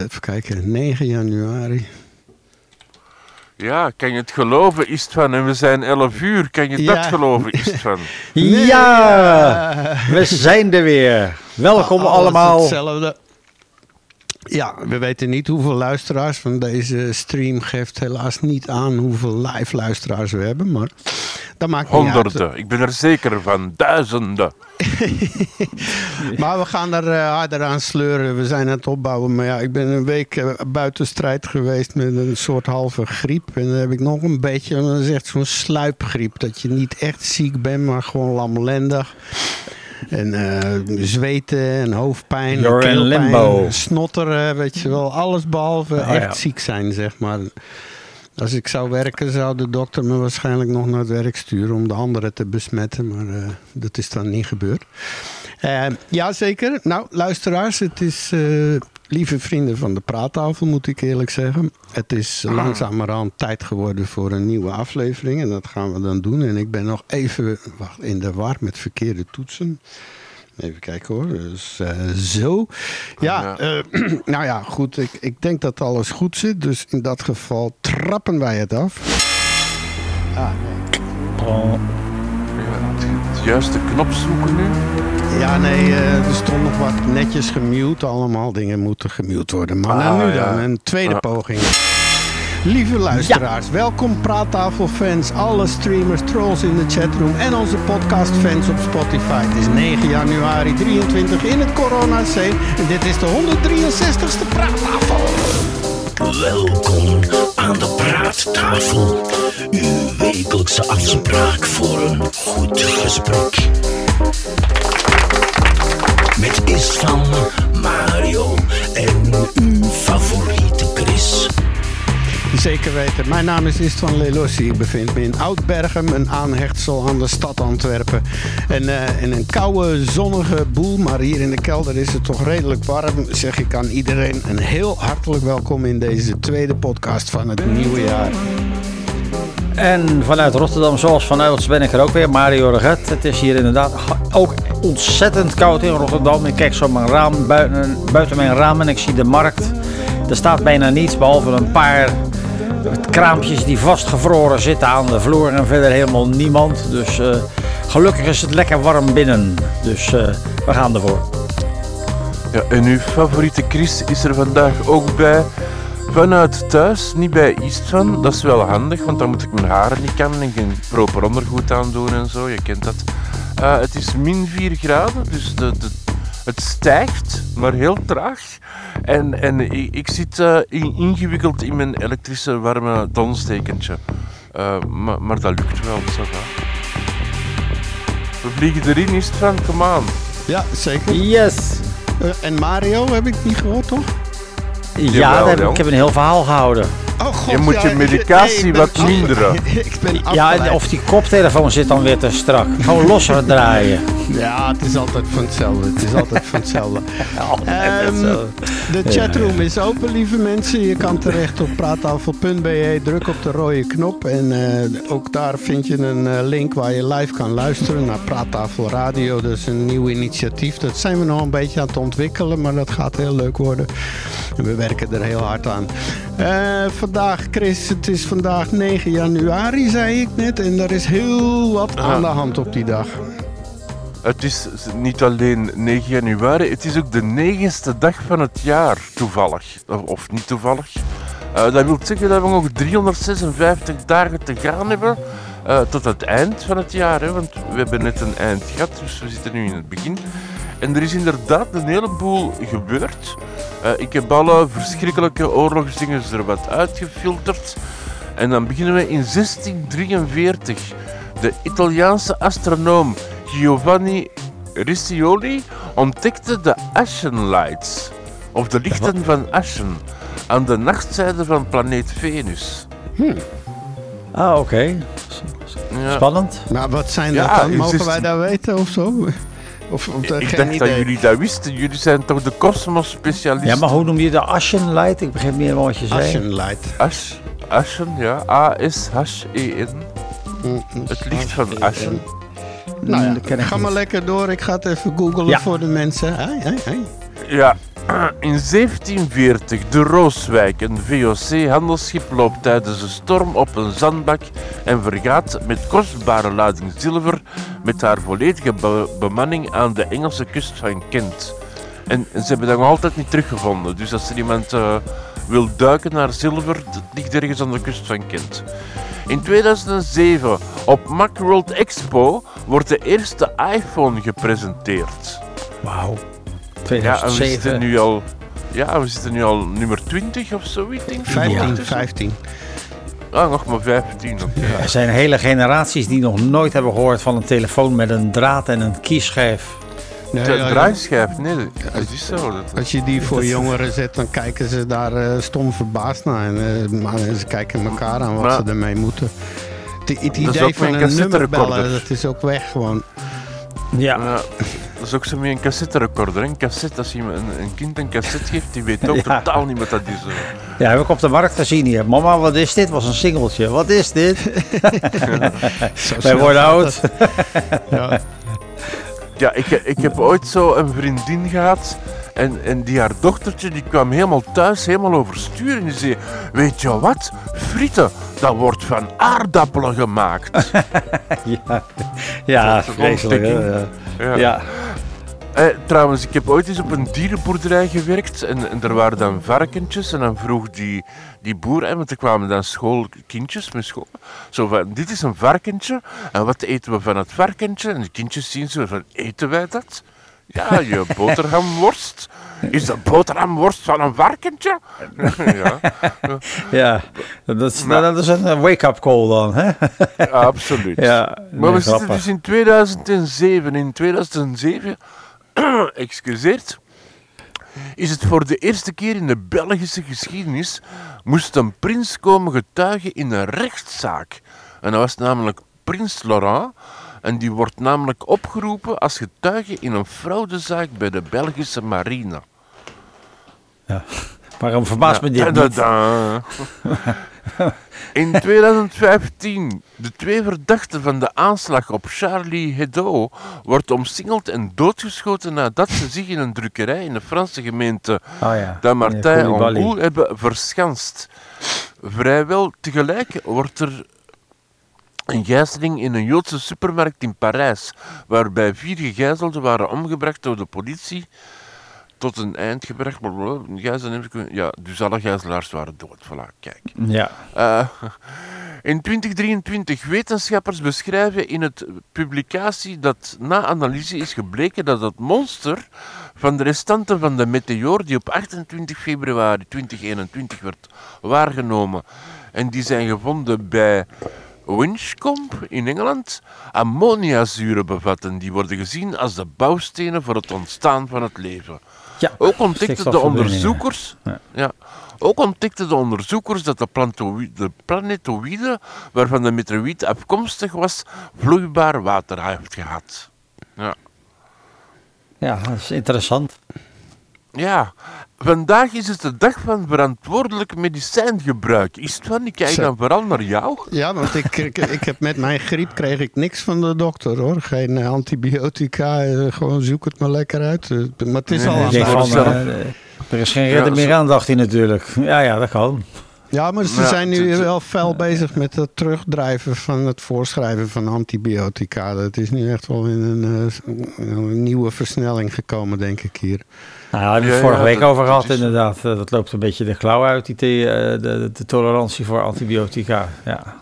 Even kijken, 9 januari. Ja, kan je het geloven, is het van. En we zijn 11 uur, kan je Ja. dat geloven, is het van. Ja, we zijn er weer. Welkom Alles allemaal. Hetzelfde. Ja, we weten niet hoeveel luisteraars, want deze stream geeft helaas niet aan hoeveel live luisteraars we hebben, maar dat maakt niet uit. Honderden, ik ben er zeker van. Duizenden. Maar we gaan er eh, harder aan sleuren. We zijn aan het opbouwen. Maar ja, ik ben een week eh, buiten strijd geweest met een soort halve griep. En dan heb ik nog een beetje, dat is echt zo'n sluipgriep. Dat je niet echt ziek bent, maar gewoon lamlendig. En eh, zweten en hoofdpijn, You're keelpijn, limbo. snotteren, weet je wel. Alles behalve Oh, echt ja. ziek zijn, zeg maar. Als ik zou werken, zou de dokter me waarschijnlijk nog naar het werk sturen om de anderen te besmetten. Maar eh, dat is dan niet gebeurd. Eh, ja, zeker. Nou, luisteraars, het is, eh, lieve vrienden van de praattafel, moet ik eerlijk zeggen. Het is langzamerhand tijd geworden voor een nieuwe aflevering. En dat gaan we dan doen. En ik ben nog even wacht, in de war met verkeerde toetsen. Even kijken hoor. Dus eh, zo. Ja, Ja. eh, nou ja, goed. Ik, ik denk dat alles goed zit. Dus in dat geval trappen wij het af. Oh, Ja, het- het juiste knop zoeken nu. Ja, nee, eh, er stond nog wat netjes gemute. Allemaal dingen moeten gemute worden. Maar nou, Ah, nu ja. dan, een tweede Ja. poging. Lieve luisteraars, welkom praattafelfans, alle streamers, trolls in de chatroom en onze podcastfans op Spotify. Het is 9 januari 23 in het corona en dit is de 163ste praattafel. Welkom aan de praattafel. Uw wekelijkse afspraak voor een goed gesprek. Met Istvan, Mario en Chris. Zeker weten. Mijn naam is Istvan Lelossi. Ik bevind me in Oudbergem, een aanhechtsel aan de stad Antwerpen. En, eh, in een koude, zonnige boel, maar hier in de kelder is het toch redelijk warm. Zeg ik aan iedereen een heel hartelijk welkom in deze tweede podcast van het nieuwe jaar. En vanuit Rotterdam, zoals vanuit ben ik er ook weer, Mario Reget. Het is hier inderdaad ook ontzettend koud in Rotterdam. Ik kijk zo mijn raam, buiten, buiten mijn raam en ik zie de markt. Er staat bijna niets, behalve een paar kraampjes die vastgevroren zitten aan de vloer en verder helemaal niemand. Dus eh, gelukkig is het lekker warm binnen. Dus eh, we gaan ervoor. Ja, en uw favoriete Chris is er vandaag ook bij. Vanuit thuis, niet bij Istvan. Dat is wel handig, want dan moet ik mijn haren niet kammen en geen proper ondergoed aandoen en zo. Je kent dat. Eh, het is min 4 graden, dus de, de, het stijgt, maar heel traag. En, en ik, ik zit eh, in- ingewikkeld in mijn elektrische warme donstekentje. Eh, maar, maar dat lukt wel, va. We vliegen erin, is het van, come on. Ja, zeker. Yes! Eh, en Mario heb ik niet gehoord, toch? Ja, heb ik, heb een heel verhaal gehouden. Oh god, Je moet je medicatie wat minderen. ik ben Ja, en of die koptelefoon zit dan weer te strak. Gewoon losser draaien. Ja, het is altijd van hetzelfde. Het is altijd van hetzelfde. Ehm, de chatroom is open, lieve mensen. Je kan terecht op praattafel.be. Druk op de rode knop. En eh, ook daar vind je een eh, link waar je live kan luisteren naar Praattafel Radio. Dat is een nieuw initiatief. Dat zijn we nog een beetje aan het ontwikkelen, maar dat gaat heel leuk worden. En we werken er heel hard aan. Eh, vandaag, Chris, het is vandaag 9 januari, zei ik net. En er is heel wat aan de hand op die dag. Het is niet alleen 9 januari, het is ook de negende dag van het jaar, toevallig. Of, of niet toevallig. Eh, dat wil zeggen dat we nog 356 dagen te gaan hebben eh, tot het eind van het jaar. Hè, want we hebben net een eind gehad, dus we zitten nu in het begin. En er is inderdaad een heleboel gebeurd. Eh, ik heb alle verschrikkelijke oorlogsdingen er wat uitgefilterd. En dan beginnen we in 1643. De Italiaanse astronoom Giovanni Riccioli ontdekte de Ashen Lights, of de lichten van Ashen, aan de nachtzijde van planeet Venus. Ah, oké. Ja, Spannend. Maar wat zijn Ja, dat dan? Mogen wij 16 dat weten of zo? Of, of dat- ik dacht dat jullie dat wisten. Jullie zijn toch de kosmos-specialisten? Ja, maar hoe noem je de Ashen Light? Ik begrijp meer wat je zei. Ashen Light. Ash, Ashen, ja. A-S-H-E-N. Mm, Het licht van Ashen. Nou ja, dat ken ik ga niet. maar lekker door. Ik ga het even googlen Ja. voor de mensen. Hey, hey, hey. Ja, In 1740, de Rooswijk, een VOC-handelsschip, loopt tijdens een storm op een zandbak en vergaat met kostbare lading zilver met haar volledige be- bemanning aan de Engelse kust van Kent. En, en ze hebben dat nog altijd niet teruggevonden. Dus als er iemand eh, wil duiken naar zilver, dat ligt ergens aan de kust van Kent. In 2007, op Macworld Expo, wordt de eerste iPhone gepresenteerd. Wauw. Ja, we 2007. zitten nu al... Ja, we zitten nu al nummer 20 of zoiets, denk ik. 15, ondertussen. 15. Ah, nog maar 15. oké. Er zijn hele generaties die nog nooit hebben gehoord van een telefoon met een draad en een kieschijf. Nee, De ja, draaischijf, nee, dat is zo. Dat, Als je die voor jongeren zet, dan kijken ze daar eh, stom verbaasd naar. En, eh, maar ze kijken elkaar aan wat Maar- ze ermee moeten. Het, het idee van een nummer cassetterecorder. bellen, dat is ook weg gewoon. Ja. ja, dat is ook zo met een cassetterecorder. Een cassette, als je een, een kind een cassette geeft, die weet ook Ja. totaal niet wat dat is. Ja, heb ik op de markt gezien hier. Mama, wat is dit? Was een singeltje. Wat is dit? Zo Wij worden oud. Ja. Ja, ik, ik heb ooit zo een vriendin gehad. En, en die haar dochtertje die kwam helemaal thuis, helemaal overstuur. En die zei: Weet je wat? Frieten, dat wordt van aardappelen gemaakt. Ja, ja Dat is een vreselijk. Ja. Ja. Ja. Eh, trouwens, ik heb ooit eens op een dierenboerderij gewerkt en, en er waren dan varkentjes en dan vroeg die, die boer, hè, want er kwamen dan schoolkindjes met school, zo van, dit is een varkentje en wat eten we van het varkentje? En de kindjes zien zo van, eten wij dat? Ja, je boterhamworst. Is dat boterhamworst van een varkentje? ja, ja. Dat, is, Maar- dat is een wake-up call dan. Hè? absoluut. Ja, Maar we zitten dus in 2007. In 2007, excuseert, is het voor de eerste keer in de Belgische geschiedenis moest een prins komen getuigen in een rechtszaak. En dat was namelijk prins Laurent. En die wordt namelijk opgeroepen als getuige in een fraudezaak bij de Belgische marine. Waarom verbaast me dit niet? In 2015, de twee verdachten van de aanslag op Charlie Hebdo wordt omsingeld en doodgeschoten nadat ze zich in een drukkerij in de Franse gemeente Oh ja. Damartin meneer Koulibaly. Angoul hebben verschanst. Vrijwel tegelijk wordt er een gijzeling in een Joodse supermarkt in Parijs, waarbij vier gegijzelden waren omgebracht door de politie tot een eind gebracht. Ja, dus alle gijzelaars waren dood. Voilà, kijk. Ja. Eh, in 2023 wetenschappers beschrijven in het publicatie dat na analyse is gebleken dat het monster van de restanten van de meteoor die op 28 februari 2021 werd waargenomen en die zijn gevonden bij Winchcombe in Engeland ammoniazuren bevatten. Die worden gezien als de bouwstenen voor het ontstaan van het leven. ja. Ook ontdekten de onderzoekers, Ja. ja. ook ontdekten de onderzoekers dat de, de planetoïde waarvan de meteoriet afkomstig was, vloeibaar water heeft gehad. Ja. Ja, dat is interessant. Ja, vandaag is het de dag van verantwoordelijk medicijngebruik. Is het van? Ik kijk Zo. dan vooral naar jou. Ja, want ik, ik, ik heb met mijn griep kreeg ik niks van de dokter hoor. Geen eh, antibiotica, eh, gewoon zoek het maar lekker uit. Eh, Maar het is Nee, al aan de hand. er is geen redder Ja, meer aan, dacht hij natuurlijk. Ja, ja, dat kan. Ja, maar ze zijn nu wel fel bezig met het terugdrijven van het voorschrijven van antibiotica. Dat is nu echt wel in een, eh, een nieuwe versnelling gekomen, denk ik hier. Nou, daar hebben we het vorige ja, week dat- over gehad, is- inderdaad. Eh, Dat loopt een beetje de klauw uit, die eh, de, de tolerantie voor antibiotica. Ja.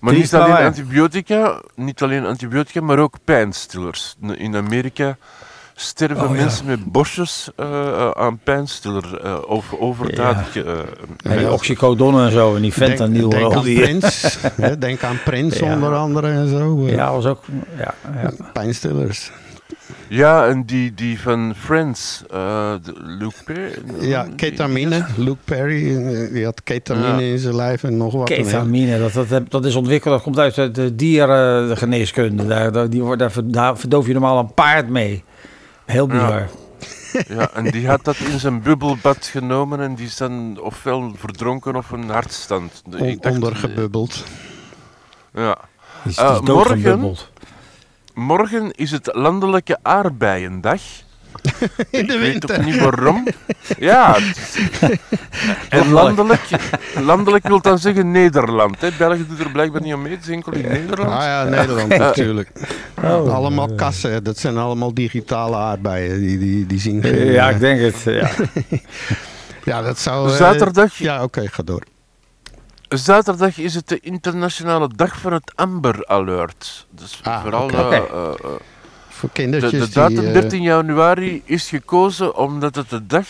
Maar niet alleen antibiotica, niet alleen antibiotica, maar ook pijnstillers. In Amerika sterven Oh, ja. mensen met bosjes eh, eh, aan pijnstiller eh, over, overdadig. eh, Ja, oxycodone en zo, en die fentanyl. denk, denk aan die, Prins. hè, denk aan Prins onder andere en zo. Ja, was ook... Ja, ja. Pijnstillers. Ja, en die, die van Friends, eh, de Luke Perry. Ja, ketamine. Luke Perry, die had ketamine Ja. in zijn lijf en nog wat. Ketamine, dat, dat, dat is ontwikkeld, dat komt uit de, de dierengeneeskunde. Daar, die wordt, daar, ver- daar verdoof je normaal een paard mee. Heel bizar. Ja, en die had dat in zijn bubbelbad genomen en die is dan ofwel verdronken of een hartstand. On- Ik dacht- ondergebubbeld. Ja. Is, Eh, is doodgebubbeld. Morgen is het landelijke aardbeiendag. In de Ik weet ook niet waarom. Ja, en landelijk, landelijk wil dan zeggen Nederland. Hè. België doet er blijkbaar niet aan mee, het is enkel in Nederland. Ah ja, Nederland natuurlijk. allemaal kassen, dat zijn allemaal digitale aardbeien. Die, die, die zien geen... Ja, eh, ik denk het. Ja. ja, dat zou... eh, Zaterdag, Ja, oké, ga door. zaterdag is het de internationale dag van het Amber Alert. Dus Ah, vooral oké. eh, Oké. Voor de, kindertjes de datum die... eh, 13 januari is gekozen omdat het de dag,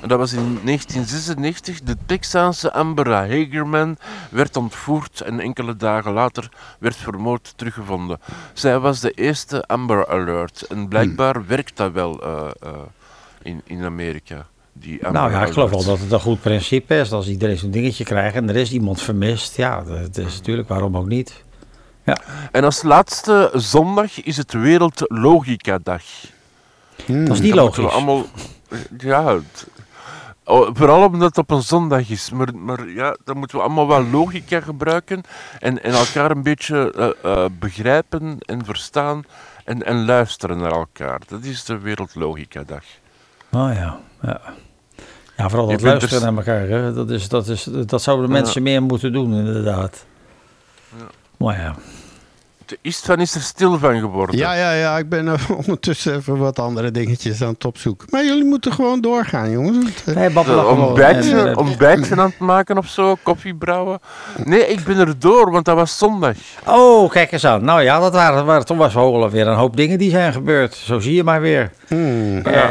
en dat was in 1996, de Texaanse Amber Hagerman werd ontvoerd en enkele dagen later werd vermoord teruggevonden. Zij was de eerste Amber Alert en blijkbaar werkt dat wel eh, eh, in, in Amerika. Die Amber Nou ja, ik geloof wel dat het een goed principe is. Als iedereen zo'n dingetje krijgt en er is iemand vermist, ja, dat is natuurlijk waarom ook niet. En als laatste zondag is het Wereldlogica Dag. hmm. Dat is niet Dat moeten logisch. we allemaal... Ja, het- oh, vooral omdat het op een zondag is. Maar, maar ja, dan moeten we allemaal wel logica gebruiken en, en elkaar een beetje eh, eh, begrijpen en verstaan en, en luisteren naar elkaar. Dat is de Wereldlogica Dag. Oh ja, ja. Ja, vooral dat bent luisteren dus- naar elkaar. Hè. Dat, is, dat, is, dat zouden de Ja. mensen meer moeten doen, inderdaad. Ja. Maar ja. De Istvan is er stil van geworden. Ja, ja, ja, ik ben eh, ondertussen even wat andere dingetjes aan het opzoeken. Maar jullie moeten gewoon doorgaan, jongens. Eh, Nee, babbelen Eh, gewoon. ontbijtje, En, eh, ontbijtje aan het maken of zo, koffie brouwen. Nee, ik ben er door, want dat was zondag. Oh, kijk eens aan. Nou ja, dat waren, waren toen was wel weer een hoop dingen die zijn gebeurd. Zo zie je maar weer. hmm. Ja.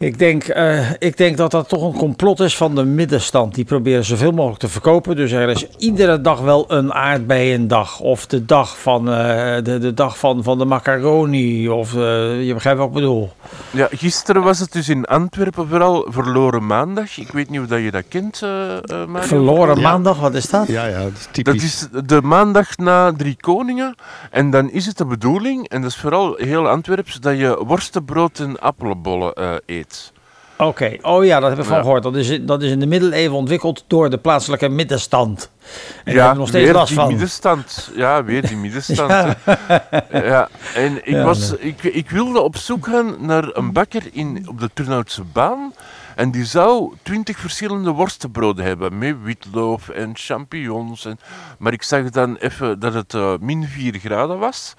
Ik, denk, eh, ik denk dat dat toch een complot is van de middenstand. Die proberen zoveel mogelijk te verkopen. Dus er is iedere dag wel een aardbeiendag. Of de dag van, eh, de, de, dag van, van de macaroni. Of eh, je begrijpt wat ik bedoel. Ja, gisteren was het dus in Antwerpen vooral verloren maandag. Ik weet niet of dat je dat kent, eh eh, Mario. Verloren Ja. maandag, wat is dat? Ja, ja, dat is Dat typisch. is de maandag na Drie Koningen. En dan is het de bedoeling, en dat is vooral heel Antwerps, dat je worstenbrood en appelbollen eh, eet. Oké, oh ja, dat heb ik van Ja. gehoord. Dat is, dat is in de middeleeuwen ontwikkeld door de plaatselijke middenstand. En ja, hebben we nog steeds weer last die van. middenstand. Ja, weer die middenstand. Ja. En ik, Ja, was, ik, ik wilde op zoek gaan naar een bakker in, op de Turnhoutse baan. En die zou twintig verschillende worstenbroden hebben. Met witloof en champignons. En, maar ik zag dan even dat het eh, min 4 graden was.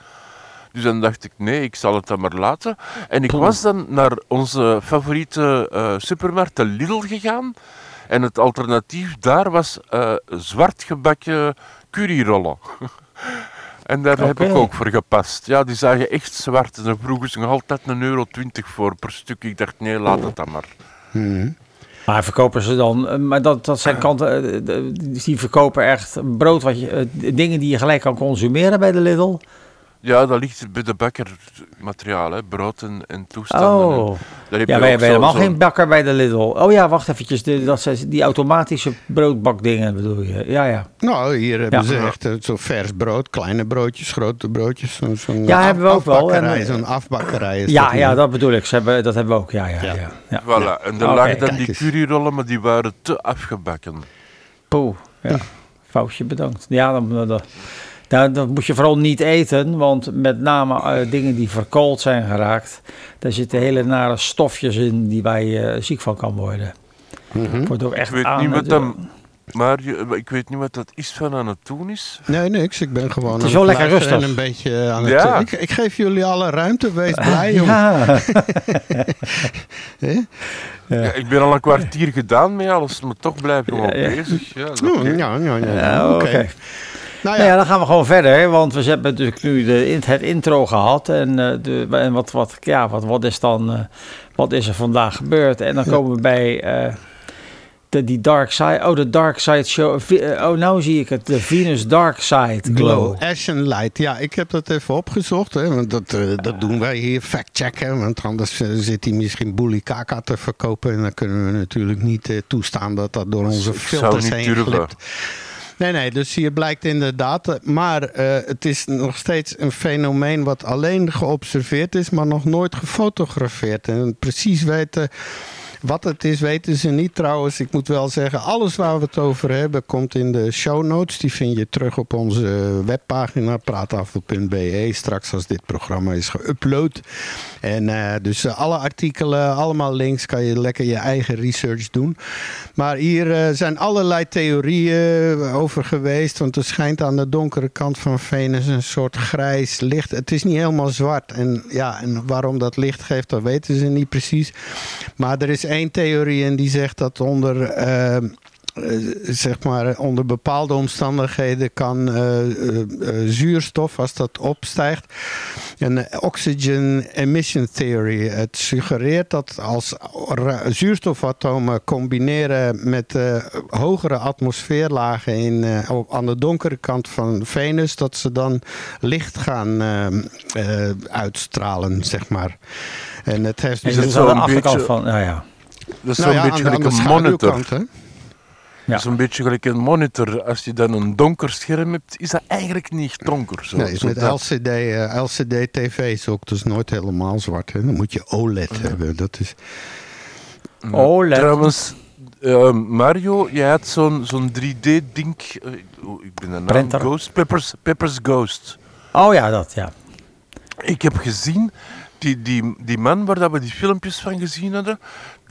Dus dan dacht ik, nee, ik zal het dan maar laten. En ik was dan naar onze favoriete eh, supermarkt, de Lidl, gegaan. En het alternatief daar was eh zwart gebakken curryrollen. en daar heb ik ook voor gepast. Ja, die zagen echt zwart. En dan vroegen ze nog altijd een euro twintig voor per stuk. Ik dacht, nee, laat het dan maar. Hmm. Maar verkopen ze dan, eh, maar dat, dat zijn kanten, die verkopen echt brood, wat je, dingen die je gelijk kan consumeren bij de Lidl. Ja, dat ligt bij de bakker materiaal, hè. brood en, en toestanden. Oh, En daar heb ja, wij hebben zo- helemaal zo- geen bakker bij de Lidl. Oh ja, wacht eventjes, de, dat zijn die automatische broodbakdingen bedoel je. Ja, ja. Nou, hier hebben Ja. ze echt eh, zo vers brood, kleine broodjes, grote broodjes. Zo'n zo'n Ja, hebben we ook wel. En- Zo'n afbakkerij is Ja, dat ja, dat bedoel ik. Ze hebben, dat hebben we ook, ja, ja, Ja. ja. ja. Voilà, en er lagen dan die curryrollen, maar die waren te afgebakken. Poeh, ja. Foutje bedankt. Ja, dan, dan, dan, dat moet je vooral niet eten, want met name eh, dingen die verkoold zijn geraakt, daar zitten hele nare stofjes in die waar je eh, ziek van kan worden. Mhm. Wordt ook echt Ik weet aan, niet wat maar je- ik weet niet wat dat is van aan het doen is. Nee, niks. Ik ben gewoon Het is aan wel lekker rustig. En een beetje aan het... Ja. Ik, ik geef jullie alle ruimte. Wees blij, jongen. Ja, ik ben al een kwartier gedaan met alles, maar toch blijf ik gewoon Ja, ja. bezig. Ja, Oh, ja, ja, ja. Ja, Oké. oké. Nou Nou ja, dan gaan we gewoon verder, want we hebben natuurlijk nu de, het intro gehad. En, eh, de, en wat, wat, ja, wat, wat is dan, eh, wat is er vandaag gebeurd? En dan komen we bij eh, de, die Dark Side, oh de Dark Side Show, oh nou zie ik het, de Venus Dark Side Glow. Glow, Ash and Light. Ja, ik heb dat even opgezocht. Hè, want dat, dat doen wij hier, fact-checken. Want anders zit hij misschien boelie kaka te verkopen. En dan kunnen we natuurlijk niet eh, toestaan dat dat door onze filters heen glipt. Nee, nee, dus hier blijkt inderdaad. Maar eh, het is nog steeds een fenomeen wat alleen geobserveerd is, maar nog nooit gefotografeerd. En precies weten Wat het is, weten ze niet trouwens. Ik moet wel zeggen, alles waar we het over hebben komt in de show notes. Die vind je terug op onze webpagina praattafel.be. Straks als dit programma is geüpload. En uh, dus uh, alle artikelen, allemaal links, kan je lekker je eigen research doen. Maar hier uh, zijn allerlei theorieën over geweest. Want er schijnt aan de donkere kant van Venus een soort grijs licht. Het is niet helemaal zwart. En, ja, en waarom dat licht geeft, dat weten ze niet precies. Maar er is één theorie en die zegt dat onder uh, zeg maar, onder bepaalde omstandigheden kan uh, uh, zuurstof, als dat opstijgt, een oxygen emission theory. Het suggereert dat als zuurstofatomen combineren met hogere atmosfeerlagen in, aan de donkere kant van Venus, dat ze dan licht gaan uitstralen, zeg maar. En het heeft dus is aan de achterkant van, nou ja. Dat is nou ja, een beetje gelijk een monitor. Ja. Dat is een beetje gelijk een monitor. Als je dan een donker scherm hebt, is dat eigenlijk niet donker. Zo. Nee, met LCD, uh, LCD TV's ook, is nooit helemaal zwart. Hè? Dan moet je OLED ja. hebben. Dat is... OLED. Trouwens, uh, Mario, jij had zo'n zo'n 3D-ding. Uh, ik ben een naam. Ghost. Peppers, Peppers Ghost. Oh ja, dat ja. Ik heb gezien die, die, die man waar dat we die filmpjes van gezien hadden,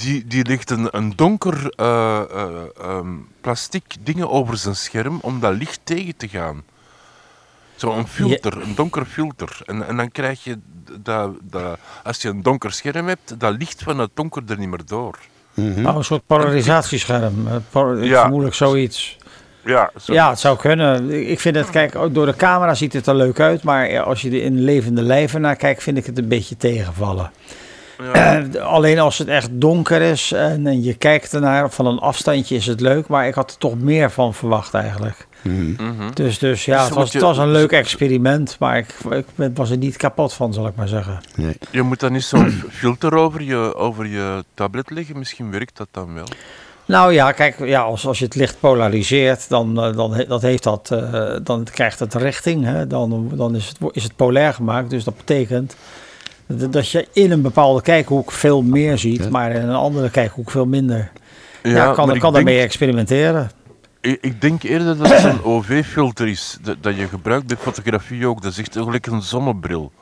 die, die legt een, een donker uh, uh, um, plastic dingen over zijn scherm om dat licht tegen te gaan. Zo'n filter, ja. een donker filter. En, en dan krijg je, dat, dat, als je een donker scherm hebt, dat licht van het donker er niet meer door. Mm -hmm. oh, een soort polarisatiescherm, ja. vermoedelijk zoiets. Ja, zo. ja, het zou kunnen. Ik vind het, kijk, door de camera ziet het er leuk uit, maar als je er in levende lijven naar kijkt, vind ik het een beetje tegenvallen. Ja. alleen als het echt donker is en, en, je kijkt ernaar van een afstandje is het leuk, maar ik had er toch meer van verwacht eigenlijk. Mm -hmm. Dus, dus ja, dus het was, je, het was een leuk experiment, maar ik, ik, was er niet kapot van, zal ik maar zeggen. Nee. Je moet dan niet zo'n filter over je, over je tablet leggen, misschien werkt dat dan wel. Nou ja, kijk, ja, als, als je het licht polariseert, dan, dan, dat heeft dat, uh, dan krijgt het richting. Hè? Dan, dan is, het, is het polair gemaakt. Dus dat betekent dat je in een bepaalde kijkhoek veel meer ziet, maar in een andere kijkhoek veel minder. Ja, ja kan, kan daarmee experimenteren. Ik, ik, denk eerder dat het een OV-filter is dat, dat, je gebruikt bij fotografie ook. Dat is echt eigenlijk een zonnebril.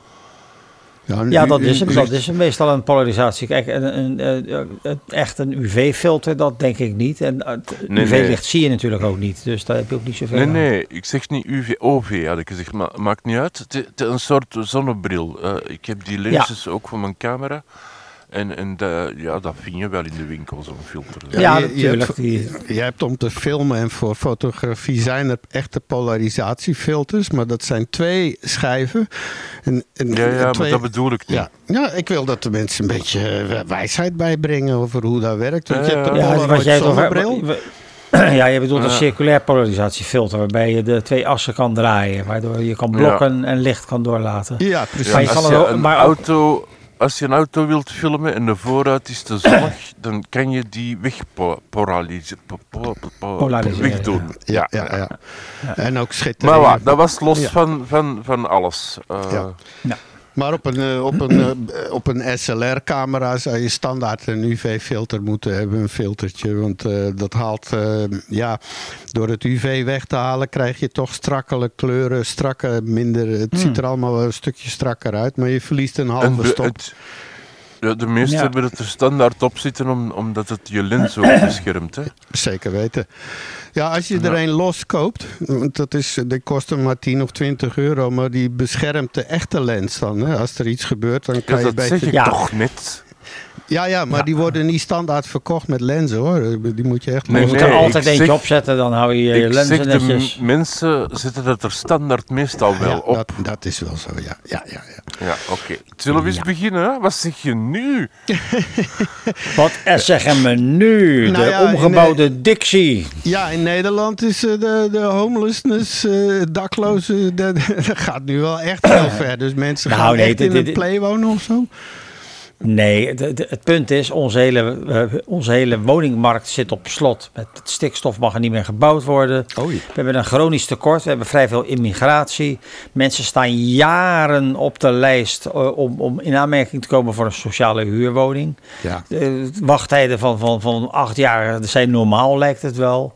Ja, ja dat, is hem, dat is meestal een polarisatie. Kijk, een, een, een, echt een UV-filter, dat denk ik niet. En nee, UV-licht zie je natuurlijk ook niet, dus daar heb je ook niet zoveel Nee, aan. nee, ik zeg niet UV, OV had ik gezegd, maar maakt niet uit. Het is een soort zonnebril. Uh, ik heb die lensjes ja. ook voor mijn camera. En, en de, ja, dat vind je wel in de winkel, zo'n filter. Ja, ja natuurlijk. Je, je, hebt om te filmen en voor fotografie zijn er echte polarisatiefilters. Maar dat zijn twee schijven. En, en ja, ja twee, maar dat bedoel ik niet. Ja, ja, ik wil dat de mensen een beetje wijsheid bijbrengen over hoe dat werkt. Want je hebt een ja, wat jij zonnebril. Ja, je bedoelt een circulair polarisatiefilter waarbij je de twee assen kan draaien, waardoor je kan blokken ja. en licht kan doorlaten. Ja, precies. Maar je kan je een maar auto als je een auto wilt filmen en de vooruit is te zonnig, dan kan je die wegpolariseren. Wegdoen. Ja, ja, ja, ja. En ook schitteren. Maar wat, dat was los van, van, van alles. Uh, ja. Maar op een, eh, op een, eh, op een SLR-camera zou je standaard een UV-filter moeten hebben. Een filtertje. Want uh, dat haalt, uh, ja, door het UV weg te halen krijg je toch strakkere kleuren. Strakke, minder. Het hmm. ziet er allemaal een stukje strakker uit. Maar je verliest een halve stop. Het, ja, de meesten ja. hebben het er standaard op zitten om, omdat het je lens ook beschermt. Hè? Zeker weten. Ja, als je er een los koopt, want dat, is, dat kost hem maar 10 of 20 euro, maar die beschermt de echte lens dan. Hè? Als er iets gebeurt, dan kan ja, je dat zeg ik toch net. Ja, ja, maar ja. die worden niet standaard verkocht met lenzen hoor. Die moet je echt... Nee, je moet er altijd eentje zeg, opzetten, dan hou je je lenzen zeg, netjes. De mensen zetten dat er standaard meestal wel ja, op. Dat, dat, is wel zo, ja. Ja, ja, ja. ja oké. Okay. Zullen we eens beginnen? Wat zeg je nu? Wat zeggen we nu? Nou de omgebouwde in, Dixie. Ja, in Nederland is uh, de, de homelessness, uh, daklozen, dat gaat nu wel echt heel ver. Dus mensen nou, gaan nee, echt dit, in dit, een play wonen of zo. Nee, het, het- punt is, onze hele, eh, onze hele woningmarkt zit op slot. Met het stikstof mag er niet meer gebouwd worden. Oei. We hebben een chronisch tekort, we hebben vrij veel immigratie. Mensen staan jaren op de lijst eh, om, om in aanmerking te komen voor een sociale huurwoning. Ja. De wachttijden van, van, van acht jaar zijn normaal, lijkt het wel.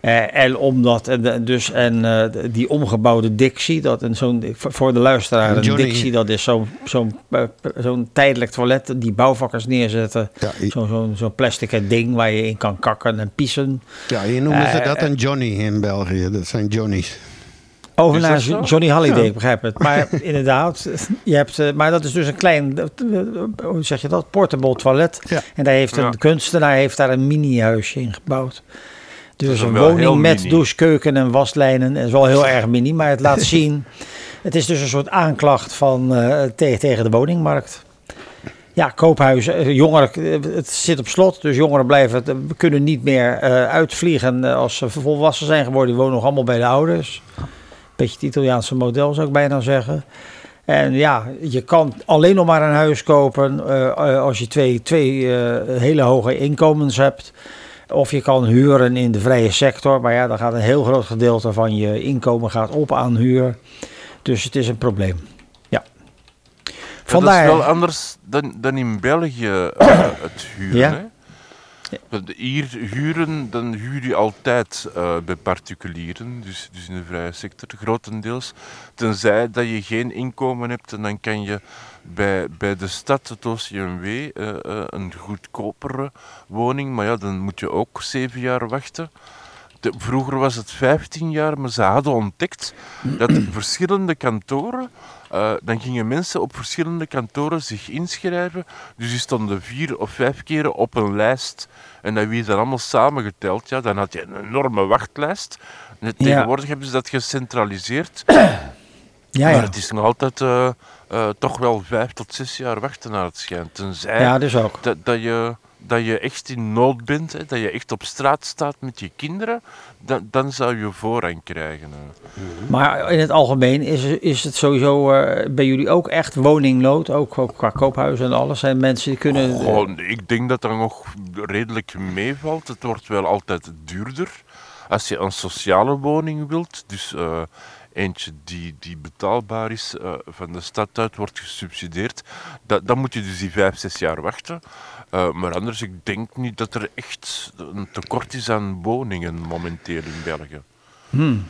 Eh, en omdat, en de- dus, en eh, die omgebouwde Dixie, dat een zo'n, voor de luisteraar, een. Dixie, dat is zo'n zo'n eh, zo'n tijdelijk toilet die bouwvakkers neerzetten. Ja, Zo'n zo'n zo'n plastic ding waar je in kan kakken en pissen. ja, hier noemen ze Eh, dat een Johnny in België. Dat zijn Johnny's. Over naar? Johnny Halliday, Ja. ik begrijp het. Maar inderdaad, je hebt, eh, maar dat is dus een klein, eh, hoe zeg je dat, portable toilet. Ja. En daar heeft een Ja. kunstenaar heeft daar een mini-huisje in gebouwd. Dus een woning met mini. douche, keuken en waslijnen. Is wel heel erg mini, maar het laat zien. Het is dus een soort aanklacht van, te- tegen de woningmarkt. Ja, koophuizen, eh, jongeren, eh, het zit op slot, dus jongeren blijven, kunnen niet meer uitvliegen als ze volwassen zijn geworden. Die wonen nog allemaal bij de ouders. Beetje het Italiaanse model zou ik bijna zeggen. En ja, je kan alleen nog maar een huis kopen als je twee, twee hele hoge inkomens hebt. Of je kan huren in de vrije sector. Maar ja, dan gaat een heel groot gedeelte van je inkomen gaat op aan huur. Dus het is een probleem. Ja. Vandaar. Dat is wel anders dan, dan in België eh, het huren. Ja. Hè? Want Hier huren, dan huur je altijd eh, bij particulieren, dus, dus in de vrije sector, grotendeels. Tenzij dat je geen inkomen hebt en dan kan je bij, bij de stad, het OCMW, eh, eh, een goedkopere woning, maar ja, dan moet je ook zeven jaar wachten. De- vroeger was het 15 jaar, maar ze hadden ontdekt dat verschillende kantoren, eh, dan gingen mensen op verschillende kantoren zich inschrijven. Dus die stonden vier of vijf keren op een lijst. En dat wie dan allemaal samengeteld, ja, dan had je een enorme wachtlijst. Ja. Tegenwoordig hebben ze dat gecentraliseerd. ja, Maar ja. het is nog altijd eh, toch wel vijf tot zes jaar wachten naar het schijnt. Tenzij ja, dus ook. dat, dat, je, dat je echt in nood bent, hè, dat je echt op straat staat met je kinderen, dan, dan zou je voorrang krijgen. hè. Maar in het algemeen is, is het sowieso eh, bij jullie ook echt woningnood. Ook, ook qua koophuizen en alles. Zijn mensen die kunnen. Gewoon, ik denk dat dat nog redelijk meevalt. Het wordt wel altijd duurder. Als je een sociale woning wilt, dus eh, eentje die, die betaalbaar is, eh, van de stad uit wordt gesubsidieerd, da- dan moet je dus die vijf, zes jaar wachten. Eh, maar anders, ik denk niet dat er echt een tekort is aan woningen momenteel in België. Hmm.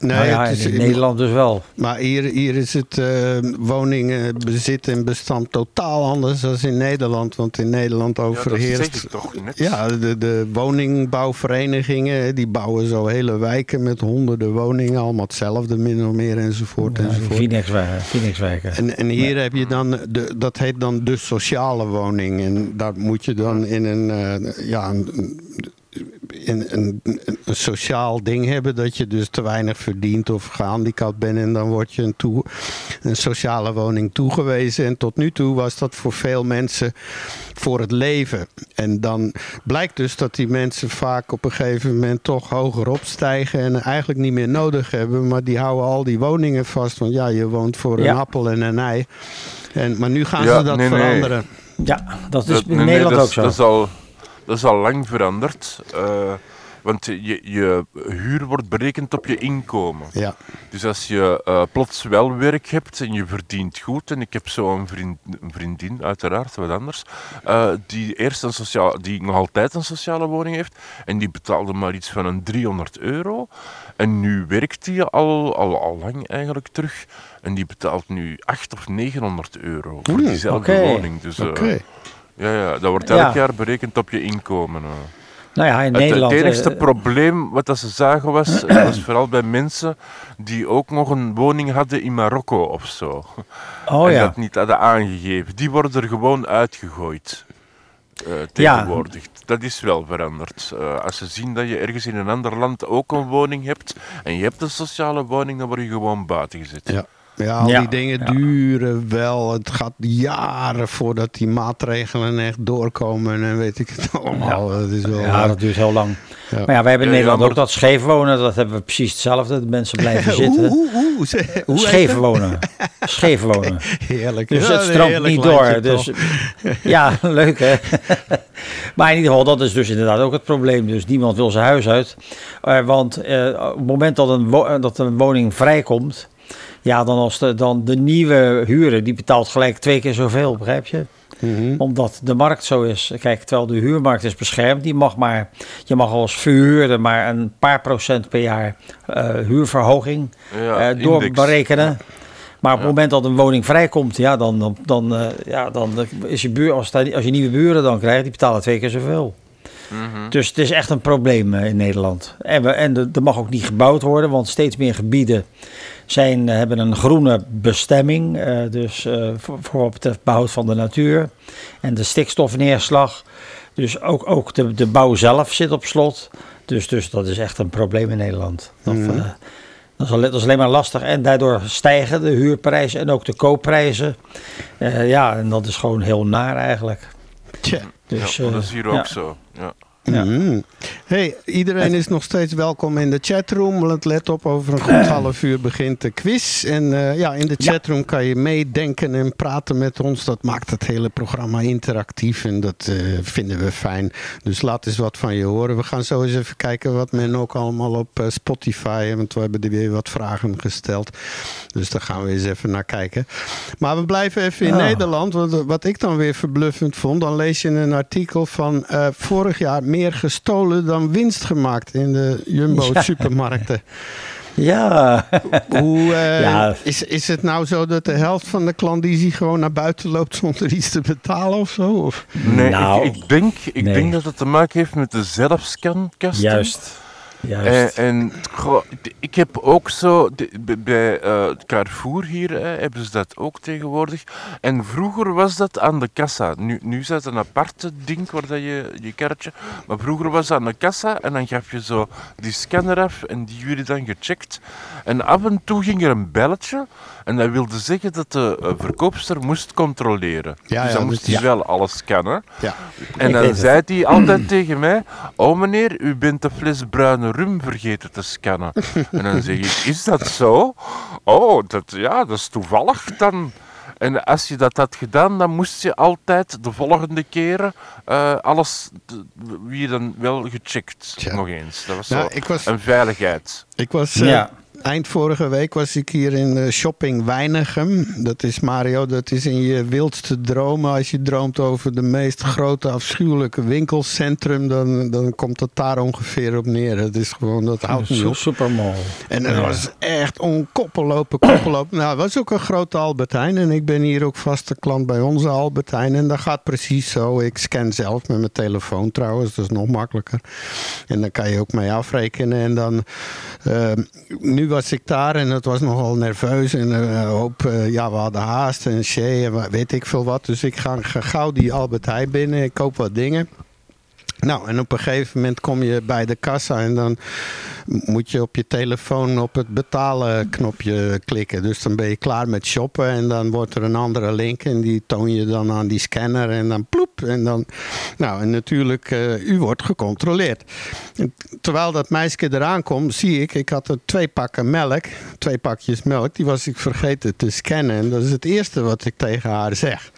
Nee, nou ja, het is, in Nederland dus wel. Maar hier, hier is het eh, woningenbezit en bestand totaal anders dan in Nederland. Want in Nederland Ja, dat overheerst... zeg ik toch net. Ja, de, de woningbouwverenigingen die bouwen zo hele wijken met honderden woningen. Allemaal hetzelfde, min of meer, enzovoort. enzovoort. Phoenixwijken. Phoenixwijken. En, en hier heb je dan, de, dat heet dan de sociale woning. En daar moet je dan in een, eh, ja, een, in, een, een sociaal ding hebben. Dat je dus te weinig verdient of gehandicapt bent. En dan word je een, toe, een sociale woning toegewezen. En tot nu toe was dat voor veel mensen voor het leven. En dan blijkt dus dat die mensen vaak op een gegeven moment toch hoger opstijgen. En eigenlijk niet meer nodig hebben. Maar die houden al die woningen vast. Want ja, je woont voor een Ja. appel en een ei. En, maar nu gaan Ja, ze dat nee, nee. veranderen. Ja, dat is Dat- in nee, nee, Nederland dat ook zo. Dat is al, dat is al lang veranderd. eh, want je, je huur wordt berekend op je inkomen. Ja. Dus als je eh, plots wel werk hebt en je verdient goed, en ik heb zo een, vriend, vriendin, uiteraard, wat anders, eh, die, eerst een sociaal, die nog altijd een sociale woning heeft, en die betaalde maar iets van een 300 euro. En nu werkt die al, al, al lang eigenlijk terug, en die betaalt nu 800 of 900 euro voor diezelfde woning. Dus, eh, Oké. Ja, ja, dat wordt elk Ja. jaar berekend op je inkomen. eh. nou ja, in Het, Nederland. het enigste eh, probleem wat dat ze zagen was, dat was vooral bij mensen die ook nog een woning hadden in Marokko of zo. oh en ja. dat niet hadden aangegeven. Die worden er gewoon uitgegooid. eh, tegenwoordig. Dat is wel veranderd. Eh, als ze zien dat je ergens in een ander land ook een woning hebt en je hebt een sociale woning, dan word je gewoon buiten gezet. Ja. Ja, al Ja, die dingen ja. duren wel. Het gaat jaren voordat die maatregelen echt doorkomen en weet ik het allemaal. Dat is wel, Ja, eh, dat duurt heel lang. Ja. Maar ja, wij hebben in Ja, Nederland ja, maar- ook dat scheef wonen. Dat hebben we precies hetzelfde. De mensen blijven zitten. hoe, hoe, hoe Scheef wonen. Scheef wonen. Heerlijk. Dus Ja, het stroomt niet door. Dus, ja, leuk hè. maar in ieder geval, dat is dus inderdaad ook het probleem. Dus niemand wil zijn huis uit. Eh, want eh, op het moment dat een, dat een woning vrijkomt... Ja, dan als de, dan de nieuwe huurder, die betaalt gelijk twee keer zoveel, begrijp je? Mhm. Omdat de markt zo is. Kijk, terwijl de huurmarkt is beschermd, die mag maar, je mag als verhuurder maar een paar procent per jaar eh, huurverhoging Ja, eh, door index. berekenen. Maar op het moment dat een woning vrijkomt, ja, dan, dan, dan, eh, ja, dan is je buur, als, je nieuwe buren dan krijgt, die betalen twee keer zoveel. Mhm. Dus het is echt een probleem eh, in Nederland. En, we, en de- er mag ook niet gebouwd worden, want steeds meer gebieden zijn, eh, hebben een groene bestemming. eh, dus eh, voor, voor wat betreft behoud van de natuur en de stikstofneerslag. Dus ook, ook de, de bouw zelf zit op slot. Dus, dus dat is echt een probleem in Nederland. Dat, Mhm. eh, dat, is alleen, dat is alleen maar lastig. En daardoor stijgen de huurprijzen en ook de koopprijzen. Eh, ja, en dat is gewoon heel naar eigenlijk. Tja. Dus, ja, dat is hier ook zo. Ja. Ja. Mhm. Hey, iedereen is nog steeds welkom in de chatroom. Want let op, over een goed half uur begint de quiz. En eh, ja, in de Ja. chatroom kan je meedenken en praten met ons. Dat maakt het hele programma interactief en dat eh, vinden we fijn. Dus laat eens wat van je horen. We gaan zo eens even kijken wat men ook allemaal op eh, Spotify... want we hebben er weer wat vragen gesteld. Dus daar gaan we eens even naar kijken. Maar we blijven even in Ja. Nederland. Want wat ik dan weer verbluffend vond... dan lees je een artikel van vorig jaar meer gestolen dan winst gemaakt in de Jumbo Ja. supermarkten. Ja, Hoe, eh, Ja. is, is het nou zo dat de helft van de klandizie gewoon naar buiten loopt zonder iets te betalen of zo? Of? Nee, Nou, ik, ik, denk, ik nee. denk dat het te maken heeft met de zelfscankasten. juist. En, juist. en goh, ik- heb ook zo, bij- eh, Carrefour hier hè, hebben ze dat ook tegenwoordig. En vroeger was dat aan de kassa. Nu, nu is dat een aparte ding waar dat je je kaartje. Maar vroeger was dat aan de kassa en dan gaf je zo die scanner af en die werden dan gecheckt. En af en toe ging er een belletje en dat wilde zeggen dat de eh, verkoopster moest controleren. Ja, dus dan dus moest hij ja. wel alles scannen. Ja. En dan zei hij altijd tegen mij: Oh meneer, u bent de fles bruine rum vergeten te scannen. en dan zeg ik: Is dat zo? Oh, dat, ja, dat is toevallig dan. En als je dat had gedaan, dan moest je altijd de volgende keren eh, alles weer dan wel gecheckt. Nog eens. Dat was Nou, zo ik was, een veiligheid. ik was eh, Ja. Eind vorige week was ik hier in Shopping Weinigem. Dat is Mario, dat is in je wildste dromen. Als je droomt over de meest grote afschuwelijke winkelcentrum, dan, dan komt het daar ongeveer op neer. Het is gewoon, dat houdt niet Zo op. Supermall. En het Ja. was echt onkoppellopen, koppellopen. Nou, het was ook een grote Albertijn. En ik ben hier ook vaste klant bij onze Albertijn. En dat gaat precies zo. Ik scan zelf met mijn telefoon trouwens. Dat is nog makkelijker. En dan kan je ook mee afrekenen. En dan... eh, nu was ik daar en het was nogal nerveus. En eh, hoop... eh, ja, we hadden haast en shea en weet ik veel wat. Dus ik ga, ga gauw die Albertijn binnen. Ik koop wat dingen. Nou, en op een gegeven moment kom je bij de kassa en dan moet je op je telefoon op het betalen knopje klikken. Dus dan ben je klaar met shoppen en dan wordt er een andere link en die toon je dan aan die scanner en dan ploep. En dan, nou, en natuurlijk, eh, u wordt gecontroleerd. Terwijl dat meisje eraan komt, zie ik, ik had er twee pakken melk, twee pakjes melk, die was ik vergeten te scannen. En dat is het eerste wat ik tegen haar zeg.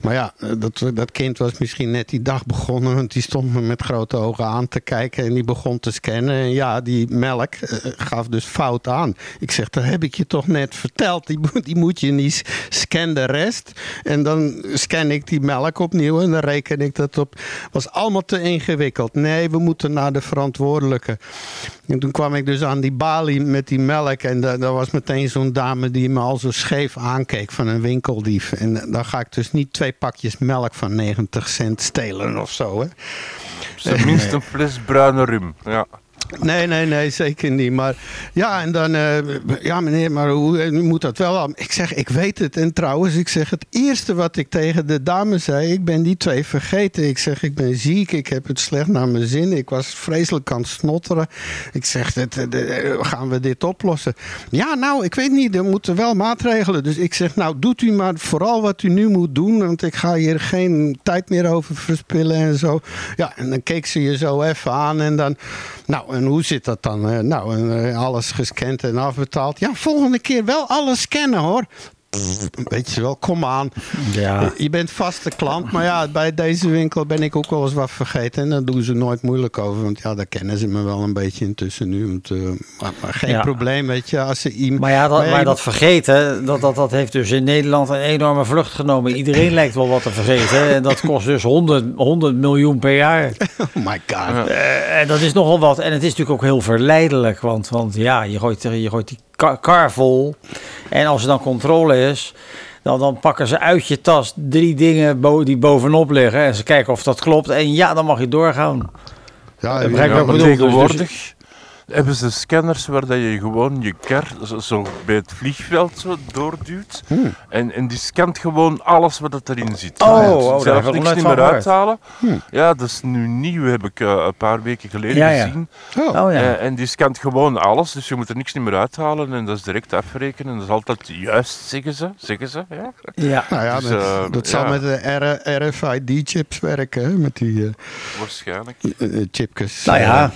Maar ja, eh, dat, dat kind was misschien net die dag begonnen. Want die stond me met grote ogen aan te kijken. En die begon te scannen. En ja, die melk eh, gaf dus fout aan. Ik zeg, dat heb ik je toch net verteld. Die, die moet je niet scan de rest. En dan scan ik die melk opnieuw. En dan reken ik dat op. Was allemaal te ingewikkeld. Nee, we moeten naar de verantwoordelijke. En toen kwam ik dus aan die balie met die melk. En da- daar was meteen zo'n dame die me al zo scheef aankeek van een winkeldief. En dan ga ik dus niet twee pakjes melk van 90 cent stelen of zo. Hè? Minst een fles bruine rum. Ja. Nee, nee, nee, zeker niet. Maar ja, en dan, eh, ja meneer, maar hoe nu moet dat wel? Ik zeg, ik weet het. En trouwens, ik zeg, het eerste wat ik tegen de dame zei, ik ben die twee vergeten. Ik zeg, ik ben ziek, ik heb het slecht naar mijn zin. Ik was vreselijk aan het snotteren. Ik zeg, dit, eh, gaan we dit oplossen? Ja, nou, ik weet niet, er moeten wel maatregelen. Dus ik zeg, nou, doet u maar vooral wat u nu moet doen, want ik ga hier geen tijd meer over verspillen en zo. Ja, en dan keek ze je zo even aan en dan, nou, en hoe zit dat dan? Nou, eh, alles gescand en afbetaald. Ja, volgende keer wel alles scannen hoor. Weet je wel, kom aan. Ja. Je bent vaste klant, maar ja, bij deze winkel ben ik ook wel eens wat vergeten. En daar doen ze nooit moeilijk over, want ja, daar kennen ze me wel een beetje intussen nu. Want, eh, maar, maar geen Ja. probleem, weet je. Als ze iemand. Maar ja, dat, ja, maar je- dat vergeten, dat, dat, dat heeft dus in Nederland een enorme vlucht genomen. Iedereen lijkt wel wat te vergeten. En dat kost dus 100, 100 miljoen per jaar. Oh my god. Eh, en dat is nogal wat. En het is natuurlijk ook heel verleidelijk. Want, want ja, je gooit, je gooit die kar, kar vol. En als er dan controle is, dan, dan pakken ze uit je tas drie dingen bo- die bovenop liggen. En ze kijken of dat klopt. En ja, dan mag je doorgaan. Ja, dat begrijp ik ook bedoel, dus- hebben ze scanners waar dat je gewoon je kar zo, zo bij het vliegveld zo doorduwt. Hmm. En, en die scant gewoon alles wat het erin zit. Oh, Je oh, zelf niks niet meer uithalen. Hmm. Ja, dat is nu nieuw, heb ik eh, een paar weken geleden Ja, ja. gezien. Oh. Oh ja. Eh, en die scant gewoon alles, dus je moet er niks niet meer uithalen en dat is direct afrekenen. Dat is altijd juist, zeggen ze. Zeggen ze ja. Ja. Nou ja, Dus, dat, eh, dat zal met de RFID-chips werken, hè, met die eh, Waarschijnlijk. chipjes. Nou ja,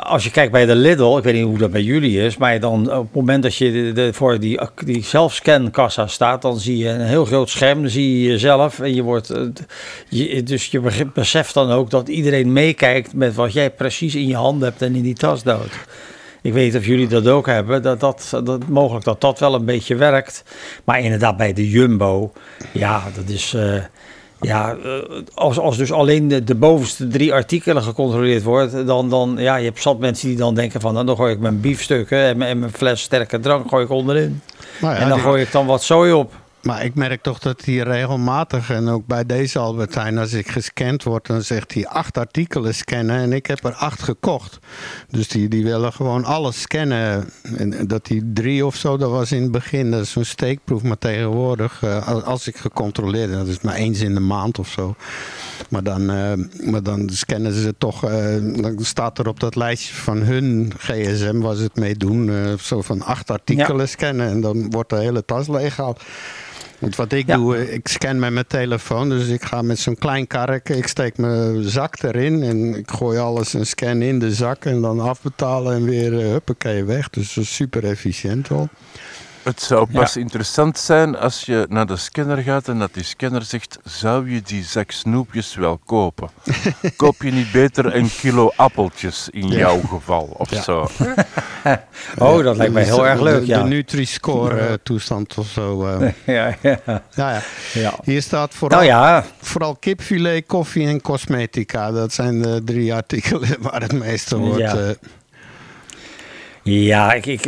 als je kijkt bij de Ik weet niet hoe dat bij jullie is, maar dan op het moment dat je de, voor die, die zelfscankassa staat, dan zie je een heel groot scherm, dan zie je jezelf en je wordt, eh, dus je beseft dan ook dat iedereen meekijkt met wat jij precies in je hand hebt en in die tas doet. Ik weet niet of jullie dat ook hebben, dat, dat, dat, mogelijk dat dat wel een beetje werkt. Maar inderdaad bij de Jumbo, ja, dat is... eh, ja, eh, als, als dus alleen de, de bovenste drie artikelen gecontroleerd wordt, dan, dan ja, je hebt zat mensen die dan denken van, nou, dan gooi ik mijn biefstukken en mijn, en mijn fles sterke drank gooi ik onderin. Nou ja, en dan die- gooi ik dan wat zooi op. Maar ik merk toch dat hij regelmatig, en ook bij deze Albertijn, als ik gescand word, dan zegt hij acht artikelen scannen en ik heb er acht gekocht. Dus die, die willen gewoon alles scannen. En dat die drie of zo, dat was in het begin, dat is zo'n steekproef. Maar tegenwoordig, eh, als- ik gecontroleerd, dat is maar eens in de maand of zo. Maar dan, eh, maar dan scannen ze toch, eh, dan staat er op dat lijstje van hun gsm, ze het mee doen, zo van acht artikelen scannen. En dan wordt de hele tas leeggehaald. Want wat ik Ja. doe, eh, ik scan met mijn telefoon. Dus ik ga met zo'n klein karretje, ik steek mijn zak erin en ik gooi alles en scan in de zak en dan afbetalen en weer uh, huppakee weg. Dus dat is super efficiënt wel. Het zou pas interessant zijn als je naar de scanner gaat en dat die scanner zegt: Zou je die zak snoepjes wel kopen? Koop je niet beter een kilo appeltjes in Ja. jouw geval of Ja. zo? Oh, dat lijkt mij heel erg leuk, de, ja. De Nutri-score eh, toestand of zo. eh. Ja, ja. ja, ja. ja. Hier staat vooral, Nou ja, vooral kipfilet, koffie en cosmetica. Dat zijn de drie artikelen waar het meeste wordt. Ja. ik, ik,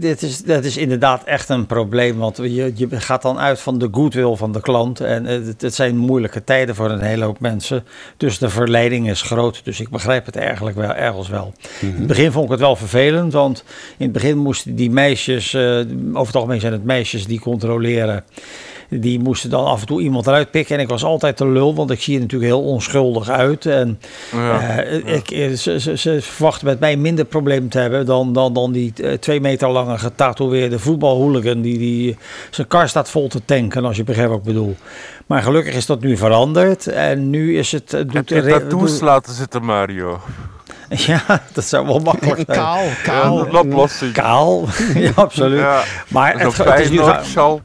dit is, dat is inderdaad echt een probleem. Want je, je gaat dan uit van de goodwill van de klant. En eh, het, het zijn moeilijke tijden voor een hele hoop mensen. Dus de verleiding is groot. Dus ik begrijp het eigenlijk wel ergens wel. In het begin vond ik het wel vervelend. Want in het begin moesten die meisjes, eh, over het algemeen zijn het meisjes die controleren. Die moesten dan af en toe iemand eruit pikken. En ik was altijd de lul, want ik zie er natuurlijk heel onschuldig uit. En Ja. eh, ik, eh, ze, ze, ze verwachten met mij minder probleem te hebben dan, dan, dan die eh, twee meter lange getatoeëerde voetbalhooligan die, die zijn kar staat vol te tanken, als je begrijpt wat ik bedoel. Maar gelukkig is dat nu veranderd en nu is het... Heb doet je de re- tattoos doet- laten zitten, Mario? Ja, dat zou wel makkelijk zijn. kaal, Ja, kaal. een oplossing. Kaal, ja, absoluut. Ja, Maar het, het is nu Feyenoord-sjal.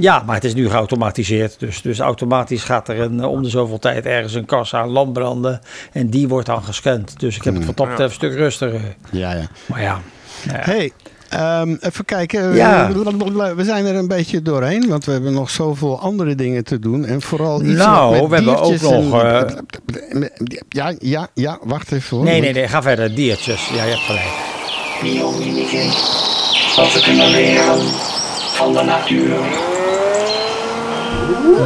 Ja, maar het is nu geautomatiseerd. Dus, dus automatisch gaat er een, eh, om de zoveel tijd ergens een kassa aan lamp branden. En die wordt dan gescand. Dus ik heb het wat dat betreft een stuk rustiger. Ja, ja. Maar ja. ja. Hey, ehm, even kijken. Ja. We zijn er een beetje doorheen, want we hebben nog zoveel andere dingen te doen. En vooral iets Nou, we hebben ook nog, en- Ja, ja, ja, wacht even hoor. Nee, nee, nee, ga verder. Diertjes. Ja, je hebt gelijk. Biomimicry. Wat we kunnen leren van de natuur.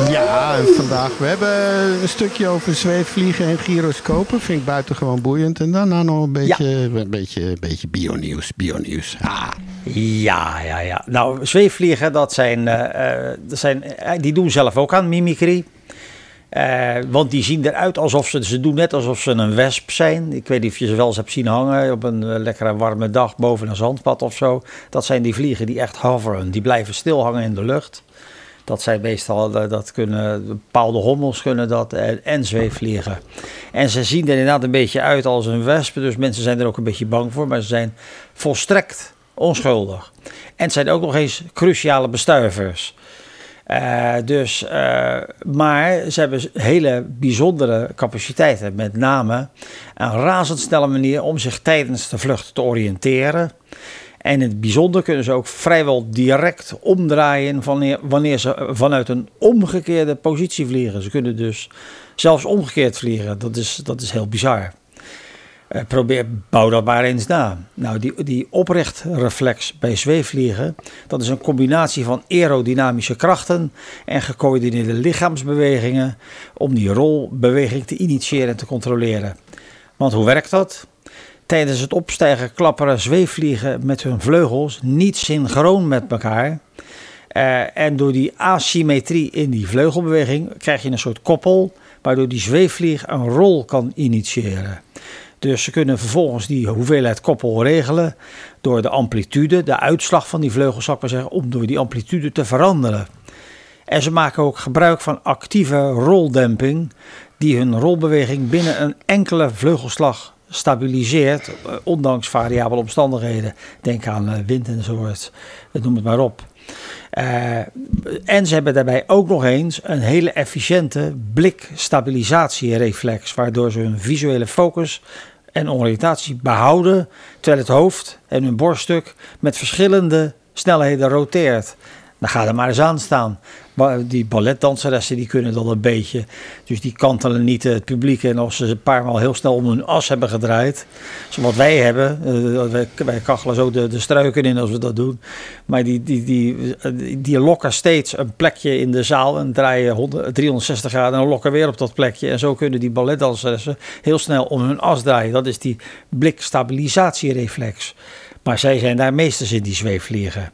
Ja, vandaag we hebben een stukje over zweefvliegen en gyroscopen. Vind ik buitengewoon boeiend. En daarna nog een beetje, een beetje, een beetje bionieuws. bionieuws. Ah. Ja, ja, ja. Nou, zweefvliegen, dat zijn, eh, eh, dat zijn, eh, die doen zelf ook aan mimicry. Want die zien eruit alsof ze, ze doen net alsof ze een wesp zijn. Ik weet niet of je ze wel eens hebt zien hangen op een lekkere warme dag boven een zandpad of zo. Dat zijn die vliegen die echt hoveren. Die blijven stil hangen in de lucht. Dat zijn meestal, eh, dat kunnen, bepaalde hommels kunnen dat en, en zweefvliegen. En ze zien er inderdaad een beetje uit als een wesp. Dus mensen zijn er ook een beetje bang voor. Maar ze zijn volstrekt onschuldig. En het zijn ook nog eens cruciale bestuivers. Uh, dus, uh, maar ze hebben hele bijzondere capaciteiten. Met name een razendsnelle manier om zich tijdens de vlucht te oriënteren. En in het bijzonder kunnen ze ook vrijwel direct omdraaien wanneer, wanneer ze vanuit een omgekeerde positie vliegen. Ze kunnen dus zelfs omgekeerd vliegen. Dat is, dat is heel bizar. Uh, probeer, bouw dat maar eens na. Nou, die, die oprichtreflex bij zweefvliegen, dat is een combinatie van aerodynamische krachten en gecoördineerde lichaamsbewegingen om die rolbeweging te initiëren en te controleren. Want hoe werkt dat? Tijdens het opstijgen klapperen zweefvliegen met hun vleugels niet synchroon met elkaar. Uh, en door die asymmetrie in die vleugelbeweging krijg je een soort koppel, waardoor die zweefvlieg een rol kan initiëren. Dus ze kunnen vervolgens die hoeveelheid koppel regelen door de amplitude, de uitslag van die vleugels, zeggen, om door die amplitude te veranderen. En ze maken ook gebruik van actieve roldemping, die hun rolbeweging binnen een enkele vleugelslag stabiliseert, eh, ondanks variabele omstandigheden. Denk aan eh, wind enzovoort, noem het maar op. En ze hebben daarbij ook nog eens een hele efficiënte blikstabilisatiereflex, waardoor ze hun visuele focus en oriëntatie behouden, terwijl het hoofd en hun borststuk met verschillende snelheden roteert. Dan ga er maar eens aan staan. Die balletdanseressen die kunnen dat een beetje. Dus die kantelen niet het publiek. En als ze een paar maal heel snel om hun as hebben gedraaid. Zoals wat wij hebben. Uh, wij, kachelen zo de, de struiken in als we dat doen. Maar die, die, die, die lokken steeds een plekje in de zaal. En draaien 100, 360 graden en lokken weer op dat plekje. En zo kunnen die balletdanseressen heel snel om hun as draaien. Dat is die blikstabilisatiereflex. Maar zij zijn daar meesters in die zweefvliegen.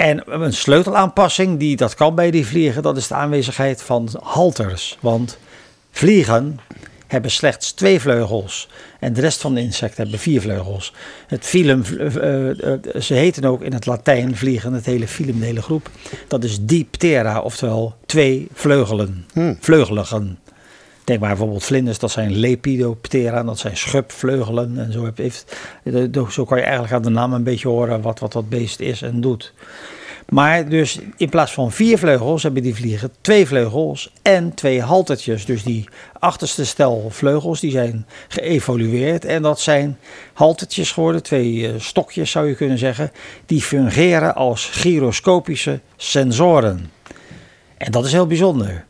En een sleutelaanpassing die dat kan bij die vliegen, dat is de aanwezigheid van halters. Want vliegen hebben slechts twee vleugels en de rest van de insecten hebben vier vleugels. Het filum, uh, uh, ze heten ook in het Latijn vliegen, het hele filum, de hele groep. Dat is diptera, oftewel twee vleugelen, hmm. vleugeligen. Denk maar bijvoorbeeld vlinders, dat zijn lepidoptera, dat zijn schubvleugelen. En zo, heeft, zo kan je eigenlijk aan de naam een beetje horen wat, wat dat beest is en doet. Maar dus in plaats van vier vleugels hebben die vliegen twee vleugels en twee haltertjes. Dus die achterste stel vleugels die zijn geëvolueerd. En dat zijn haltertjes geworden, twee eh, stokjes zou je kunnen zeggen. Die fungeren als gyroscopische sensoren. En dat is heel bijzonder.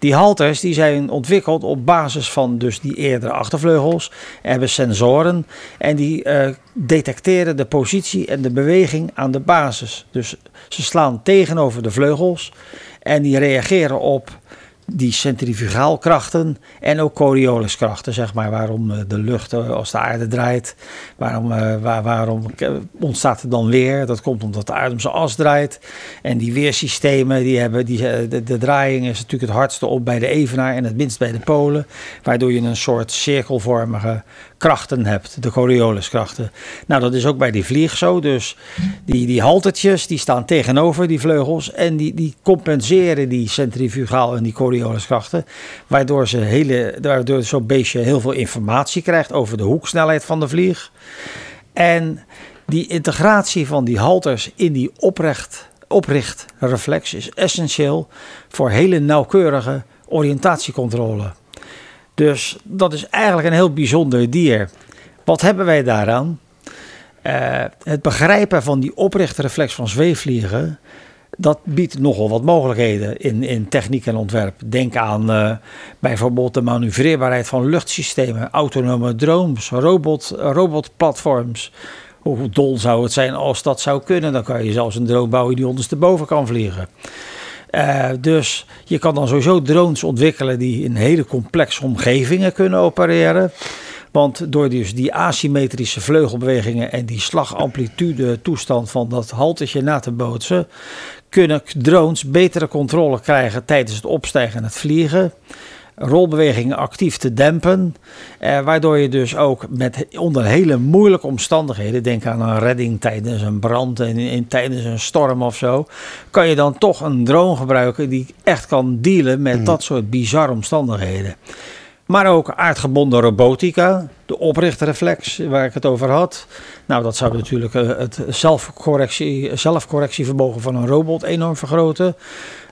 Die halters die zijn ontwikkeld op basis van dus die eerdere achtervleugels. Hebben sensoren en die uh, detecteren de positie en de beweging aan de basis. Dus ze slaan tegenover de vleugels en die reageren op die centrifugaalkrachten en ook Corioliskrachten, zeg maar, waarom eh, de lucht eh, als de aarde draait, waarom, uh, waar, waarom ontstaat er dan weer? Dat komt omdat de aarde om zijn as draait. En die weersystemen, die hebben, die, de, de draaiing is natuurlijk het hardste op bij de evenaar en het minst bij de polen, waardoor je een soort cirkelvormige krachten hebt, de Corioliskrachten. Nou, dat is ook bij die vlieg zo. Dus die, die haltertjes, die staan tegenover die vleugels en die, die compenseren die centrifugaal en die Corioliskrachten, waardoor, ze hele, waardoor zo'n beestje heel veel informatie krijgt over de hoeksnelheid van de vlieg. En die integratie van die halters in die oprecht, oprichtreflex is essentieel voor hele nauwkeurige oriëntatiecontrole. Dus dat is eigenlijk een heel bijzonder dier. Wat hebben wij daaraan? Uh, het begrijpen van die oprichtreflex van zweefvliegen, dat biedt nogal wat mogelijkheden in, in techniek en ontwerp. Denk aan uh, bijvoorbeeld de manoeuvreerbaarheid van luchtsystemen, autonome drones, robot, robotplatforms. Hoe dol zou het zijn als dat zou kunnen? Dan kan je zelfs een drone bouwen die ondersteboven kan vliegen. Eh, dus je kan dan sowieso drones ontwikkelen die in hele complexe omgevingen kunnen opereren. Want door dus die asymmetrische vleugelbewegingen en die slagamplitude toestand van dat haltetje na te bootsen, kunnen drones betere controle krijgen tijdens het opstijgen en het vliegen. Rolbewegingen actief te dempen. Eh, waardoor je dus ook met, onder hele moeilijke omstandigheden, denk aan een redding tijdens een brand en in, tijdens een storm of zo, kan je dan toch een drone gebruiken die echt kan dealen met dat soort bizarre omstandigheden. Maar ook aardgebonden robotica, de oprichtreflex waar ik het over had. Nou, dat zou natuurlijk eh, het zelfcorrectie, zelfcorrectievermogen van een robot enorm vergroten.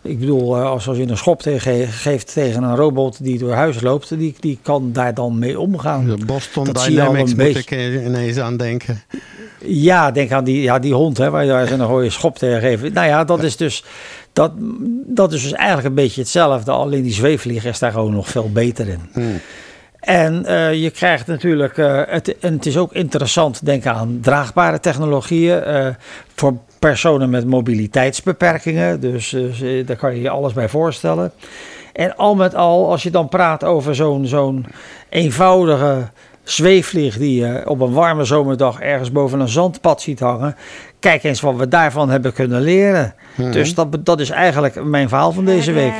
Ik bedoel, eh, als je een schop tegen, geeft tegen een robot die door huis loopt, die, die kan daar dan mee omgaan. De Boston Dat Dynamics een moet beetje. ik ineens aan denken. Ja, denk aan die, ja, die hond hè, waar je daar een rode schop tegen geeft. Nou ja, dat is dus... Dat, dat is dus eigenlijk een beetje hetzelfde. Alleen die zweefvlieger is daar gewoon nog veel beter in. En eh, je krijgt natuurlijk, eh, het, en het is ook interessant, denk aan draagbare technologieën eh, voor personen met mobiliteitsbeperkingen. Dus, dus, daar kan je je alles bij voorstellen. En al met al, als je dan praat over zo'n zo'n eenvoudige zweefvlieg die je op een warme zomerdag ergens boven een zandpad ziet hangen. Kijk eens wat we daarvan hebben kunnen leren. Dus dat, dat is eigenlijk mijn verhaal van deze week.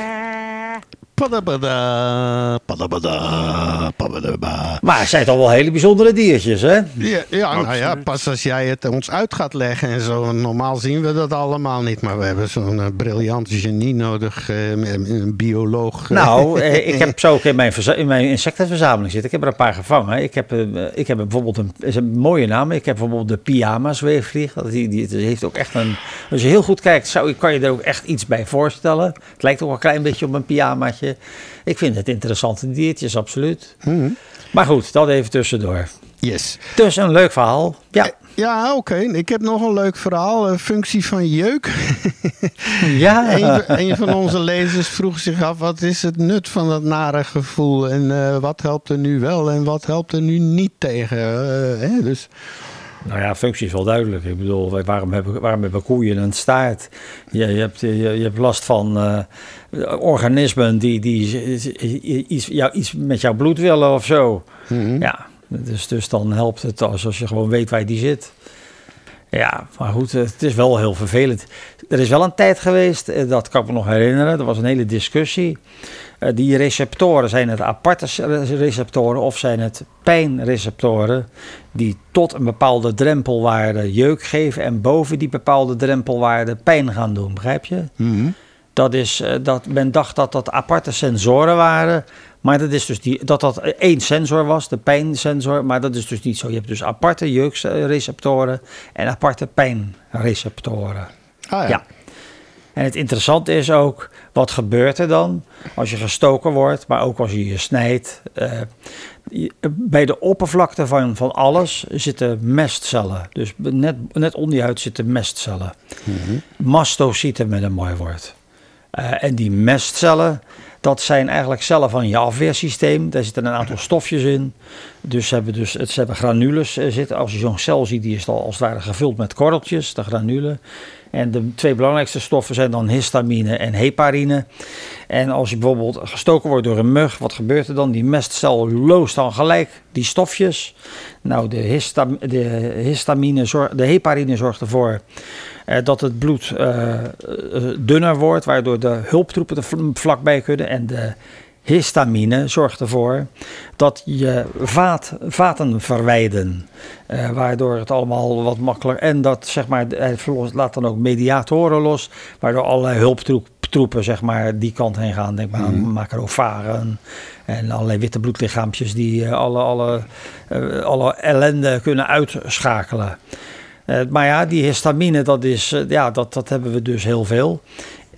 Padabada, padabada, padabada. Maar het zijn toch wel hele bijzondere diertjes, hè? Ja, ja, nou ja, pas als jij het ons uit gaat leggen en zo. Normaal zien we dat allemaal niet. Maar we hebben zo'n eh, briljant genie nodig. eh, een bioloog. eh. Nou, ik heb zo ook in mijn, in mijn insectenverzameling zitten. Ik heb er een paar gevangen. Ik heb, ik heb bijvoorbeeld een, is een mooie naam. Ik heb bijvoorbeeld de pyjama zweefvlieg. Dat die, die, die heeft ook echt een. Als je heel goed kijkt, zou, kan je er ook echt iets bij voorstellen. Het lijkt ook wel een klein beetje op een pyjamaatje. Ik vind het interessante diertjes, absoluut. Maar goed, dat even tussendoor. Yes. Dus een leuk verhaal. Ja. Ja, oké. Ik heb nog een leuk verhaal. Een functie van jeuk. Ja. Een, een van onze lezers vroeg zich af: wat is het nut van dat nare gevoel? En eh, wat helpt er nu wel en wat helpt er nu niet tegen? Eh, hè? Dus Nou ja, functie is wel duidelijk. Ik bedoel, waarom hebben, waarom hebben koeien een staart? Je, je, hebt, je, je hebt last van eh, organismen die, die iets, jou, iets met jouw bloed willen of zo. Ja, dus, dus dan helpt het als, als je gewoon weet waar die zit. Ja, maar goed, eh, het is wel heel vervelend. Er is wel een tijd geweest, eh, dat kan ik me nog herinneren, er was een hele discussie. Eh, Die receptoren, zijn het aparte receptoren of zijn het pijnreceptoren die tot een bepaalde drempelwaarde jeuk geven en boven die bepaalde drempelwaarde pijn gaan doen, begrijp je? Dat is, eh, dat men dacht dat dat aparte sensoren waren. Maar dat is dus die, dat dat één sensor was, de pijnsensor. Maar dat is dus niet zo. Je hebt dus aparte jeukreceptoren en aparte pijnreceptoren. ah, ja. Ja. En het interessante is ook, wat gebeurt er dan als je gestoken wordt, maar ook als je je snijdt. Eh, je- bij de oppervlakte van, van alles zitten mestcellen. Dus net, net onder je huid zitten mestcellen. Mastocyten met een mooi woord. Eh, en die mestcellen, dat zijn eigenlijk cellen van je afweersysteem. Daar zitten een aantal stofjes in. Dus ze hebben, dus, ze hebben granules eh, zitten. Als je zo'n cel ziet, die is al als het ware gevuld met korreltjes, de granulen. En de twee belangrijkste stoffen zijn dan histamine en heparine. En als je bijvoorbeeld gestoken wordt door een mug, wat gebeurt er dan? Die mestcel loost dan gelijk die stofjes. Nou, de, de histamine, de heparine zorgt ervoor eh, dat het bloed eh, eh, dunner wordt, waardoor de hulptroepen er vl- vlakbij kunnen. En de histamine zorgt ervoor dat je vaat, vaten verwijden. eh, waardoor het allemaal wat makkelijker. En dat zeg maar, hij laat dan ook mediatoren los, waardoor allerlei hulptroepen zeg maar, die kant heen gaan. Denk maar aan macrofagen en allerlei witte bloedlichaampjes die eh, alle, alle, eh, alle ellende kunnen uitschakelen. Eh, maar ja, die histamine, dat, is, ja, dat, dat hebben we dus heel veel.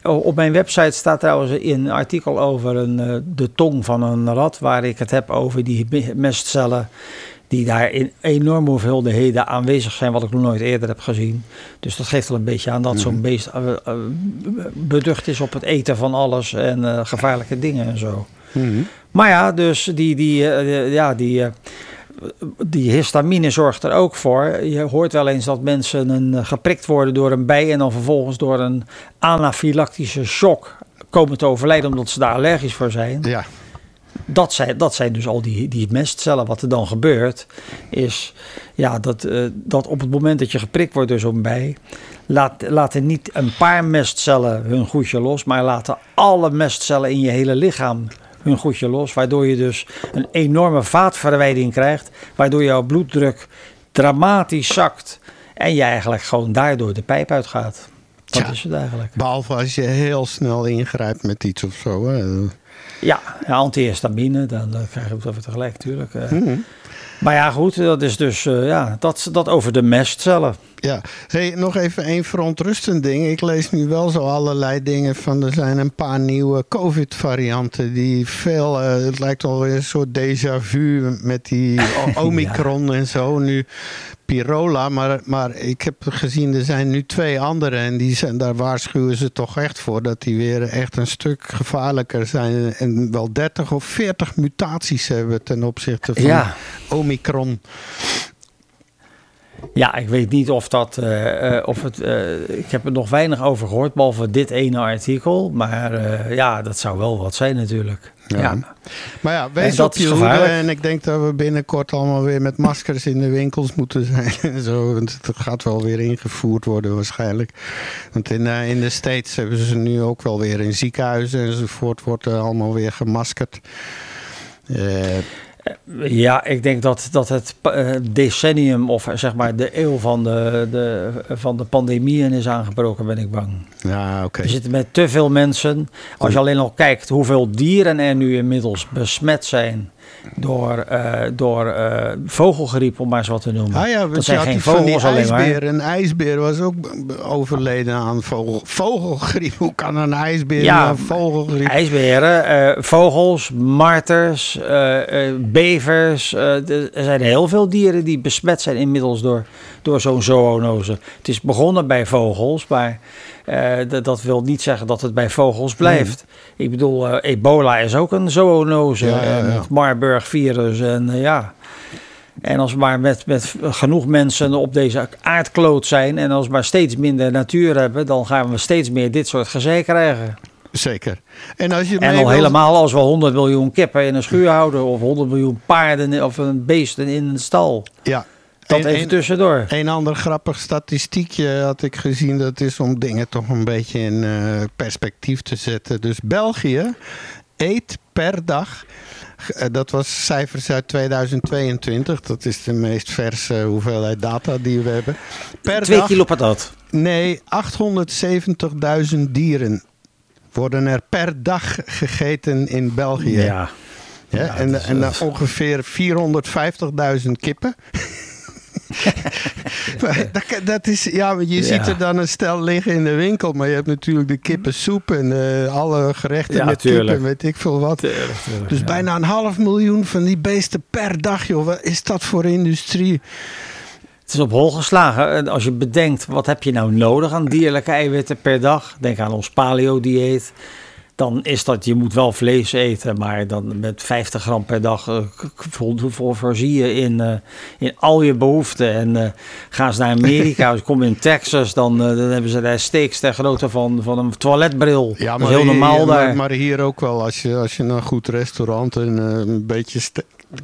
O- Op mijn website staat trouwens een artikel over een, eh, de tong van een rat, waar ik het heb over die me- mestcellen. Die daar in enorme hoeveelheden aanwezig zijn, wat ik nog nooit eerder heb gezien. Dus dat geeft wel een beetje aan dat zo'n beest eh, eh, beducht is op het eten van alles en gevaarlijke dingen en zo. Maar ja, dus die, die, ja, die, die histamine zorgt er ook voor. Je hoort wel eens dat mensen een, eh, geprikt worden door een bij en dan vervolgens door een anafylactische shock komen te overlijden omdat ze daar allergisch voor zijn. Ja, Dat zijn, dat zijn dus al die, die mestcellen. Wat er dan gebeurt, is ja, dat, eh, dat op het moment dat je geprikt wordt door zo'n bij, laat, laten niet een paar mestcellen hun goedje los, maar laten alle mestcellen in je hele lichaam hun goedje los. Waardoor je dus een enorme vaatverwijding krijgt, waardoor jouw bloeddruk dramatisch zakt en je eigenlijk gewoon daardoor de pijp uitgaat. Dat is het eigenlijk. behalve als je heel snel ingrijpt met iets of zo. Hè. Ja, antihistamine, dan, dan krijg je het over tegelijk natuurlijk. eh. Maar ja, goed, dat is dus eh, ja, dat, dat over de mestcellen. Ja, hey, nog even één verontrustend ding. Ik lees nu wel zo allerlei dingen van. Er zijn een paar nieuwe COVID-varianten die veel. eh, het lijkt weer een soort déjà vu met die Omicron en zo. Nu Pirola, maar, maar ik heb gezien er zijn nu twee andere en die zijn, daar waarschuwen ze toch echt voor dat die weer echt een stuk gevaarlijker zijn en wel 30 of 40 mutaties hebben ten opzichte van Ja. Omicron. Ja, ik weet niet of dat. eh, of het, eh, ik heb er nog weinig over gehoord, behalve dit ene artikel. Maar ja, dat zou wel wat zijn natuurlijk. Ja. Ja. Maar ja, En wees dat op je hoede. En ik denk dat we binnenkort allemaal weer met maskers in de winkels moeten zijn. En zo. Want het gaat wel weer ingevoerd worden waarschijnlijk. Want in, in de States hebben ze nu ook wel weer in ziekenhuizen enzovoort. Wordt er allemaal weer gemaskerd. Eh, Ja, ik denk dat, dat het eh, decennium of zeg maar de eeuw van de, de, van de pandemieën is aangebroken, ben ik bang. ja, oké. We zitten met te veel mensen. Als je alleen al kijkt hoeveel dieren er nu inmiddels besmet zijn door, eh, door eh, vogelgriep, om maar eens wat te noemen. Ah ja, dat zijn geen vogels alleen maar. ijsbeer. Een ijsbeer was ook overleden aan vogel, vogelgriep. Hoe kan een ijsbeer Ja, aan vogelgriep? IJsberen, eh, vogels, marters, bevers. er zijn heel veel dieren die besmet zijn inmiddels door, door zo'n zoonose. Het is begonnen bij vogels, maar eh, dat- wil niet zeggen dat het bij vogels blijft. Ik bedoel, eh, ebola is ook een zoonose Ja, ja, en ja. het Marburg-virus. En eh, ja... En als we maar met, met genoeg mensen op deze aardkloot zijn en als we maar steeds minder natuur hebben, dan gaan we steeds meer dit soort gezeik krijgen. Zeker. En als je En al wil- helemaal als we 100 miljoen kippen in een schuur houden of 100 miljoen paarden of een beesten in een stal. Ja. Dat even tussendoor. Een ander grappig statistiekje had ik gezien. Dat is om dingen toch een beetje in eh, perspectief te zetten. Dus België eet per dag. eh, Dat was cijfers uit 2022. Dat is de meest verse hoeveelheid data die we hebben. Per Twee dag, kilo patat. Nee, 870.000 dieren worden er per dag gegeten in België. Ja. Ja, Ja, en en ongeveer 450.000 kippen. Maar dat, dat is, ja, je Ja. ziet er dan een stel liggen in de winkel, maar je hebt natuurlijk de kippensoep en eh, alle gerechten Ja, met tuurlijk. kippen, weet ik veel wat. Dus bijna een half miljoen van die beesten per dag, joh. Wat is dat voor industrie? Het is op hol geslagen. En Als je bedenkt, wat heb je nou nodig aan dierlijke eiwitten per dag? Denk aan ons paleo-dieet. Dan is dat, je moet wel vlees eten, maar dan met 50 gram per dag vol- vol- voorzie je in, eh, in al je behoeften. En eh, gaan ze naar Amerika, komt in Texas, dan, dan hebben ze daar steaks ter grootte van, van een toiletbril. Ja, dat is heel normaal hier, daar. maar, maar hier ook wel. Als je, als je naar een goed restaurant en een beetje...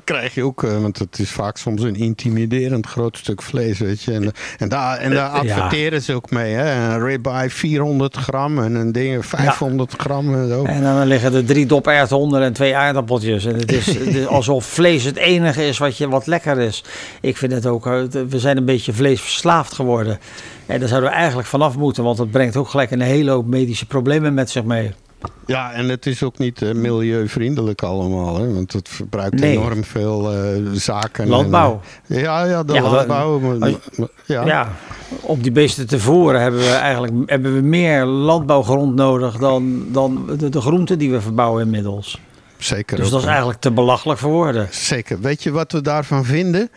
krijg je ook, eh, want het is vaak soms een intimiderend groot stuk vlees, weet je. En, en daar, en daar ja. adverteren ze ook mee, hè. Een ribeye 400 gram en een ding 500 gram en zo. En dan liggen er drie doperwten onder en twee aardappeltjes. En het is, het is alsof vlees het enige is wat, je, wat lekker is. Ik vind het ook, eh, we zijn een beetje vleesverslaafd geworden. En daar zouden we eigenlijk vanaf moeten, want dat brengt ook gelijk een hele hoop medische problemen met zich mee. Ja, en het is ook niet eh, milieuvriendelijk allemaal, hè. Want het verbruikt Nee. enorm veel eh, zaken. en, Landbouw. eh, ja, ja, de Ja, landbouw. maar- als je- maar- ja. Ja. om die beesten te voeren hebben we eigenlijk hebben we meer landbouwgrond nodig dan, dan de, de groenten die we verbouwen inmiddels. zeker. Dus ook, dat is eigenlijk te belachelijk voor woorden. Zeker. Weet je wat we daarvan vinden?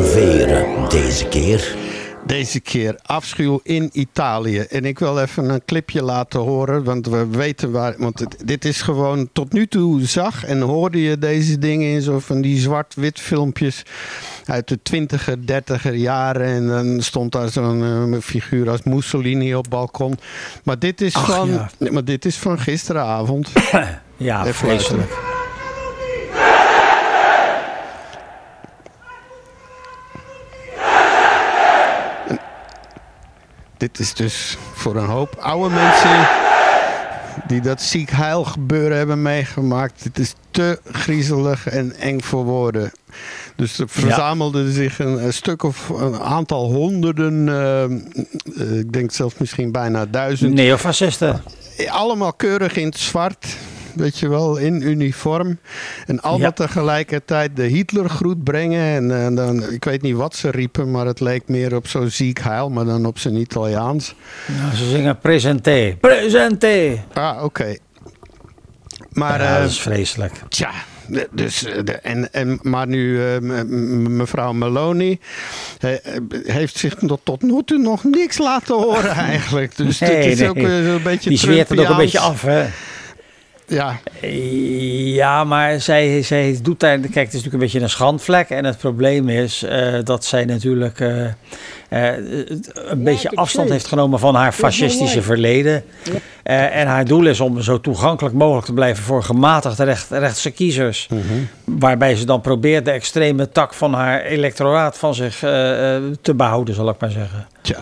Veren deze keer. Deze keer afschuw in Italië. En ik wil even een clipje laten horen, want we weten waar. Want het- dit is gewoon tot nu toe zag en hoorde je deze dingen in zo van die zwart-wit filmpjes uit de twintiger, dertiger jaren. En dan stond daar zo'n eh, figuur als Mussolini op het balkon. Maar dit is, Ach, van, ja. maar dit is van gisteravond. Ja, vreselijk. Dit is dus voor een hoop oude mensen die dat ziek heil gebeuren hebben meegemaakt. Het is te griezelig en eng voor woorden. Dus er verzamelde zich een, een stuk of een aantal honderden, eh, eh, ik denk zelfs misschien bijna duizend. Neofascisten. Allemaal keurig in het zwart. Weet je wel, in uniform. En allemaal Ja. tegelijkertijd de Hitlergroet brengen. En, eh, dan, ik weet niet wat ze riepen, maar het leek meer op zo'n ziek heil, maar dan op zijn Italiaans. Nou, ze zingen presenté. Presenté. Ah, oké. Maar, Ja, eh, dat is vreselijk. tja, dus, eh, de, en, en, maar nu eh, mevrouw Meloni eh, eh, heeft zich tot, tot nu toe nog niks laten horen eigenlijk. Dus Nee, dit is nee. ook eh, zo'n beetje Die zweert het ook een beetje af, hè? Ja, Ja, maar zij, zij doet daar... Kijk, het is natuurlijk een beetje een schandvlek. En het probleem is eh, dat zij natuurlijk eh, eh, een beetje afstand heeft genomen van haar fascistische verleden. Eh, en haar doel is om zo toegankelijk mogelijk te blijven voor gematigde recht, rechtse kiezers. Waarbij ze dan probeert de extreme tak van haar electoraat van zich eh, eh, te behouden, zal ik maar zeggen. tja.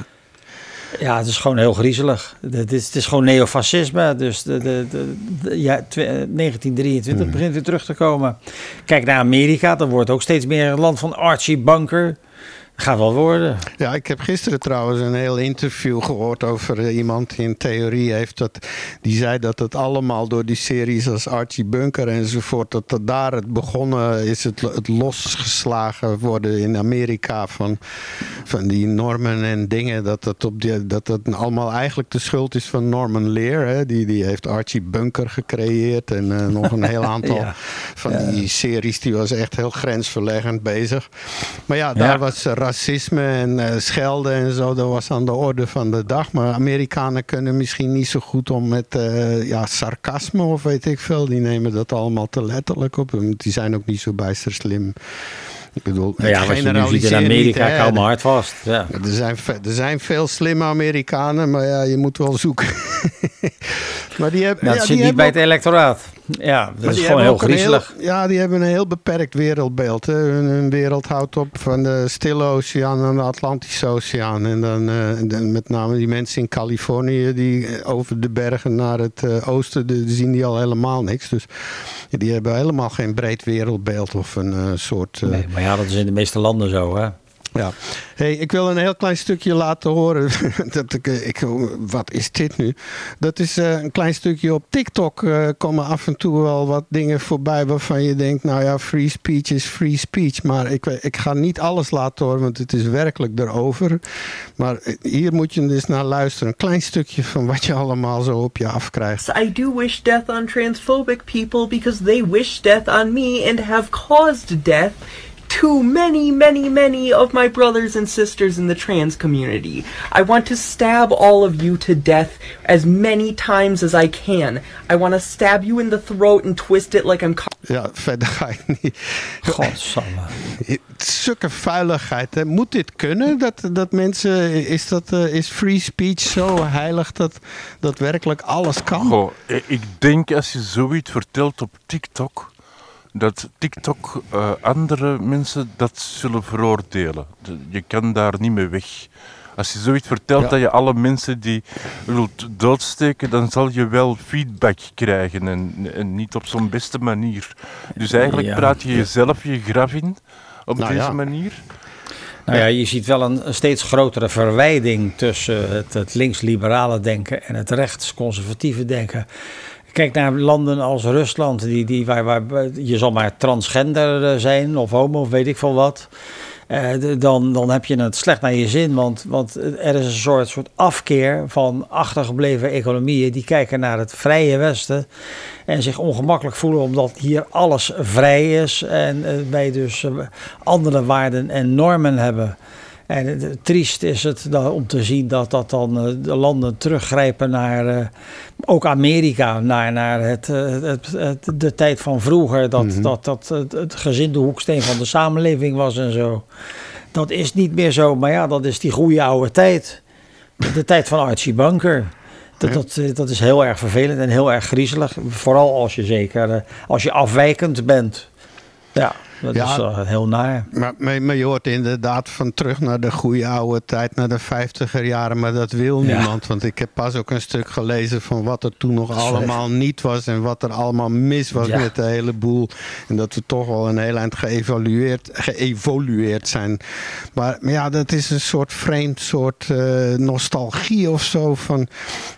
Ja, het is gewoon heel griezelig. Het is, het is gewoon neofascisme. Dus de, de, de, de- ja, tw- eh, 1923 Hmm. begint weer terug te komen. Kijk naar Amerika, dan wordt ook steeds meer een land van Archie Bunker. Gaat wel worden. Ja, ik heb gisteren trouwens een heel interview gehoord over eh, iemand die een theorie heeft. Dat, die zei dat het allemaal door die series als Archie Bunker enzovoort. Dat, dat daar het begonnen is, het, het losgeslagen worden in Amerika van, van die normen en dingen. Dat dat, op die, dat dat allemaal eigenlijk de schuld is van Norman Lear. Hè? Die, die heeft Archie Bunker gecreëerd en eh, nog een heel aantal Ja. van die series. Die was echt heel grensverleggend bezig. Maar ja, daar Ja. was eh, racisme en eh, schelden en zo. Dat was aan de orde van de dag. Maar Amerikanen kunnen misschien niet zo goed om met eh, ja, sarcasme of weet ik veel. Die nemen dat allemaal te letterlijk op. Die zijn ook niet zo bijster slim. Ik bedoel, Nou ja, ziet in generaliseer Amerika, niet, hou maar hard vast. Ja. Er zijn, er zijn veel slimme Amerikanen, maar ja, je moet wel zoeken. maar die hebben, Dat ja, zit die niet bij het electoraat. Ja, dat is gewoon heel griezelig. ja, die hebben een heel beperkt wereldbeeld. Hè. Hun, hun wereld houdt op van de Stille Oceaan en de Atlantische Oceaan. En dan eh, met name die mensen in Californië die eh, over de bergen naar het eh, oosten, de, zien die al helemaal niks. Dus die hebben helemaal geen breed wereldbeeld of een soort... Nee, maar ja, dat is in de meeste landen zo, hè? Ja. Hey, ik wil een heel klein stukje laten horen. dat ik, eh, ik, wat is dit nu? Dat is eh, een klein stukje op TikTok. eh komen af en toe wel wat dingen voorbij waarvan je denkt: nou ja, free speech is free speech. Maar ik, ik ga niet alles laten horen, want het is werkelijk erover. Maar eh, hier moet je dus naar luisteren. Een klein stukje van wat je allemaal zo op je afkrijgt. I do wish death on transphobic people because they wish death on me and have caused death to many, many, many of my brothers and sisters in the trans community. I want to stab all of you to death as many times as I can. I want to stab you in the throat and twist it like I'm. Ja, verder ga ik niet. Godsamme. Zulke vuiligheid. Hè. Moet dit kunnen? Dat, dat mensen. Is, dat, eh, is free speech zo heilig dat, dat werkelijk alles kan? Goh, ik denk als je zoiets vertelt op TikTok, dat TikTok eh, andere mensen dat zullen veroordelen. De- Je kan daar niet mee weg. Als je zoiets vertelt Ja. dat je alle mensen die wilt doodsteken, dan zal je wel feedback krijgen en, en niet op zo'n beste manier. Dus eigenlijk Ja. praat je jezelf je graf in op Nou deze ja. manier. Nou ja, je ziet wel een, een steeds grotere verwijding tussen het, het links-liberale denken en het rechts-conservatieve denken. Kijk naar landen als Rusland, die, die, waar, waar je zal maar transgender eh, zijn of homo of weet ik veel wat. Eh, dan, dan heb je het slecht naar je zin, want, want er is een soort, soort afkeer van achtergebleven economieën die kijken naar het vrije Westen en zich ongemakkelijk voelen omdat hier alles vrij is en eh, wij dus andere waarden en normen hebben. En triest is het dan om te zien dat, dat dan eh, de landen teruggrijpen naar, eh, ook Amerika, naar, naar het, eh, het, het- de tijd van vroeger. Dat Mhm. dat, dat het, het gezin de hoeksteen van de samenleving was en zo. Dat is niet meer zo, maar ja, dat is die goede oude tijd. De tijd van Archie Bunker. Dat, dat, dat is heel erg vervelend en heel erg griezelig. Vooral als je zeker, als je afwijkend bent. Ja, dat Ja. is heel naar. Maar, maar, maar je hoort inderdaad van terug naar de goede oude tijd, naar de vijftiger jaren. Maar dat wil Ja. niemand. Want ik heb pas ook een stuk gelezen van wat er toen nog Dat allemaal niet was. En wat er allemaal mis was Ja. met de hele boel. En dat we toch wel een heel eind geëvalueerd, geëvolueerd zijn. Maar, maar ja, dat is een soort vreemd soort eh, nostalgie of zo. Van,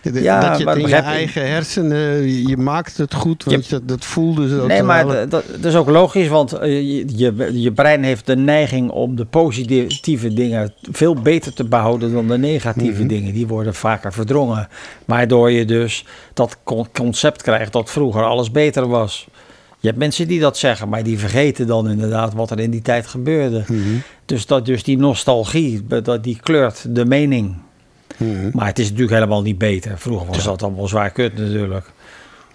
Ja, dat je het in je eigen hersenen, je, je maakt het goed. Want je, dat voelde zo. Nee, maar dat, dat is ook logisch, want eh, je, je, brein heeft de neiging om de positieve dingen veel beter te behouden dan de negatieve Mhm. dingen. Die worden vaker verdrongen. Waardoor je dus dat con- concept krijgt dat vroeger alles beter was. Je hebt mensen die dat zeggen, maar die vergeten dan inderdaad wat er in die tijd gebeurde. Mhm. Dus, dat, dus die nostalgie, dat, die kleurt de mening. Mhm. Maar het is natuurlijk helemaal niet beter. Vroeger was dat allemaal zwaar kut natuurlijk.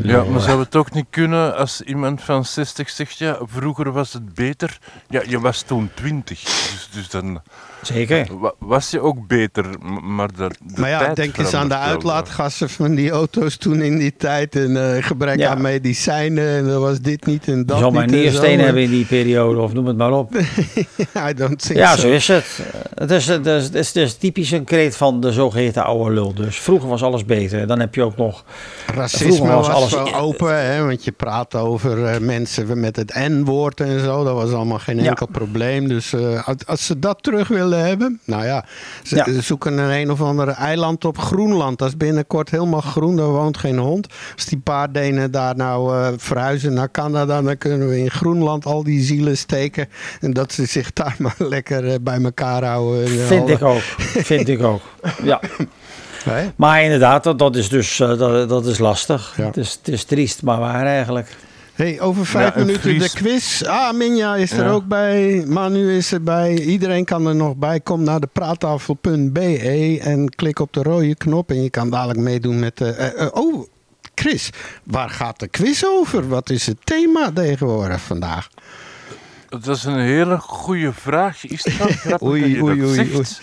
Ja, maar zou het ook niet kunnen als iemand van 60 zegt, ja, vroeger was het beter. Ja, je was toen 20, dus, dus dan Zeker. wa- was je ook beter, maar de, de Maar ja, tijd denk eens aan de uitlaatgassen van die auto's toen in die tijd. En eh, gebrek Ja. aan medicijnen. En dan was dit niet en Je dat zal maar niet. en zo. nierstenen hebben in die periode, of noem het maar op. I don't think Ja, so. zo is het. Het is, het is, het is, het is typisch een kreet van de zogeheten oude lul. Dus vroeger was alles beter. Dan heb je ook nog... Racisme Vroeger was was, wel open. Hè, want je praat over eh, mensen met het N-woord en zo. Dat was allemaal geen Ja. enkel probleem. Dus eh, als, ze dat terug willen hebben. Nou ja, ze, Ja. ze zoeken een een of andere eiland op Groenland. Dat is binnenkort helemaal groen. Daar woont geen hond. Als die paar Denen daar nou eh, verhuizen naar Canada. Dan kunnen we in Groenland al die zielen steken. En dat ze zich daar maar lekker bij elkaar houden. En, Vind ik ook. Vind ik ook. Ja. Maar inderdaad, dat, dat is dus eh, dat, dat is lastig. Ja. Het, is, het is triest, maar waar eigenlijk. Hey, over vijf Ja, minuten Fries- de quiz. Ah, Minja is er Ja. ook bij. Manu is erbij. Iedereen kan er nog bij. Kom naar de praattafel.be en klik op de rode knop. En je kan dadelijk meedoen met de... eh, eh, oh, Chris, waar gaat de quiz over? Wat is het thema tegenwoordig vandaag? Dat is een hele goede vraag. Is Oei, dat je oei, dat oei, zegt?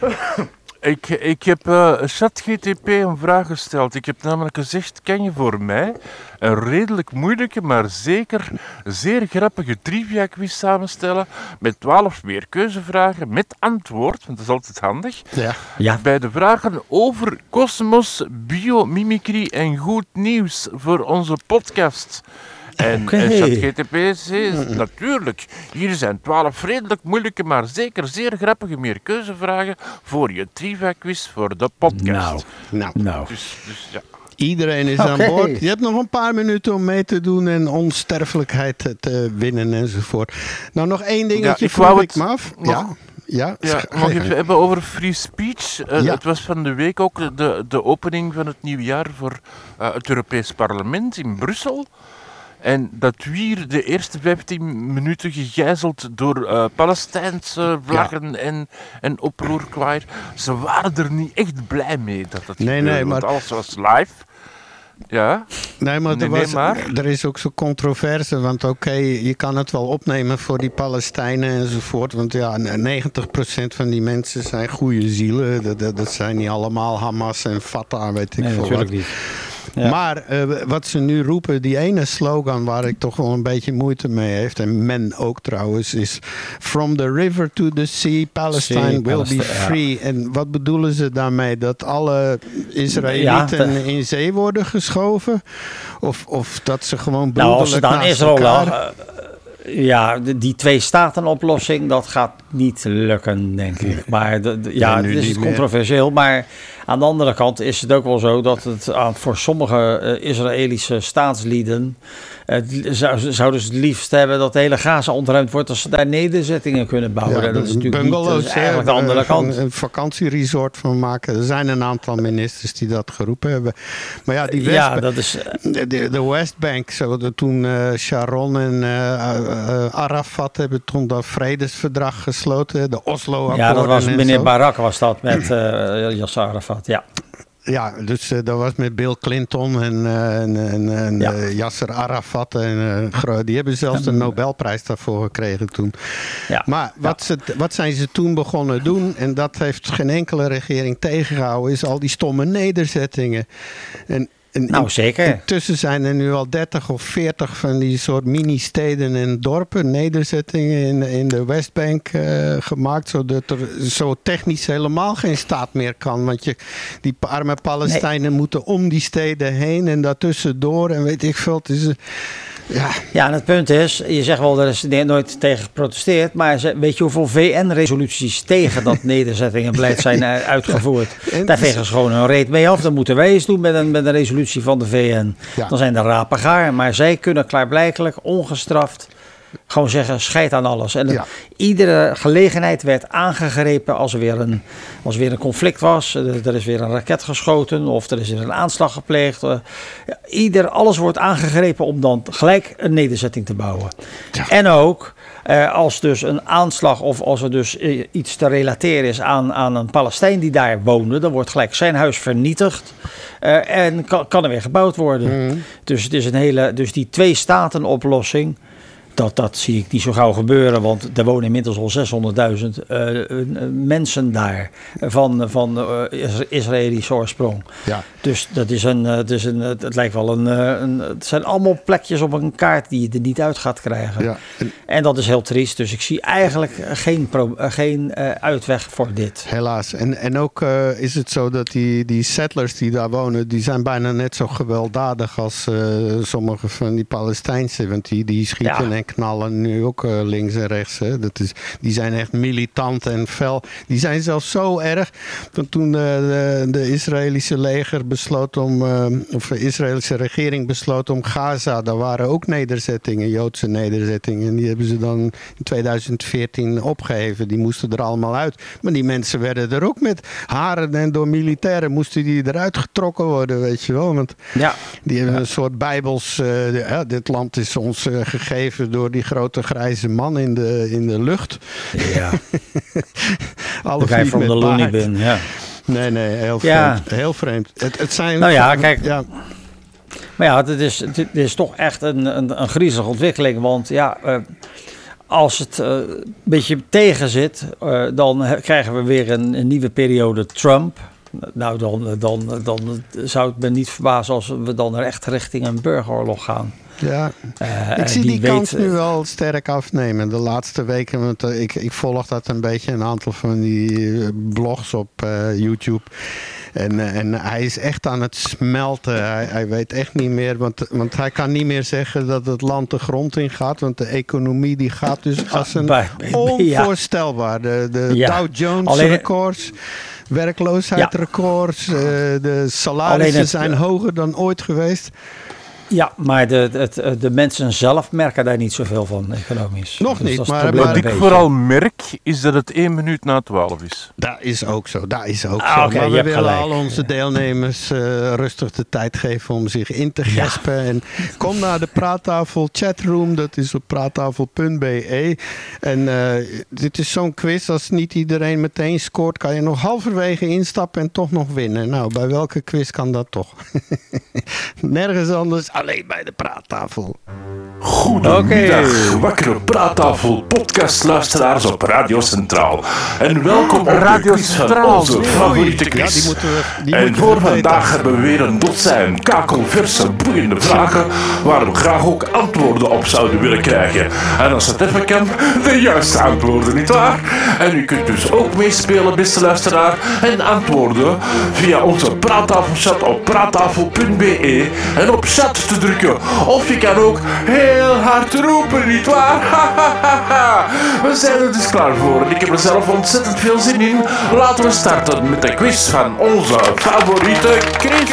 Ik, ik heb eh ChatGTP een vraag gesteld. Ik heb namelijk gezegd, kan je voor mij een redelijk moeilijke, maar zeker zeer grappige trivia quiz samenstellen met 12 meer keuzevragen met antwoord, want dat is altijd handig, Ja. Ja, bij de vragen over kosmos, biomimicry en goed nieuws voor onze podcast. En, Oké. en ChatGTP zegt natuurlijk, hier zijn twaalf redelijk moeilijke, maar zeker zeer grappige meerkeuzevragen voor je trivia quiz voor de podcast. Nou. Nou, nou. Dus, dus ja. iedereen is aan boord. Je hebt nog een paar minuten om mee te doen en onsterfelijkheid te, winnen enzovoort. Nou, nog één dingetje ik vroeg wou ik het me af. nog- Ja, ja. Ja, mag je ik even hebben over free speech? Eh, Ja. Het was van de week ook de, de opening van het nieuwjaar voor eh, het Europees Parlement in Brussel. En dat weer de eerste 15 minuten gegijzeld door eh, Palestijnse vlaggen en, en oproerkwaaier. Ze waren er niet echt blij mee dat het Nee, gebeurde, nee, want maar- alles was live. Ja, Nee, maar, Nee, er, nee, was, maar- er is ook zo'n controverse. Want oké, je kan het wel opnemen voor die Palestijnen enzovoort. Want ja, 90% van die mensen zijn goede zielen. Dat, dat, dat zijn niet allemaal Hamas en Fatah, weet ik Nee, veel natuurlijk wat. niet. Ja. Maar eh, wat ze nu roepen, die ene slogan waar ik toch wel een beetje moeite mee heeft, en men ook trouwens, is From the river to the sea, Palestine Sea, will be ja. free. En wat bedoelen ze daarmee? Dat alle Israëlieten Ja, in zee worden geschoven? Of, of dat ze gewoon Nou, als ze dan Israël elkaar- eh, ja, die twee staten oplossing, dat gaat niet lukken, denk ik. Maar de- de- ja, Nee, het is meer. controversieel. Maar Aan de andere kant is het ook wel zo dat het aan, voor sommige eh, Israëlische staatslieden zou, zouden ze het liefst hebben dat de hele Gaza ontruimd wordt als ze daar nederzettingen kunnen bouwen. Ja, dat is natuurlijk niet, dat is bungalows, eigenlijk de andere eh, kant. Een, vakantieresort van maken. Er zijn een aantal ministers die dat geroepen hebben. Maar ja, die Ja, West- dat is. eh, de, de, Westbank, zo, de, toen eh, Sharon en Arafat hebben toen dat vredesverdrag gesloten, de Oslo-akkoorden. Ja, dat was en meneer. Barak was dat met Yasser Arafat. Ja. Ja, dus eh, dat was met Bill Clinton en, eh, en, en, Ja. eh, Yasser Arafat. En, die hebben zelfs de Nobelprijs daarvoor gekregen toen. Ja. Maar wat, ze, wat zijn ze toen begonnen doen? En dat heeft geen enkele regering tegengehouden. Is al die stomme nederzettingen. En, en Nou, zeker. Intussen zijn er nu al 30 of 40 van die soort mini-steden en dorpen, nederzettingen in, in de Westbank eh, gemaakt. Zodat er zo technisch helemaal geen staat meer kan. Want je, die arme Palestijnen moeten om die steden heen en daartussendoor. En weet ik veel. Het is, ja, Ja, en het punt is, je zegt wel, er is nooit tegen geprotesteerd, maar weet je hoeveel VN-resoluties tegen dat nederzettingenbeleid zijn eh, uitgevoerd? Daar vegen ze gewoon een reet mee af. Dan moeten wij eens doen met een, met een resolutie van de VN. Ja. Dan zijn de rapen gaar, maar zij kunnen klaarblijkelijk, ongestraft, gewoon zeggen, scheid aan alles. En Ja. iedere gelegenheid werd aangegrepen als er weer een, als er weer een conflict was. Er, is weer een raket geschoten of er is weer een aanslag gepleegd. Eh, Ieder, alles wordt aangegrepen om dan gelijk een nederzetting te bouwen. En ook eh, als dus een aanslag of als er dus eh, iets te relateren is aan, aan een Palestijn die daar woonde, dan wordt gelijk zijn huis vernietigd. eh, en kan, kan er weer gebouwd worden. Dus, het is een hele, dus die twee staten oplossing. Dat, dat zie ik niet zo gauw gebeuren, want er wonen inmiddels al 600.000 eh, eh, mensen daar van, van eh, Is- Israëlische oorsprong. ja. Dus dat is een, eh, het, is een, het lijkt wel een, eh, een. Het zijn allemaal plekjes op een kaart die je er niet uit gaat krijgen. Ja. En En dat is heel triest. Dus ik zie eigenlijk geen, pro, eh, geen eh, uitweg voor dit. Helaas. En, en ook eh, is het zo dat die, die settlers die daar wonen, die zijn bijna net zo gewelddadig als eh, sommige van die Palestijnse. Want die, die schieten Ja. En knallen nu ook eh, links en rechts. Hè. Dat is, die zijn echt militant en fel. Die zijn zelfs zo erg. Want toen de, de, de Israëlische leger besloot om, eh, of de Israëlische regering besloot om Gaza, daar waren ook nederzettingen, Joodse nederzettingen. En die hebben ze dan in 2014 opgeheven. Die moesten er allemaal uit. Maar die mensen werden er ook met haren en door militairen moesten die eruit getrokken worden, weet je wel. Want Ja, die hebben een soort bijbels. eh, ja, dit land is ons eh, gegeven door die grote grijze man in de, in de lucht. ja. Alle de met the Looney. Bin. Ja. Nee, nee, heel Ja. vreemd. Heel vreemd. Het, het zijn, Nou ja, kijk. Ja, Maar ja, dit is, dit is toch echt een, een, een griezelige ontwikkeling. Want ja, eh, als het eh, een beetje tegen zit, eh, dan krijgen we weer een, een nieuwe periode Trump. Nou, dan, dan, dan zou het me niet verbazen als we dan echt richting een burgeroorlog gaan. Ja. Eh, Ik zie die die weet, kans nu eh, wel sterk afnemen. De laatste weken, want eh, ik, ik volg dat een beetje, een aantal van die blogs op YouTube. En, en hij is echt aan het smelten. Hij, hij weet echt niet meer, want, want hij kan niet meer zeggen dat het land de grond in gaat. Want de economie die gaat dus als een onvoorstelbaar. De, de Ja. Dow Jones Alleen- records, werkloosheidsrecords, eh, de salarissen het- zijn hoger dan ooit geweest. Ja, maar de, het, de mensen zelf merken daar niet zoveel van economisch. Nog Dus niet, maar- maar- Wat ik vooral merk, is dat het 1 minuut na 12 is. Dat is ook zo, dat is ook Ah, zo. oké, maar we willen gelijk. al onze deelnemers eh, rustig de tijd geven om zich in te gespen. En kom naar de praattafel chatroom, dat is op praattafel.be. En eh, dit is zo'n quiz, als niet iedereen meteen scoort, kan je nog halverwege instappen en toch nog winnen. Nou, bij welke quiz kan dat toch? Nergens anders, alleen bij de praattafel. Goedemiddag, wakkere praattafel podcastluisteraars op Radio Centraal. En welkom op Radio de quiz van Centraal, onze nee. favoriete Ja, quiz. die moeten we, die en voor vandaag hebben we weer een dozijn kakelverse, boeiende vragen waar we graag ook antwoorden op zouden willen krijgen. En als het even kan, de juiste antwoorden, nietwaar? En u kunt dus ook meespelen, beste luisteraar, en antwoorden via onze praattafelchat op praattafel.be en op chat te drukken. Of je kan ook heel heel hard roepen, nietwaar? We zijn er dus klaar voor en ik heb er zelf ontzettend veel zin in. Laten we starten met de quiz van onze favoriete Chris.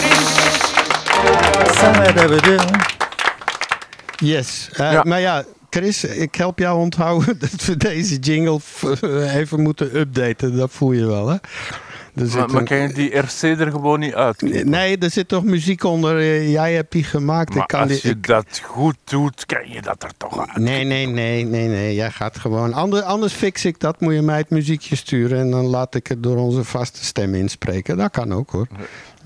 Yes. Eh, Ja. Maar ja, Chris, ik help jou onthouden dat we deze jingle even moeten updaten. Dat voel je wel, hè? Er zit Maar, maar een- kan je die RC er gewoon niet uit? Nee, er zit toch muziek onder. eh, Jij hebt die gemaakt. Maar ik kan als die, je ik- dat goed doet, kan je dat er toch uit. Nee, nee, nee, nee, nee. Jij gaat gewoon. Ander, anders fix ik dat. Moet je mij het muziekje sturen. En dan laat ik het door onze vaste stem inspreken. Dat kan ook hoor.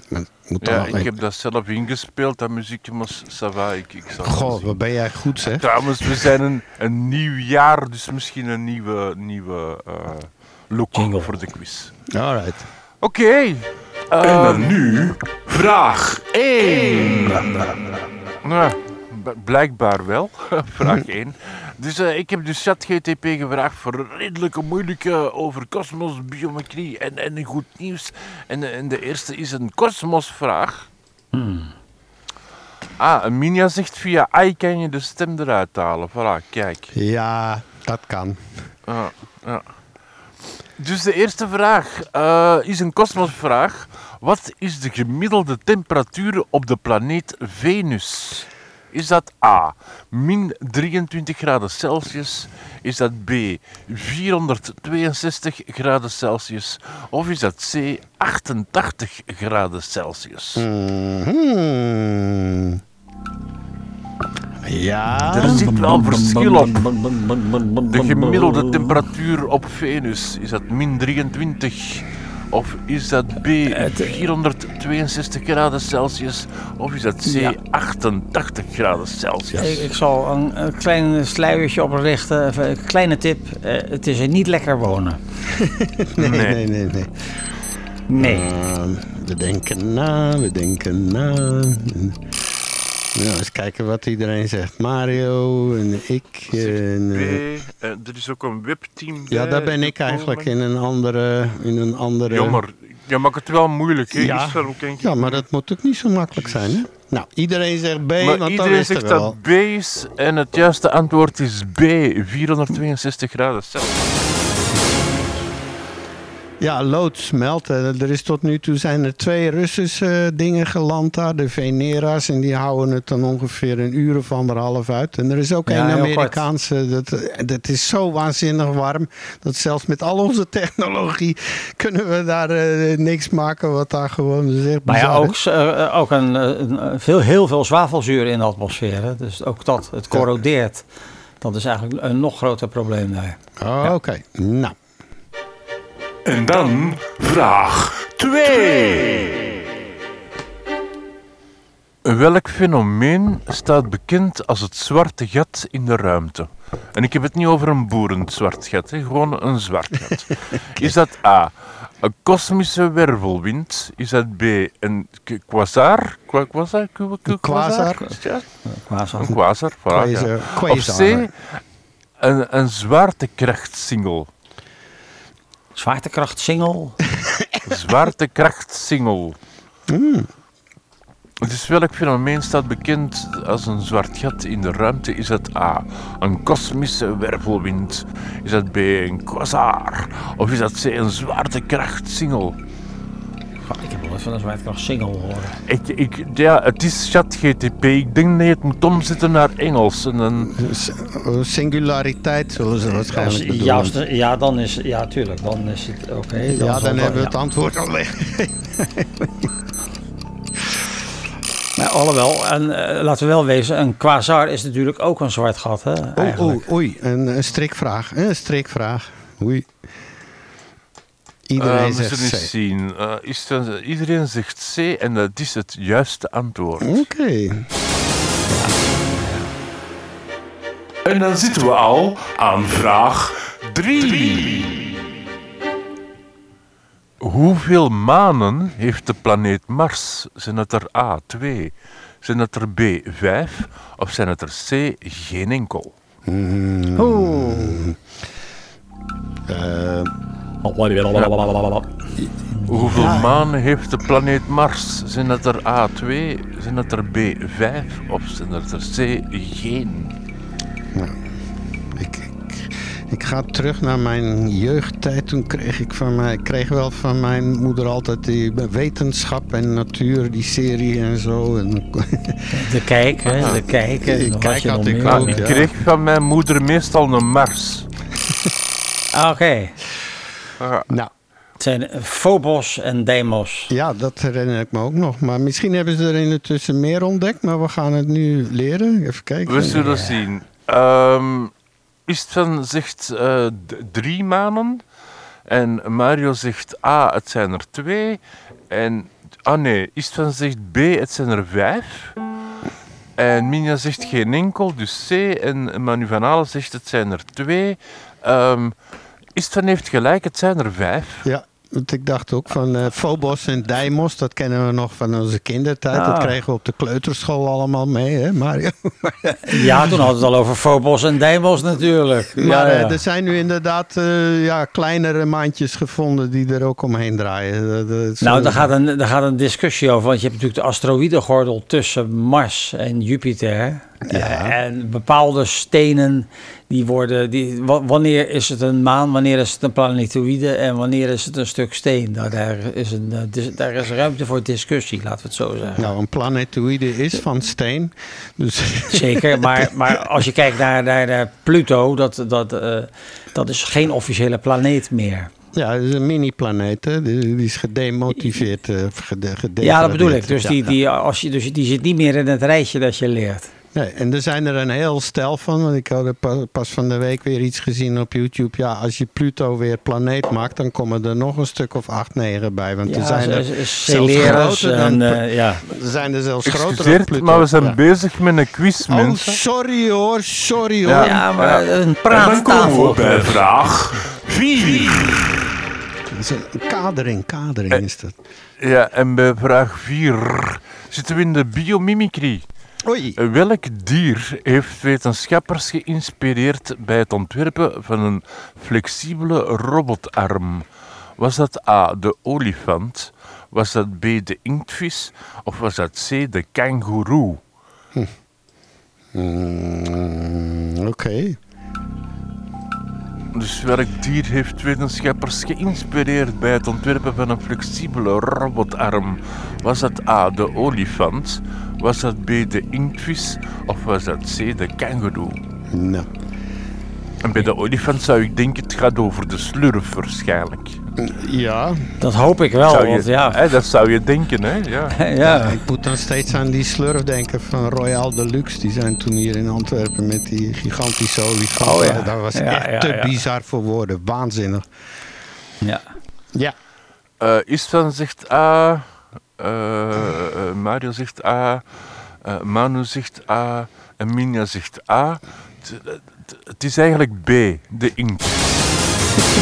Maar het moet Ja, ik heb dat zelf ingespeeld, dat muziekje, maar ça va, ik, ik zal het Goh, zien. wat ben jij goed zeg. Trouwens, we zijn een, een nieuw jaar, dus misschien een nieuwe, nieuwe eh, look Jingle. voor de quiz. Alright. Oké. En eh, dan nu vraag 1. nou, b- blijkbaar wel. Vraag 1. Dus eh, ik heb dus ChatGTP gevraagd voor redelijke moeilijke over kosmos, biometrie en, en goed nieuws. En, en de eerste is een kosmosvraag. Ah, Minia zegt via AI kan je de stem eruit halen. Voilà, kijk. Ja, dat kan. Ja, ja. Dus de eerste vraag eh, is een kosmosvraag. Wat is de gemiddelde temperatuur op de planeet Venus? Is dat A, min 23 graden Celsius? Is dat B, 462 graden Celsius? Of is dat C, 88 graden Celsius? Mhm. Ja. Er zit wel verschil op. De gemiddelde temperatuur op Venus, is dat min 23? Of is dat B 462 graden Celsius? Of is dat C Ja. 88 graden Celsius? Ik, ik zal een, een klein sluiertje oprichten. Even Een kleine tip. Eh, het is er niet lekker wonen. Nee, Nee. nee, nee, nee. Nee. Uh, we denken na, we denken na. Nou, eens kijken wat iedereen zegt. Mario en ik. En, B, eh, eh, er is ook een webteam ja, daar ben ik eigenlijk in een andere. In een andere Jammer, je maakt het wel moeilijk, hè? Ja. Israël, ken je? Ja, maar dat moet ook niet zo makkelijk zijn. Hè? Nou, iedereen zegt B, Maar want iedereen zegt dat B is en het juiste antwoord is B, 462 graden Celsius. Ja, lood smelten. Er is tot nu toe zijn er twee Russische eh, dingen geland daar, de Venera's. En die houden het dan ongeveer een uur of anderhalf uit. En er is ook Ja, een. Amerikaanse. Dat, dat is zo waanzinnig warm. Dat zelfs met al onze technologie kunnen we daar eh, niks maken wat daar gewoon echt Maar ja, ook, eh, ook een, een, veel, heel veel zwavelzuur in de atmosfeer. Hè. Dus ook dat, het corrodeert. Dat is eigenlijk een nog groter probleem daar. Oh, Oké, nou. En dan vraag 2. Welk fenomeen staat bekend als het zwarte gat in de ruimte? En ik heb het niet over een boerend zwart gat, hè, gewoon een zwart gat. Is dat A, een kosmische wervelwind? Is dat B, een quasar? Qua- Quasar? Qua- qua- quasar. Quasar. een quasar, voilà, ja. Quasar. Of. C, een, een zwaartekrachtsingel. Zwaartekracht-single. Zwaartekrachtsingel. Dus welk fenomeen staat bekend als een zwart gat in de ruimte? Is dat A, een kosmische wervelwind? Is dat B, een quasar? Of is dat C, een zwaartekrachtsingel? Ik heb nooit van een zwaartekracht-single gehoord. Ik, ik, ja, het is ChatGTP. Ik denk dat je het moet omzetten naar Engels. En dan, oh, Singulariteit zullen ze waarschijnlijk Als, bedoelen. ja, als ja, dan is, ja, tuurlijk. Dan is het oké. ja, dan hebben we ja. het antwoord al weg. Maar alhoewel, en, eh, laten we wel wezen, een quasar is natuurlijk ook een zwart gat. Hè, Oei, eigenlijk. oei, oei, een, een strikvraag. Een strikvraag. Oei. Iedereen Eh, we zegt zullen eens C. zien. Eh, is iedereen zegt C en dat is het juiste antwoord. Oké. En dan zitten we al aan vraag 3. Hoeveel manen heeft de planeet Mars? Zijn het er A, 2? Zijn het er B, 5? Of zijn het er C, geen enkel? Oeh. Eh, Hoeveel manen heeft de planeet Mars? Zijn het er A, 2? Zijn het er B, 5? Of zijn het er C, geen? Ik, ik, ik ga terug naar mijn jeugdtijd. Toen kreeg ik van mij, ik kreeg wel van mijn moeder altijd die wetenschap en natuur, die serie en zo. En, De kijk, hè, de kijk. en Die wat kijk je had nog ik meer- ook, Ik ja. kreeg van mijn moeder meestal een Mars. Ah, Oké. Nou, Het zijn eh, Phobos en Deimos. ja, dat herinner ik me ook nog. Maar misschien hebben ze er intussen meer ontdekt, maar we gaan het nu leren. Even kijken. We zullen zien. Ehm Istvan zegt eh, drie manen. En Mario zegt A, het zijn er twee. En, ah nee, Istvan zegt B, het zijn er vijf. En Minja zegt geen enkel, dus C. En Manu van Halen zegt het zijn er twee. Ehm Istvan heeft gelijk, het zijn er vijf. Ja, want ik dacht ook van eh Phobos en Deimos, dat kennen we nog van onze kindertijd. Dat Ah. kregen we op de kleuterschool allemaal mee, hè Mario? Ja, toen hadden we het al over Phobos en Deimos natuurlijk. Maar ja, eh, er zijn nu inderdaad eh, ja, kleinere maandjes gevonden die er ook omheen draaien. Dat- dat is Nou, zo- daar gaat, een, daar gaat een discussie over. Want je hebt natuurlijk de asteroïdengordel tussen Mars en Jupiter. En bepaalde stenen, die worden... Die, wa- wanneer is het een maan, wanneer is het een planetoïde... en wanneer is het een stuk steen? Nou, daar, is een, eh, daar is ruimte voor discussie, laten we het zo zeggen. Nou, een planetoïde is van steen. Dus Zeker, maar, maar als je kijkt naar, naar, naar Pluto... Dat, dat, eh, dat is geen officiële planeet meer. ja, het is een mini-planeet. hè. Die, is gedemotiveerd. gede- Ja, dat bedoel ik. Dus, die, die, als je, dus die zit niet meer in het rijtje dat je leert. Nee, en er zijn er een heel stel van. Want ik had pa- pas van de week weer iets gezien op YouTube. Ja, als je Pluto weer planeet maakt, dan komen er nog een stuk of acht, negen bij. Want er zijn er, zelfs groter en dan- eh, ja. er zijn er zelfs grotere Excuseert, Pluto. maar we zijn Ja. bezig met een quiz, Oh, mensen. sorry hoor, sorry hoor. Ja. ja, maar een En dan komen praattafel. we bij vraag 4. Dat is een kadering, kadering is dat. Ja, en bij vraag 4 zitten we in de biomimicry. Oei. Welk dier heeft wetenschappers geïnspireerd bij het ontwerpen van een flexibele robotarm? Was dat A, de olifant? Was dat B, de inktvis? Of was dat C, de kangoeroe? Mm, Oké. Dus welk dier heeft wetenschappers geïnspireerd bij het ontwerpen van een flexibele robotarm? Was dat A, de olifant? Was dat B, de inktvis? Of was dat C, de kangoeroe? Nou. En bij de olifant zou ik denken, het gaat over de slurf waarschijnlijk. Ja, Dat hoop ik wel, Zou want ja. hè, dat zou je denken, hè? Ja. ja. ik moet dan steeds aan die slurf denken van Royal Deluxe. Die zijn toen hier in Antwerpen met die gigantische olifant. Oh ja. Dat was Ja, echt ja, te ja. bizar voor woorden. Waanzinnig. ja. Ja. Eh, Istvan zegt A, eh, Mario zegt A, eh, Manu zegt A en Minja zegt A. Het- is eigenlijk B, de inkt.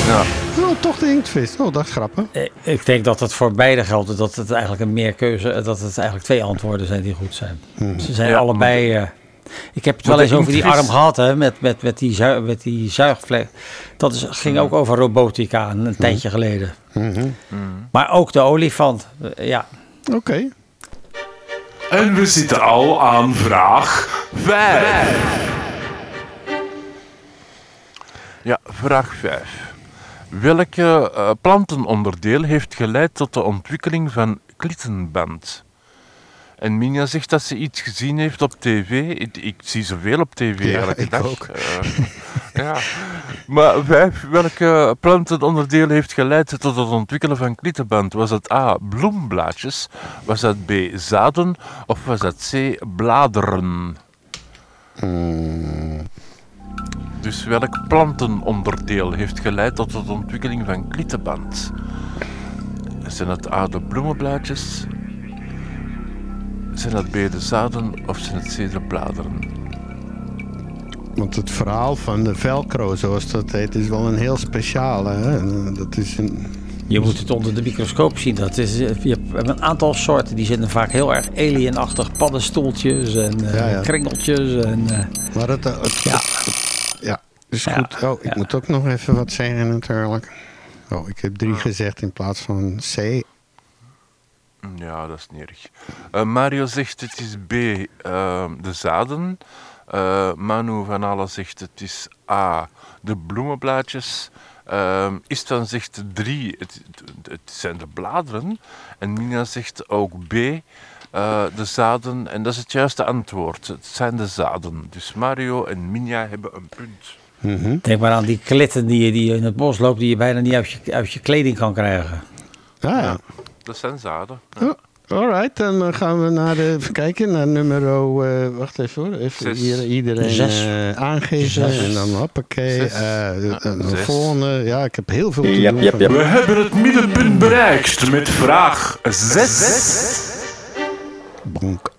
Ja. Oh, toch de inktvis. Oh, dat is grappig. Eh, Ik denk dat het voor beide geldt, dat het eigenlijk een meerkeuze, eh, dat het eigenlijk twee antwoorden zijn die goed zijn. Ze zijn Ja, allebei. eh, ik heb het wel eens over die arm gehad, hè, met, met, met, die, zui, met die zuigvlek. Dat is, ging ook over robotica een, een tijdje geleden. Mhm. Maar ook de olifant. eh, Ja, Oké. En we zitten al aan vraag 5. ja, vraag 5. Welke eh, plantenonderdeel heeft geleid tot de ontwikkeling van klittenband? En Minja zegt dat ze iets gezien heeft op tv. Ik, ik zie zoveel op tv Ja, elke ik dag. ook. Eh, ja. Maar vijf, welke plantenonderdeel heeft geleid tot het ontwikkelen van klittenband? Was het A, bloemblaadjes? Was dat B, zaden? Of was dat C, bladeren? Dus welk plantenonderdeel heeft geleid tot de ontwikkeling van klittenband? Zijn het A, de bloemenblaadjes? Zijn het B, de zaden? Of zijn het C, de bladeren? Want het verhaal van de velcro, zoals dat heet, is wel een heel speciale. Hè? En, Dat is een... je moet het onder de microscoop zien. Dat is, eh, je hebt een aantal soorten die zitten vaak heel erg alienachtig. Paddenstoeltjes en eh, Ja, ja. kringeltjes. En, eh, Maar het, het, ja. ja, is Ja, goed. Oh, ik ja. moet ook nog even wat zeggen natuurlijk. Oh, ik heb drie gezegd in plaats van C. Ja, dat is niet erg. Eh, Mario zegt het is B, ehm, de zaden. Eh, Manu van Alle zegt het is A, de bloemenblaadjes. Ehm Istvan zegt 3, het, het, het zijn de bladeren. En Mina zegt ook B, eh, de zaden. En dat is het juiste antwoord. Het zijn de zaden. Dus Mario en Minja hebben een punt. Mhm. Denk maar aan die klitten die je, die je in het bos loopt, die je bijna niet uit je, uit je kleding kan krijgen. Ah, ja. Dat zijn zaden. Oh, alright, dan eh, gaan we naar de, even kijken naar nummer, eh, wacht even hoor, even hier, iedereen Zes. eh, aangeven Zes. en dan hoppakee. Eh, Ja, een zes. volgende, ja ik heb heel veel te Yep, doen. yep, yep. We hebben het middenpunt bereikt met vraag 6. Bonk.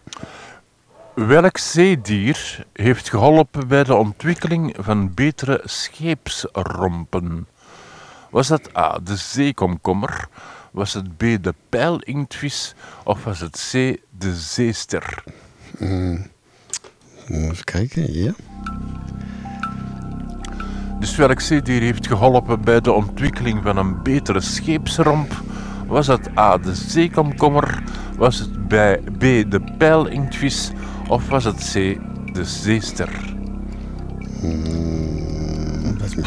Welk zeedier heeft geholpen bij de ontwikkeling van betere scheepsrompen? Was het A, de zeekomkommer? Was het B, de pijlinktvis? Of was het C, de zeester? Even kijken, ja. Dus welk zeedier heeft geholpen bij de ontwikkeling van een betere scheepsromp? Was het A, de zeekomkommer? Was het bij B, de pijlinktvis? Of was het C, de zeester?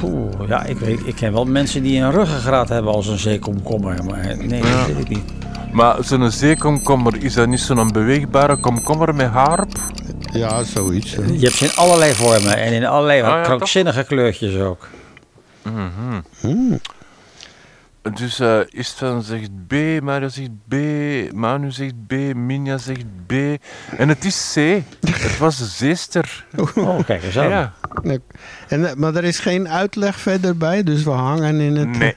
Oeh, ja, ik, weet, ik ken wel mensen die een ruggengraat hebben als een zeekomkommer, maar nee, dat weet ik niet. Maar zo'n zeekomkommer, is dat niet zo'n beweegbare komkommer met haar op? Ja, zoiets. hè. Je hebt ze in allerlei vormen en in allerlei Ah, ja, krankzinnige kleurtjes ook. Dus eh Istvan zegt B, Mario zegt B, Manu zegt B, Minja zegt B. En het is C. Het was de zeester. Oh, kijk eens aan. Ja. Nee. En, eh, maar er is geen uitleg verder bij, dus we hangen in het... Nee.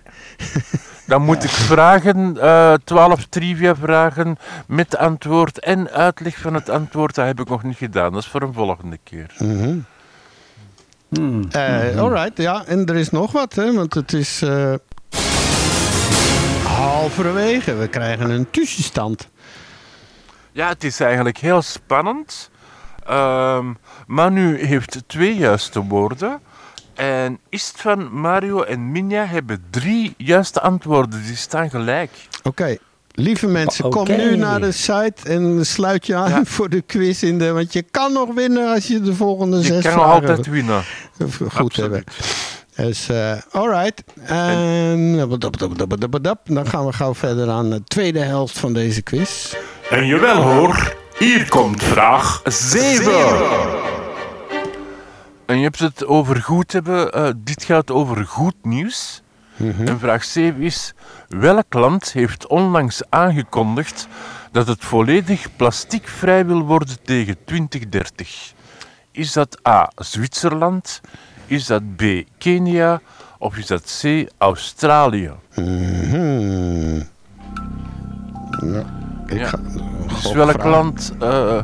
Dan moet ik vragen, eh 12 trivia vragen met antwoord en uitleg van het antwoord. Dat heb ik nog niet gedaan. Dat is voor een volgende keer. Mhm. Hmm. Alright, ja, en er is nog wat, hè, want het is eh, halverwege. We krijgen een tussenstand. Ja, het is eigenlijk heel spannend. Ehm Manu heeft twee juiste woorden. En Istvan, Mario en Minja hebben drie juiste antwoorden. Die staan gelijk. Oké, lieve mensen, kom nu naar de site en sluit je aan Ja. voor de quiz. In de, want je kan nog winnen als je de volgende Je zes kan nog vragen altijd winnen. goed Absoluut. hebben. Dus, eh alright. En dan gaan we gauw verder aan de tweede helft van deze quiz. En jawel hoor, hier komt vraag 7. En je hebt het over goed hebben. eh, dit gaat over goed nieuws. En vraag 7 is: welk land heeft onlangs aangekondigd dat het volledig plasticvrij wil worden tegen 2030? Is dat A. Zwitserland? Is dat B. Kenia? Of is dat C. Australië? Mhm. Nou, ik Ja. ga, Dus welk vragen. land eh,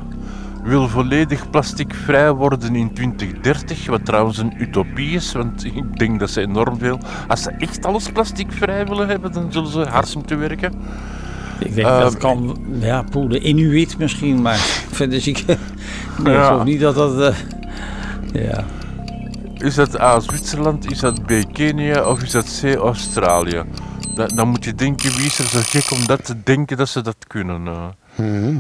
wil volledig plasticvrij worden in 2030? Wat trouwens een utopie is, want ik denk dat ze enorm veel... Als ze echt alles plasticvrij willen hebben, dan zullen ze hard moeten werken. Ik denk Ehm, dat kan, ja, poeh, de Inuit misschien, maar verder zie ik, nee, ik Ja. geloof niet dat dat, eh, ja. Is dat A. Zwitserland, is dat B. Kenia of is dat C. Australië? Da- dan moet je denken, wie is er zo gek om dat te denken dat ze dat kunnen? eh? Mhm.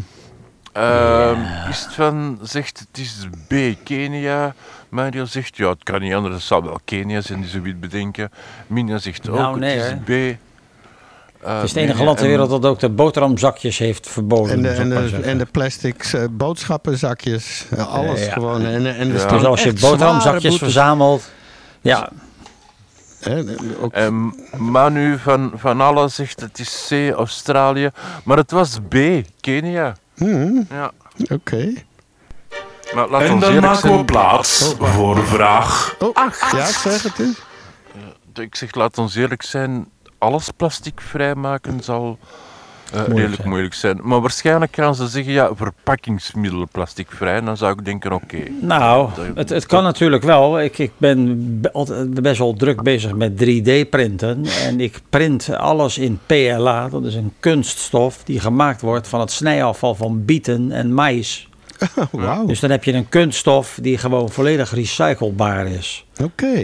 Ehm, Is het van, zegt het is B, Kenia. Mario zegt, ja, het kan niet anders, het zal wel Kenia zijn die zoiets bedenken. Minja zegt ook, Nou, nee, het is B. Eh, Het is het enige land ter wereld dat ook de boterhamzakjes heeft verboden. En de, en, de, en de plastic eh, boodschappenzakjes, eh, alles Ja. gewoon. En, en Ja. dus als je boterhamzakjes verzamelt, ja, Hè, ook- Ehm, Manu van, van Alle zegt het is C, Australië. Maar het was B, Kenia. Mhm, Ja. Oké. Maar laat En ons dan eerlijk maken we zijn. plaats voor vraag Oh, ja, zeg het eens. Ik zeg, laat ons eerlijk zijn. Alles plastic vrijmaken zal eh, redelijk zijn. moeilijk zijn. Maar waarschijnlijk gaan ze zeggen, ja, verpakkingsmiddelen plasticvrij. En dan zou ik denken, oké. Nou, het, het kan natuurlijk wel. Ik, ik ben best wel druk bezig met 3D-printen. En ik print alles in PLA. Dat is een kunststof die gemaakt wordt van het snijafval van bieten en mais. Oh, Wauw, Dus dan heb je een kunststof die gewoon volledig recyclebaar is. oké.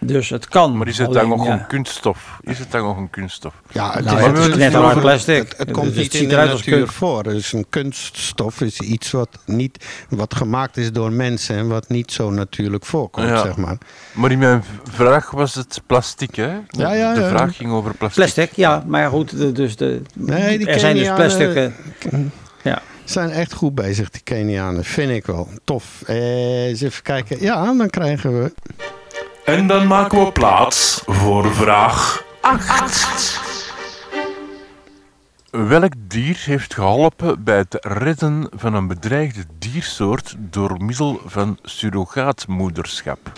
Dus het kan. Maar is het alleen, dan nog ja. een kunststof? Is het dan nog een kunststof? Ja, het, Nou, is, het is net een- plastic. Het, het komt Dus niet in de als natuur kunst. voor. Dus een kunststof is iets wat, niet, wat gemaakt is door mensen en wat niet zo natuurlijk voorkomt, Ja. zeg maar. Maar in mijn vraag was het plastic, hè? De, Ja, ja, de ja. vraag ging over plastic. Plastic, ja. Maar goed, de- dus de, Nee, die er zijn dus plastic... eh, ja. zijn echt goed bezig, die Kenianen. Vind ik wel. Tof. Eh, eens even kijken. Ja, dan krijgen we... En dan maken we plaats voor vraag 8. Welk dier heeft geholpen bij het redden van een bedreigde diersoort door middel van surrogaatmoederschap?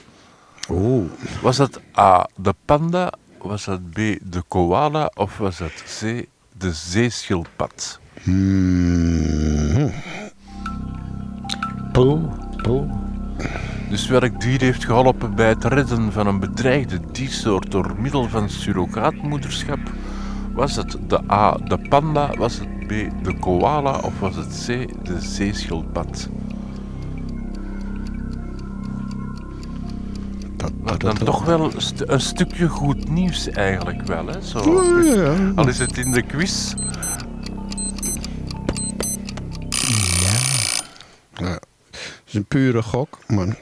Oeh. Was dat A, de panda, was dat B, de koala of was dat C, de zeeschildpad? Hmm. Poe, poe. Dus welk dier heeft geholpen bij het redden van een bedreigde diersoort door middel van surrogaatmoederschap? Was het de A, de panda, was het B, de koala of was het C, de zeeschildpad? Dat, dan toch wel een, stu- een stukje goed nieuws eigenlijk wel, hè? Zo. Ja, ja. Al is het in de quiz. Het is een pure gok, maar...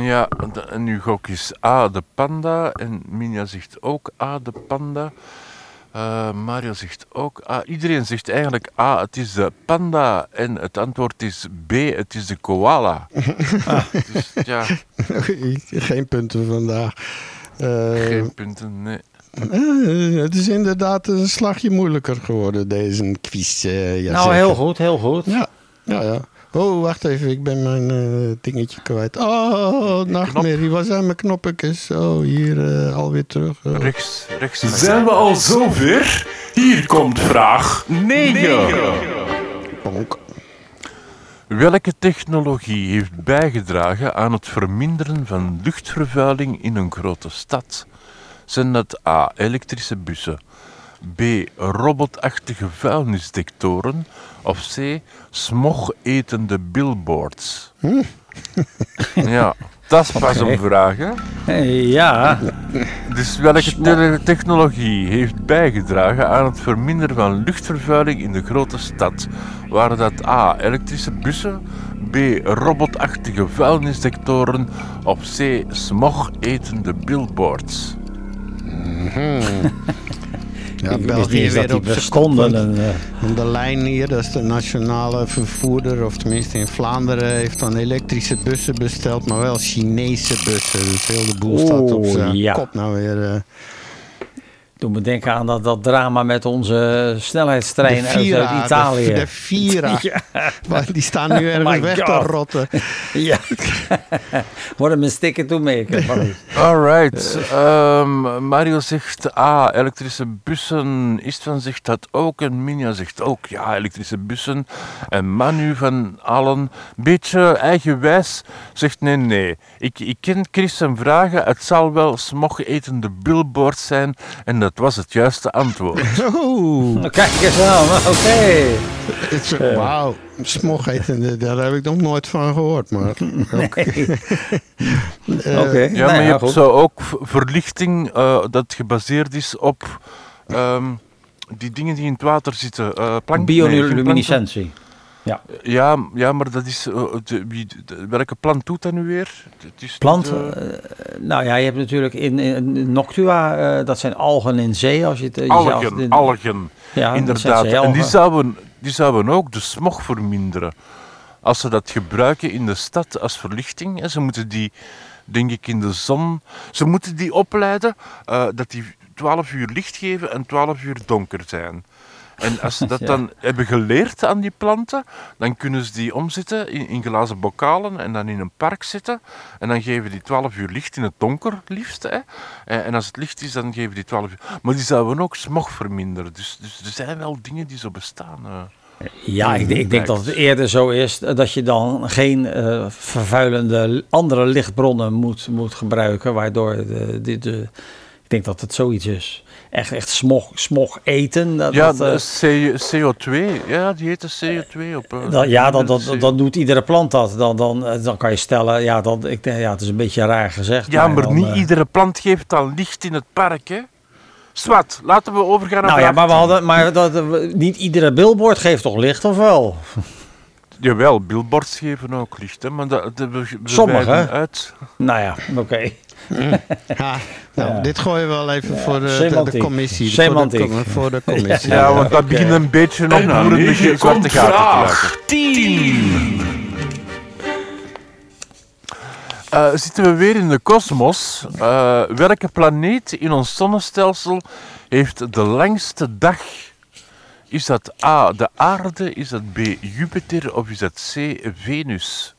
Ja, de- en uw gok is A, de panda. En Minja zegt ook A, de panda. Eh, Mario zegt ook A. Iedereen zegt eigenlijk A, het is de panda. En het antwoord is B, het is de koala. Dus ja, Geen punten vandaag. Eh, geen punten, nee. eh, het is inderdaad een slagje moeilijker geworden, deze quiz. eh, ja, Nou, zeker. heel goed, heel goed. Ja, ja, ja. Oh, wacht even, ik ben mijn eh, dingetje kwijt. Oh, nachtmerrie, waar zijn mijn knoppetjes? Oh, hier eh, alweer terug. Oh. Rechts, rechts. Zijn we al zover? Hier komt vraag 9. Bonk. Welke technologie heeft bijgedragen aan het verminderen van luchtvervuiling in een grote stad? Zijn dat A. elektrische bussen, B. robotachtige vuilnisdetectoren of C. smog-etende billboards? ja, dat is pas een vraag, hè? Eh, Ja, Dus welke te- technologie heeft bijgedragen aan het verminderen van luchtvervuiling in de grote stad? Waren dat A. elektrische bussen, B. robotachtige vuilnisdetectoren of C. smog-etende billboards? Ik wist België dat weer op kop, En, eh, de lijn hier, dat is de nationale vervoerder, of tenminste in Vlaanderen, heeft dan elektrische bussen besteld, maar wel Chinese bussen. Dus heel de boel staat op zijn ja. kop nou weer. Me denken aan dat, dat drama met onze snelheidstrein de uit, Vira, uit de- Italië. De, Vira. Ja. Maar die staan nu ergens my weg te rotten. Ja. What a mistake to make. Maar goed. Alright. ehm, Mario zegt A. elektrische bussen. Istvan zegt dat ook. En Minja zegt ook ja, elektrische bussen. En Manu van allen, beetje eigenwijs, zegt nee, nee. Ik, ik ken Chris zijn vragen. Het zal wel smog-etende billboards zijn. En dat was het juiste antwoord. Oeh, Nou, Kijk eens aan, oké. het is- wauw. Smog eten, daar heb ik nog nooit van gehoord. Maar oké. Eh, Oké, Ja, nou maar je ja, hebt zo ook verlichting eh, dat gebaseerd is op ehm, die dingen die in het water zitten. eh geen Bioluminescentie. Planten. Ja, ja, maar dat is. eh, de, de- welke plant doet dat nu weer? Het is Plant, niet, eh, eh, nou ja, je hebt natuurlijk in, in Noctua, eh, dat zijn algen in zee. Als je het, eh, jezelf- algen, in- algen. Ja, inderdaad. En die zouden, die zouden ook de smog verminderen. Als ze dat gebruiken in de stad als verlichting, en ze moeten die, denk ik, in de zon. Ze moeten die opleiden eh, dat die 12 uur licht geven en 12 uur donker zijn. En als ze dat Ja. dan hebben geleerd aan die planten, dan kunnen ze die omzetten in, in glazen bokalen en dan in een park zetten. En dan geven die 12 uur licht in het donker, liefst. Hè. En, en als het licht is, dan geven die 12 uur. Maar die zouden ook smog verminderen. Dus, dus er zijn wel dingen die zo bestaan. eh. Ja, ik, denk- ik denk dat het eerder zo is eh, dat je dan geen eh, vervuilende andere lichtbronnen moet, moet gebruiken, waardoor de, de, de, ik denk dat het zoiets is. Echt, echt smog, smog eten. Dat, Ja, dat, eh, C- CO2. Ja, die de CO2 op. eh, dan, ja, dan, dan, CO2. dan doet iedere plant dat. Dan, dan, eh, dan kan je stellen, ja, dan, ik ja, het is een beetje raar gezegd. Ja, maar dan, niet iedere plant geeft dan licht in het park, hè? Swat, laten we overgaan naar Nou ja, maar, we 10. hadden, maar dat, niet iedere billboard geeft toch licht, of wel? Jawel, billboards geven ook licht, hè? Maar dat, dat we, Sommige, uit. Nou ja, oké. Ja, nou, Ja. dit gooien we wel even voor de, de, de commissie. Semantiek. Voor de, voor de commissie. Ja, want dat begint een beetje op En aan boeren negen met zwarte komt gaten te vraag laten. 10. Eh, zitten we weer in de kosmos. Eh, welke planeet in ons zonnestelsel heeft de langste dag? Is dat A, de aarde, is dat B, Jupiter of is dat C, Venus?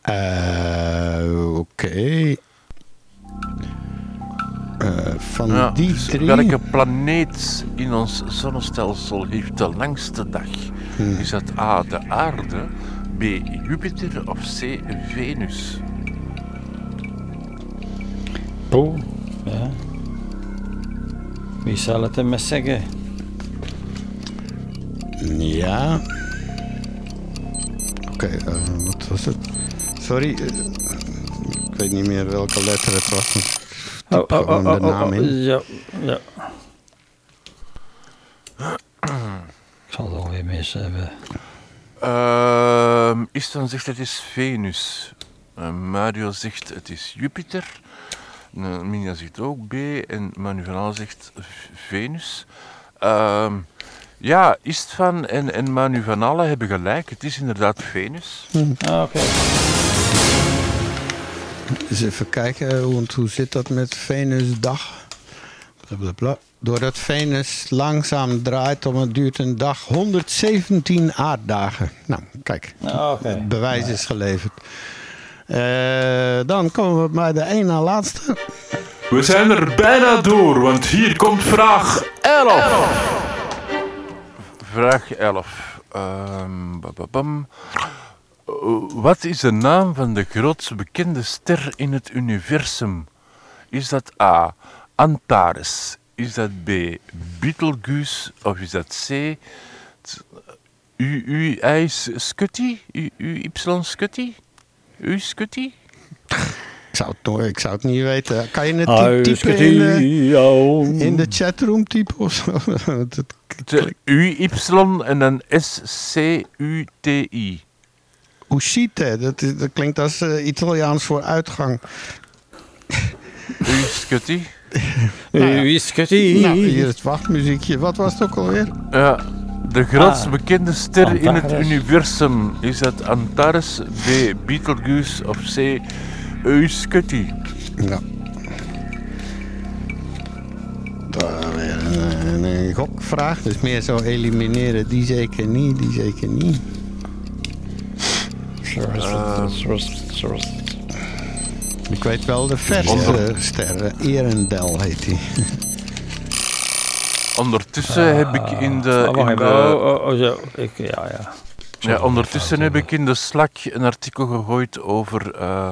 Eh, Oké. Eh, van Ja, die dus drie... welke planeet in ons zonnestelsel heeft de langste dag? Hmm. Is dat A, de aarde, B, Jupiter of C, Venus? Poeh. Ja. Wie zal het maar zeggen? Ja. Oké, eh, wat was het? Sorry, eh, ik weet niet meer welke letter het was. Oh, Typ gewoon de naam in. Ja, ja. Ik zal het alweer mis hebben. Ehm Istan zegt het is Venus. Eh, Mario zegt het is Jupiter. Uh, Minja zegt ook B. En Manu van Aal zegt Venus. Ehm, ja, Istvan en, en Manu van Alle hebben gelijk. Het is inderdaad Venus. Ah, Oké. Eens even kijken, hoe, hoe zit dat met Venusdag? Blablabla. Doordat Venus langzaam draait, om het duurt een dag 117 aarddagen. Nou, kijk, Ah, Oké. het bewijs is geleverd. Eh, dan komen we bij de één na laatste. We zijn er bijna door, want hier komt vraag 11. Vraag 11. Ehm. Eh, Wat is de naam van de grootste bekende ster in het universum? Is dat A. Antares? Is dat B. Betelgeuse? Of is dat C. t- U, U, I, S- Scutty? U, Y, Scutty? Ik zou het, nooit- ik zou het niet weten. Kan je het ty- typen in de, in de chatroom typen of zo? Dat- De U, Y en dan S, C, U, T, I. Uscite, dat, is- dat klinkt als eh, Italiaans voor uitgang. U, Scutty? Wie is het Nou, hier is het wachtmuziekje. Wat was het ook alweer? Ja, de grootste Ah, bekende ster in het universum. Is dat Antares, B. Betelgeuse of C. Euskutty? Ja. Dan weer een, een, gokvraag. Dus meer zo elimineren. Die zeker niet, die zeker niet. Ik weet wel de verse ster. Erendel heet die. Ondertussen heb ik in de... Oh, wacht in de Oh, oh, oh, zo. Ik, ja, ja. ja, ondertussen heb ik in de Slack een artikel gegooid over eh, eh,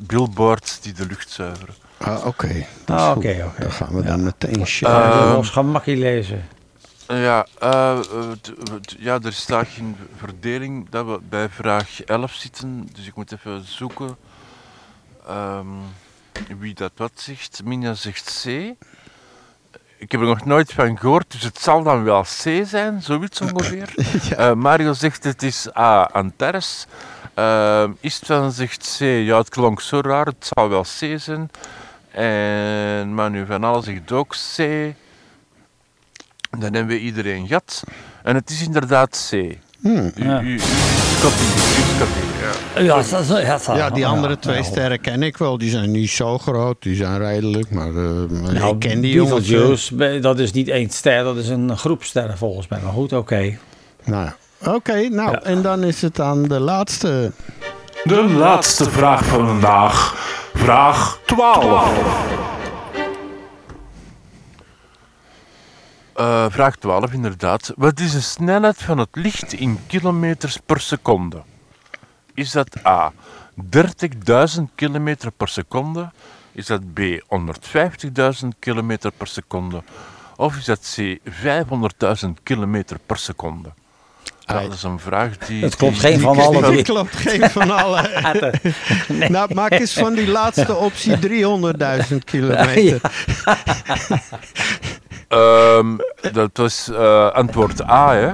billboards die de lucht zuiveren. Ah, oké. Dat is Ah, oké. Dan gaan we dan meteen Uh, sharen. ons gemakkie lezen. Ja, eh, eh, t- ja, er staat geen verdeling dat we bij vraag 11 zitten, dus ik moet even zoeken ehm, wie dat wat zegt. Minja zegt C. Ik heb er nog nooit van gehoord, dus het zal dan wel C zijn, zoiets ongeveer. Eh, Mario zegt het is A, Antares. Ehm Istvan zegt C, ja het klonk zo raar, het zal wel C zijn. En Manu van Al zegt ook C. Dan hebben we iedereen gat. En het is inderdaad C. U, Ja. u, u, u, ja. Die andere twee sterren ken ik wel. Die zijn niet zo groot. Die zijn redelijk. Maar, eh, maar Nou, ik ken die jongens. eh. Dat is niet één ster, dat is een groep sterren volgens mij. Maar goed, oké. Nou, ja. Oké, nou, Ja. en dan is het aan de laatste. De laatste vraag van vandaag. Vraag 12. Eh, vraag 12, inderdaad. Wat is de snelheid van het licht in kilometers per seconde? Is dat A. 30.000 kilometer per seconde, Is dat B 150.000 km per seconde? Of is dat C 500.000 km per seconde? Ja, dat is een vraag die... Het klopt die- geen die- van alle klopt geen van alle. Nou, maak eens van die laatste optie 300.000 kilometer. Ehm, dat was eh, antwoord A, hè?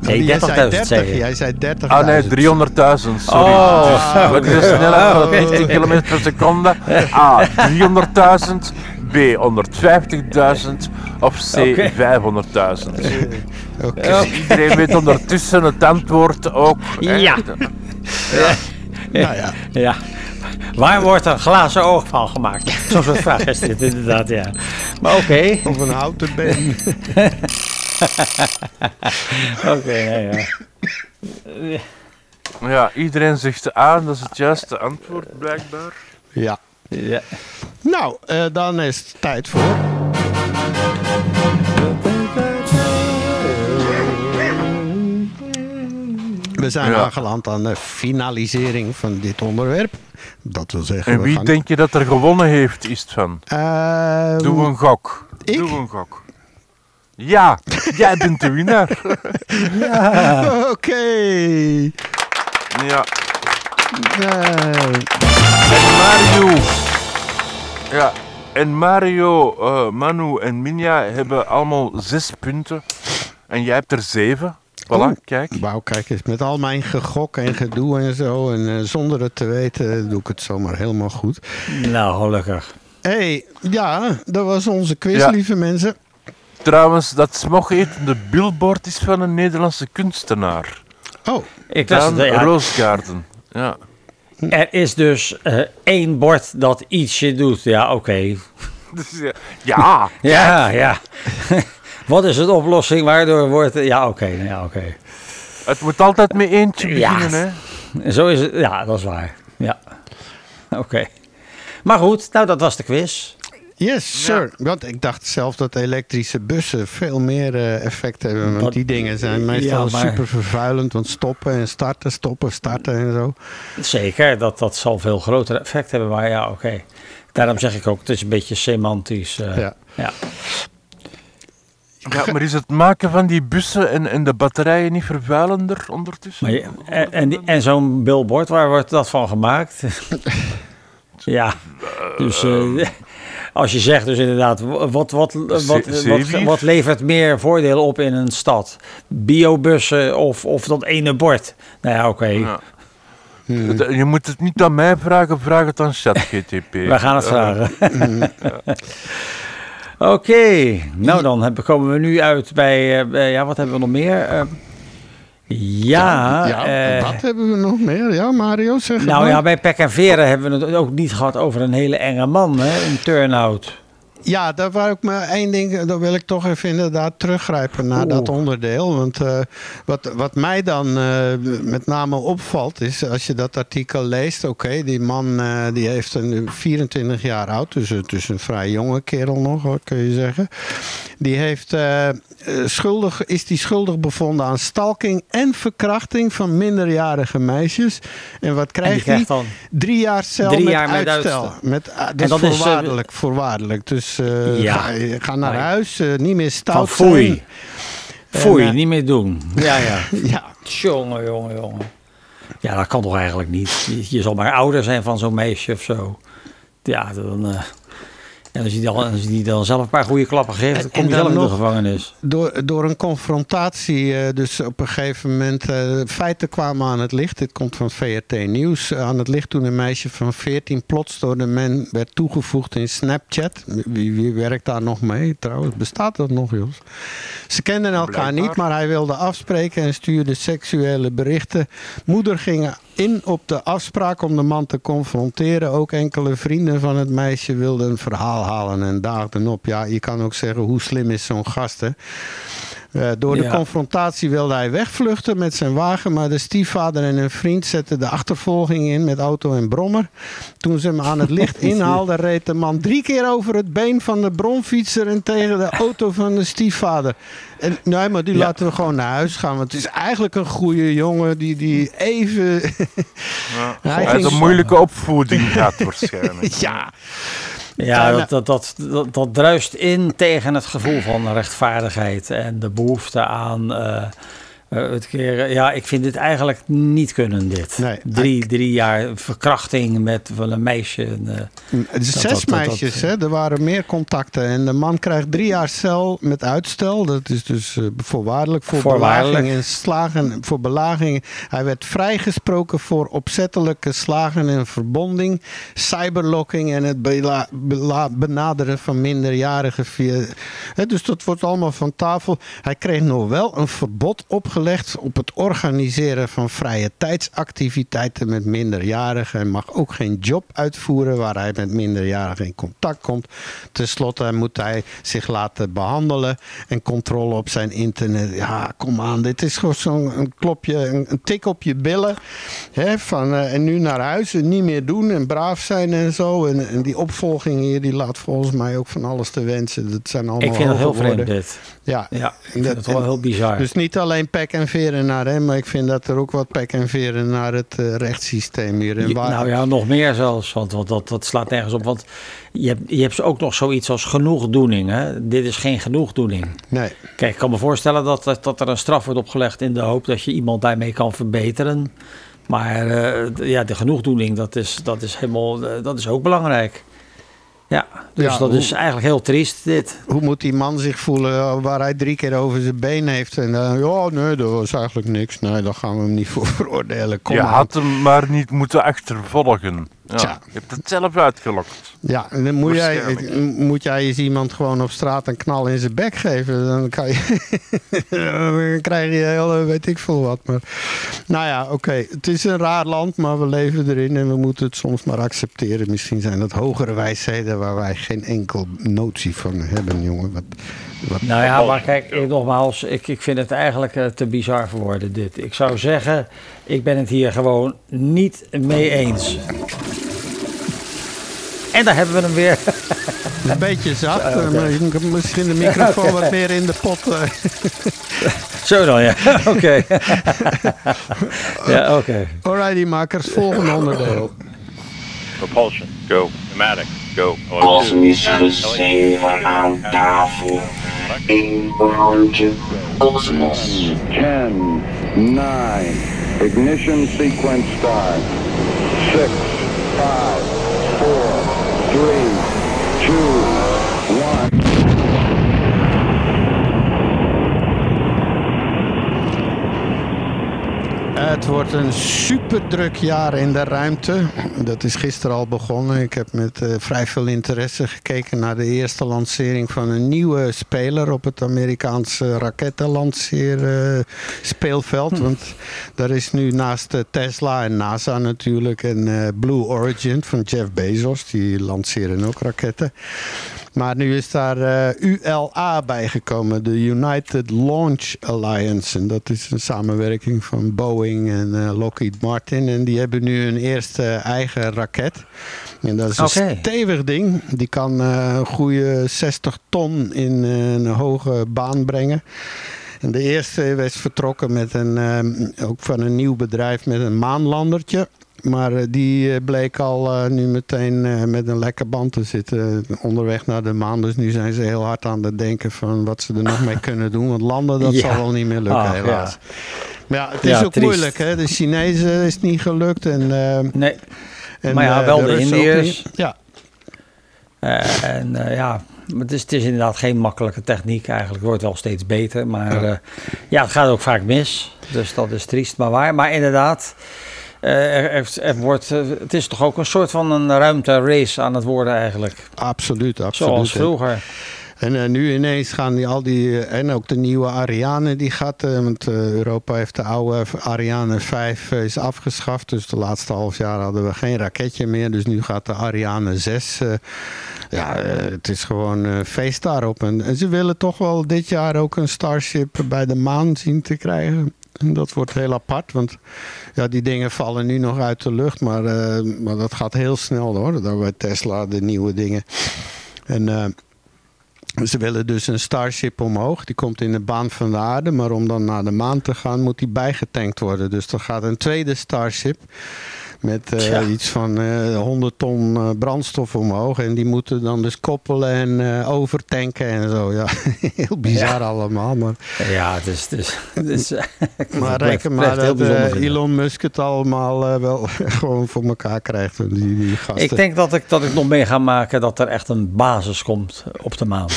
Nee, Jij zei 30.000 zei je. Jij zei 30.000. Ah nee, 300.000, sorry. Oh. Wat is de snelheid van 19 km per seconde? A, 300.000. B, 150.000. Of C, Oké. 500.000. Oké. Ja. Iedereen weet ondertussen het antwoord ook. hè? Ja. Nou ja. Ja. Waar wordt een glazen oog van gemaakt? Zo'n soort vraag is dit inderdaad, ja. Maar oké. Of een houten been. Oké, nee, ja. Ja, iedereen zegt A, dat is het juiste antwoord blijkbaar. Ja. Ja. Nou, eh, dan is het tijd voor. We zijn Ja. aangeland aan de finalisering van dit onderwerp. Dat wil zeggen. En wie gaan- denk je dat er gewonnen heeft, is het van? Ehm, Doe een gok. ik? Doe een gok. Ja, jij bent de winnaar. Oké. Ja. En Mario. Ja. En Mario, eh, Manu en Minja hebben allemaal zes punten. En jij hebt er zeven. Voilà, Oh. kijk. Wauw, kijk eens, met al mijn gegok en gedoe en zo. En eh, zonder het te weten doe ik het zomaar helemaal goed. Nou, gelukkig. Hé, hey, ja, dat was onze quiz, Ja. lieve mensen. Trouwens, dat smogetende billboard is van een Nederlandse kunstenaar. Oh, Ik Daan dat- ja, Roosgaarden. Ja. er is dus eh, één bord dat ietsje doet. Ja, oké. Dus, ja. ja. Ja, ja. Wat is de oplossing waardoor wordt... Ja, oké, ja, oké. Het moet altijd met eentje Ja. beginnen, hè. Zo is het. Ja, dat is waar. Ja. Oké. Maar goed, nou dat was de quiz. Yes, sir. Want ik dacht zelf dat elektrische bussen veel meer eh, effect hebben. Want Wat- die dingen zijn meestal Ja, maar- super vervuilend. Want stoppen en starten, stoppen, starten en zo. Zeker, dat, dat zal veel groter effect hebben. Maar ja, oké. Daarom zeg ik ook, het is een beetje semantisch. eh, Ja. ja. Ja, maar is het maken van die bussen en, en de batterijen niet vervuilender ondertussen? Maar je- en en, en zo'n billboard, waar wordt dat van gemaakt? ja, dus eh, als je zegt dus inderdaad, wat, wat, wat, wat, wat, zeewier? wat levert meer voordelen op in een stad? Biobussen of, of dat ene bord? Nou ja, oké, Ja. Dat- Je moet het niet aan mij vragen, vraag het aan ChatGTP. wij gaan het Eh, vragen. Oké, nou dan hebben- komen we nu uit bij, eh, bij- ja wat hebben we nog meer? Ja, ja eh, wat hebben we nog meer? Ja, Mario, zeg Nou maar. ja, bij Pek en Veren hebben we het ook niet gehad over een hele enge man, hè? Een turn-out. Ja, daar wou ik maar één ding, daar wil ik toch even inderdaad teruggrijpen naar dat onderdeel. Want eh, wat, wat mij dan eh, met name opvalt is, als je dat artikel leest, oké, die man eh, die heeft een 24 jaar oud, dus het is een vrij jonge kerel nog, hoor, kun je zeggen. Die heeft, schuldig, is die schuldig bevonden aan stalking en verkrachting van minderjarige meisjes. En wat krijgt hij? Drie jaar cel Drie met jaar met uitstel. Met, dat En dat is, voorwaardelijk, voorwaardelijk. Dus eh, Ja. ga, ga naar Nee. huis, eh, niet meer Van stout foei. zijn. Foei, En, eh, niet meer doen. Ja, ja. Ja, Jongen, jongen, jongen. Ja, dat kan toch eigenlijk niet. Je, je zal maar ouder zijn van zo'n meisje of zo. Ja, dan... eh, en als je, dan, als je die dan zelf een paar goede klappen geeft, dan kom je zelf in de nog- gevangenis. door, door een confrontatie, eh, dus op een gegeven moment, eh, feiten kwamen aan het licht. Dit komt van VRT Nieuws. aan het licht toen een meisje van 14 plots door de man werd toegevoegd in Snapchat. Wie, wie werkt daar nog mee trouwens? Bestaat dat nog, Jos? Ze kenden elkaar Blijkbaar. niet, maar hij wilde afspreken en stuurde seksuele berichten. Moeder ging in op de afspraak om de man te confronteren. Ook enkele vrienden van het meisje wilden een verhaal halen en daagden op. Ja, je kan ook zeggen, hoe slim is zo'n gast, hè? Eh, door de Ja. confrontatie wilde hij wegvluchten met zijn wagen, maar de stiefvader en een vriend zetten de achtervolging in met auto en brommer. Toen ze hem aan het licht inhaalden, reed de man drie keer over het been van de bromfietser en tegen de auto van de stiefvader. En nee, maar die Ja. laten we gewoon naar huis gaan, want het is eigenlijk een goede jongen die, die even. Hij Hij een moeilijke opvoeding gehad waarschijnlijk. ja, Ja, dat, dat, dat, dat, dat druist in tegen het gevoel van rechtvaardigheid en de behoefte aan eh, eh, het keren. Ja, ik vind dit eigenlijk niet kunnen, dit. Nee. drie, drie jaar verkrachting met wel een meisje. en, eh, Het is Dat- zes dat- dat- meisjes, hè? er waren meer contacten. En de man krijgt drie jaar cel met uitstel. Dat is dus eh, voorwaardelijk voor Voorwaardelijk. belaging en slagen. Voor belaging. Hij werd vrijgesproken voor opzettelijke slagen en verbonding, cyberlocking en het bela- bela- benaderen van minderjarigen. Via, hè, dus dat wordt allemaal van tafel. Hij kreeg nog wel een verbod opgelegd op het organiseren van vrije tijdsactiviteiten met minderjarigen. Hij mag ook geen job uitvoeren waar hij met minderjarigen in contact komt. Ten slotte moet hij zich laten behandelen en controle op zijn internet. Ja, kom aan, dit is gewoon zo'n klopje, een, een tik op je billen. Hè, van, eh, en nu naar huis en niet meer doen en braaf zijn en zo. En, en die opvolging hier, die laat volgens mij ook van alles te wensen. Dat zijn allemaal ik vind het heel vreemd, dit. Ja, Ja, ik vind dat- het wel heel bizar. dus niet alleen pek en veren naar hem, maar ik vind dat er ook wat pek en veren naar het eh, rechtssysteem hier. Waar- nou ja, nog meer zelfs, want, want dat, dat slaat nergens op. Want je hebt, je hebt ook nog zoiets als genoegdoening. Hè? Dit is geen genoegdoening. Nee, Kijk, ik kan me voorstellen dat, dat, dat er een straf wordt opgelegd in de hoop dat je iemand daarmee kan verbeteren. Maar eh, ja, de genoegdoening, dat is, dat is, helemaal, eh, dat is ook belangrijk. Ja, dus Ja, dat hoe- is eigenlijk heel triest dit. hoe moet die man zich voelen eh, waar hij drie keer over zijn been heeft? En dan, ja, nee, dat was eigenlijk niks. Nee, daar gaan we hem niet voor veroordelen. Kom je aan. had hem maar niet moeten achtervolgen. Ja, Tja. je hebt het zelf uitgelokt. Ja, en dan moet jij, moet jij eens iemand gewoon op straat een knal in zijn bek geven. Dan, kan je, dan krijg je heel, weet ik veel wat. Maar, nou ja, oké. Het is een raar land, maar we leven erin en we moeten het soms maar accepteren. Misschien zijn dat hogere wijsheden waar wij geen enkel notie van hebben, jongen. Wat, wat, Nou ja, maar kijk, ik, nogmaals, ik, ik vind het eigenlijk eh, te bizar voor woorden dit. Ik zou zeggen, ik ben het hier gewoon niet mee eens. En daar hebben we hem weer. een beetje zacht, eh, maar je moet misschien de microfoon wat meer in de pot. eh. Zo dan, ja. Oké. ja, oké. Alrighty, makers. Volgende onderdeel. Propulsion, go. Pneumatic, go. Cosmos safe and powerful. Inbound to Cosmos. 10, 9, ignition sequence start. 6, 5, 4, 3, 2, 1. Het wordt een super druk jaar in de ruimte. Dat is gisteren al begonnen. Ik heb met eh, vrij veel interesse gekeken naar de eerste lancering van een nieuwe speler op het Amerikaanse rakettenlanceerspeelveld. Want daar is nu naast eh, Tesla en NASA natuurlijk en eh, Blue Origin van Jeff Bezos. Die lanceren ook raketten. Maar nu is daar eh, ULA bijgekomen, de United Launch Alliance. En dat is een samenwerking van Boeing en eh, Lockheed Martin. En die hebben nu een eerste eigen raket. En dat is een stevig ding. Die kan eh, een goede 60 ton in een hoge baan brengen. En de eerste was vertrokken met een, ook van een nieuw bedrijf met een maanlandertje. Maar eh, die eh, bleek al eh, nu meteen met een lekke band te zitten onderweg naar de maan. Dus nu zijn ze heel hard aan het denken van wat ze er nog mee kunnen doen. Want landen, dat Ja. zal wel niet meer lukken Ah, helaas. ja. Maar ja, het is Ja, ook triest. moeilijk. Hè? De Chinezen is niet gelukt. En, Nee. en, Maar ja, wel de Indiërs. Ja, en ja, het is, het is inderdaad geen makkelijke techniek eigenlijk. Het wordt wel steeds beter. Maar ja, ja het gaat ook vaak mis. Dus dat is triest, maar waar. Maar inderdaad, er, er, er wordt, eh, het is toch ook een soort van een ruimte-race aan het worden eigenlijk. absoluut. absoluut. Zoals vroeger. En eh, nu ineens gaan die, al die, eh, en ook de nieuwe Ariane, die gaat, eh, want eh, Europa heeft de oude Ariane 5 is afgeschaft. Dus de laatste half jaar hadden we geen raketje meer. Dus nu gaat de Ariane 6. eh, ja, eh, het is gewoon eh, feest daarop. En, en ze willen toch wel dit jaar ook een Starship bij de maan zien te krijgen. En dat wordt heel apart, want ja, die dingen vallen nu nog uit de lucht. Maar, eh, maar dat gaat heel snel hoor, daar bij Tesla, de nieuwe dingen. En eh, ze willen dus een Starship omhoog. Die komt in de baan van de aarde. Maar om dan naar de maan te gaan, moet die bijgetankt worden. Dus er gaat een tweede Starship. Met eh, iets van eh 100 ton eh, brandstof omhoog. En die moeten dan dus koppelen en overtanken en zo. Ja, heel bizar allemaal. Maar, Ja, het is... Het is maar reken maar heel dat. Elon Musk het allemaal wel gewoon voor elkaar krijgt. Die, die gasten. Ik denk dat ik, dat ik nog mee ga maken dat er echt een basis komt op de maan.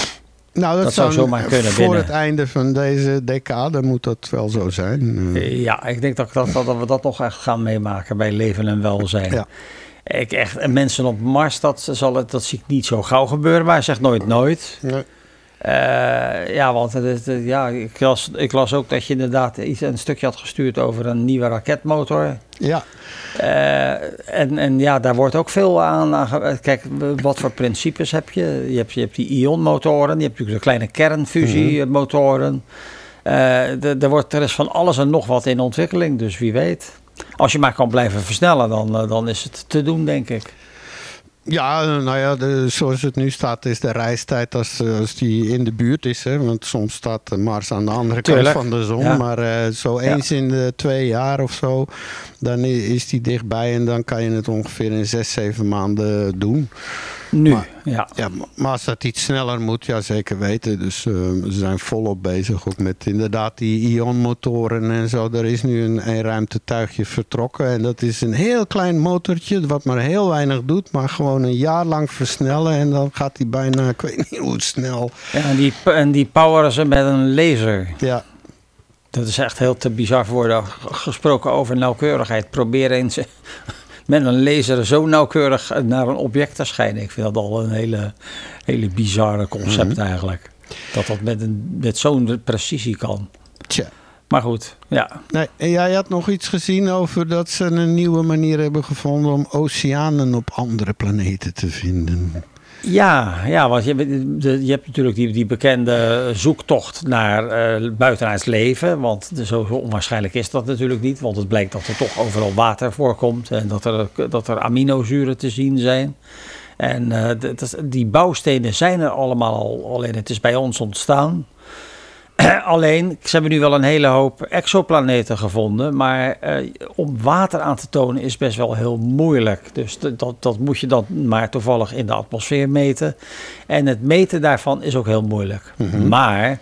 Nou, dat, dat zou zomaar kunnen Voor binnen. het einde van deze decade moet dat wel zo zijn. Ja, ik denk dat, dat, dat we dat nog echt gaan meemaken bij leven en welzijn. Ja. Ik echt, en mensen op Mars, dat, zal het, dat zie ik niet zo gauw gebeuren, maar zegt nooit nooit. nee. Eh, ja, want het eh, ja, ik, las, ik las ook dat je inderdaad iets, een stukje had gestuurd over een nieuwe raketmotor. Ja, Eh, en, en ja, daar wordt ook veel aan. Kijk, wat voor principes heb je? Je hebt, je hebt die ionmotoren, je hebt natuurlijk de kleine kernfusiemotoren. Eh, de- er, wordt, er is van alles en nog wat in ontwikkeling, dus wie weet. Als je maar kan blijven versnellen, dan, eh, dan is het te doen, denk ik. Ja, nou ja, de, zoals het nu staat is de reistijd als, eh, als die in de buurt is. Hè, want soms staat Mars aan de andere Tuurlijk, kant van de zon. ja. Maar eh, zo eens in de twee jaar of zo, dan is die dichtbij. En dan kan je het ongeveer in zes, zeven maanden doen. Nu, Maar- ja. Ja, maar- als dat iets sneller moet, ja zeker weten. Dus eh, ze zijn volop bezig ook met inderdaad die ionmotoren en zo. Er is nu een, een ruimtetuigje vertrokken. En dat is een heel klein motortje wat maar heel weinig doet. Maar gewoon een jaar lang versnellen. En dan gaat hij bijna, ik weet niet hoe snel. Ja, en, die, en die poweren ze met een laser. Ja, Dat is echt heel te bizar voor woorden. Gesproken over nauwkeurigheid. Probeer eens met een laser zo nauwkeurig naar een object te schijnen. Ik vind dat al een hele, hele bizarre concept eigenlijk. Dat dat met, een, met zo'n precisie kan. tja. Maar goed, ja. Nee, en jij had nog iets gezien over dat ze een nieuwe manier hebben gevonden om oceanen op andere planeten te vinden. Ja, ja want je, je hebt natuurlijk die, die bekende zoektocht naar eh buitenaards leven. Want zo, onwaarschijnlijk is dat natuurlijk niet. Want het blijkt dat er toch overal water voorkomt. En dat er, dat er aminozuren te zien zijn. En eh, die bouwstenen zijn er allemaal al. Alleen het is bij ons ontstaan. Alleen, ze hebben nu wel een hele hoop exoplaneten gevonden. Maar eh, om water aan te tonen is best wel heel moeilijk. Dus dat, dat moet je dan maar toevallig in de atmosfeer meten. En het meten daarvan is ook heel moeilijk. Maar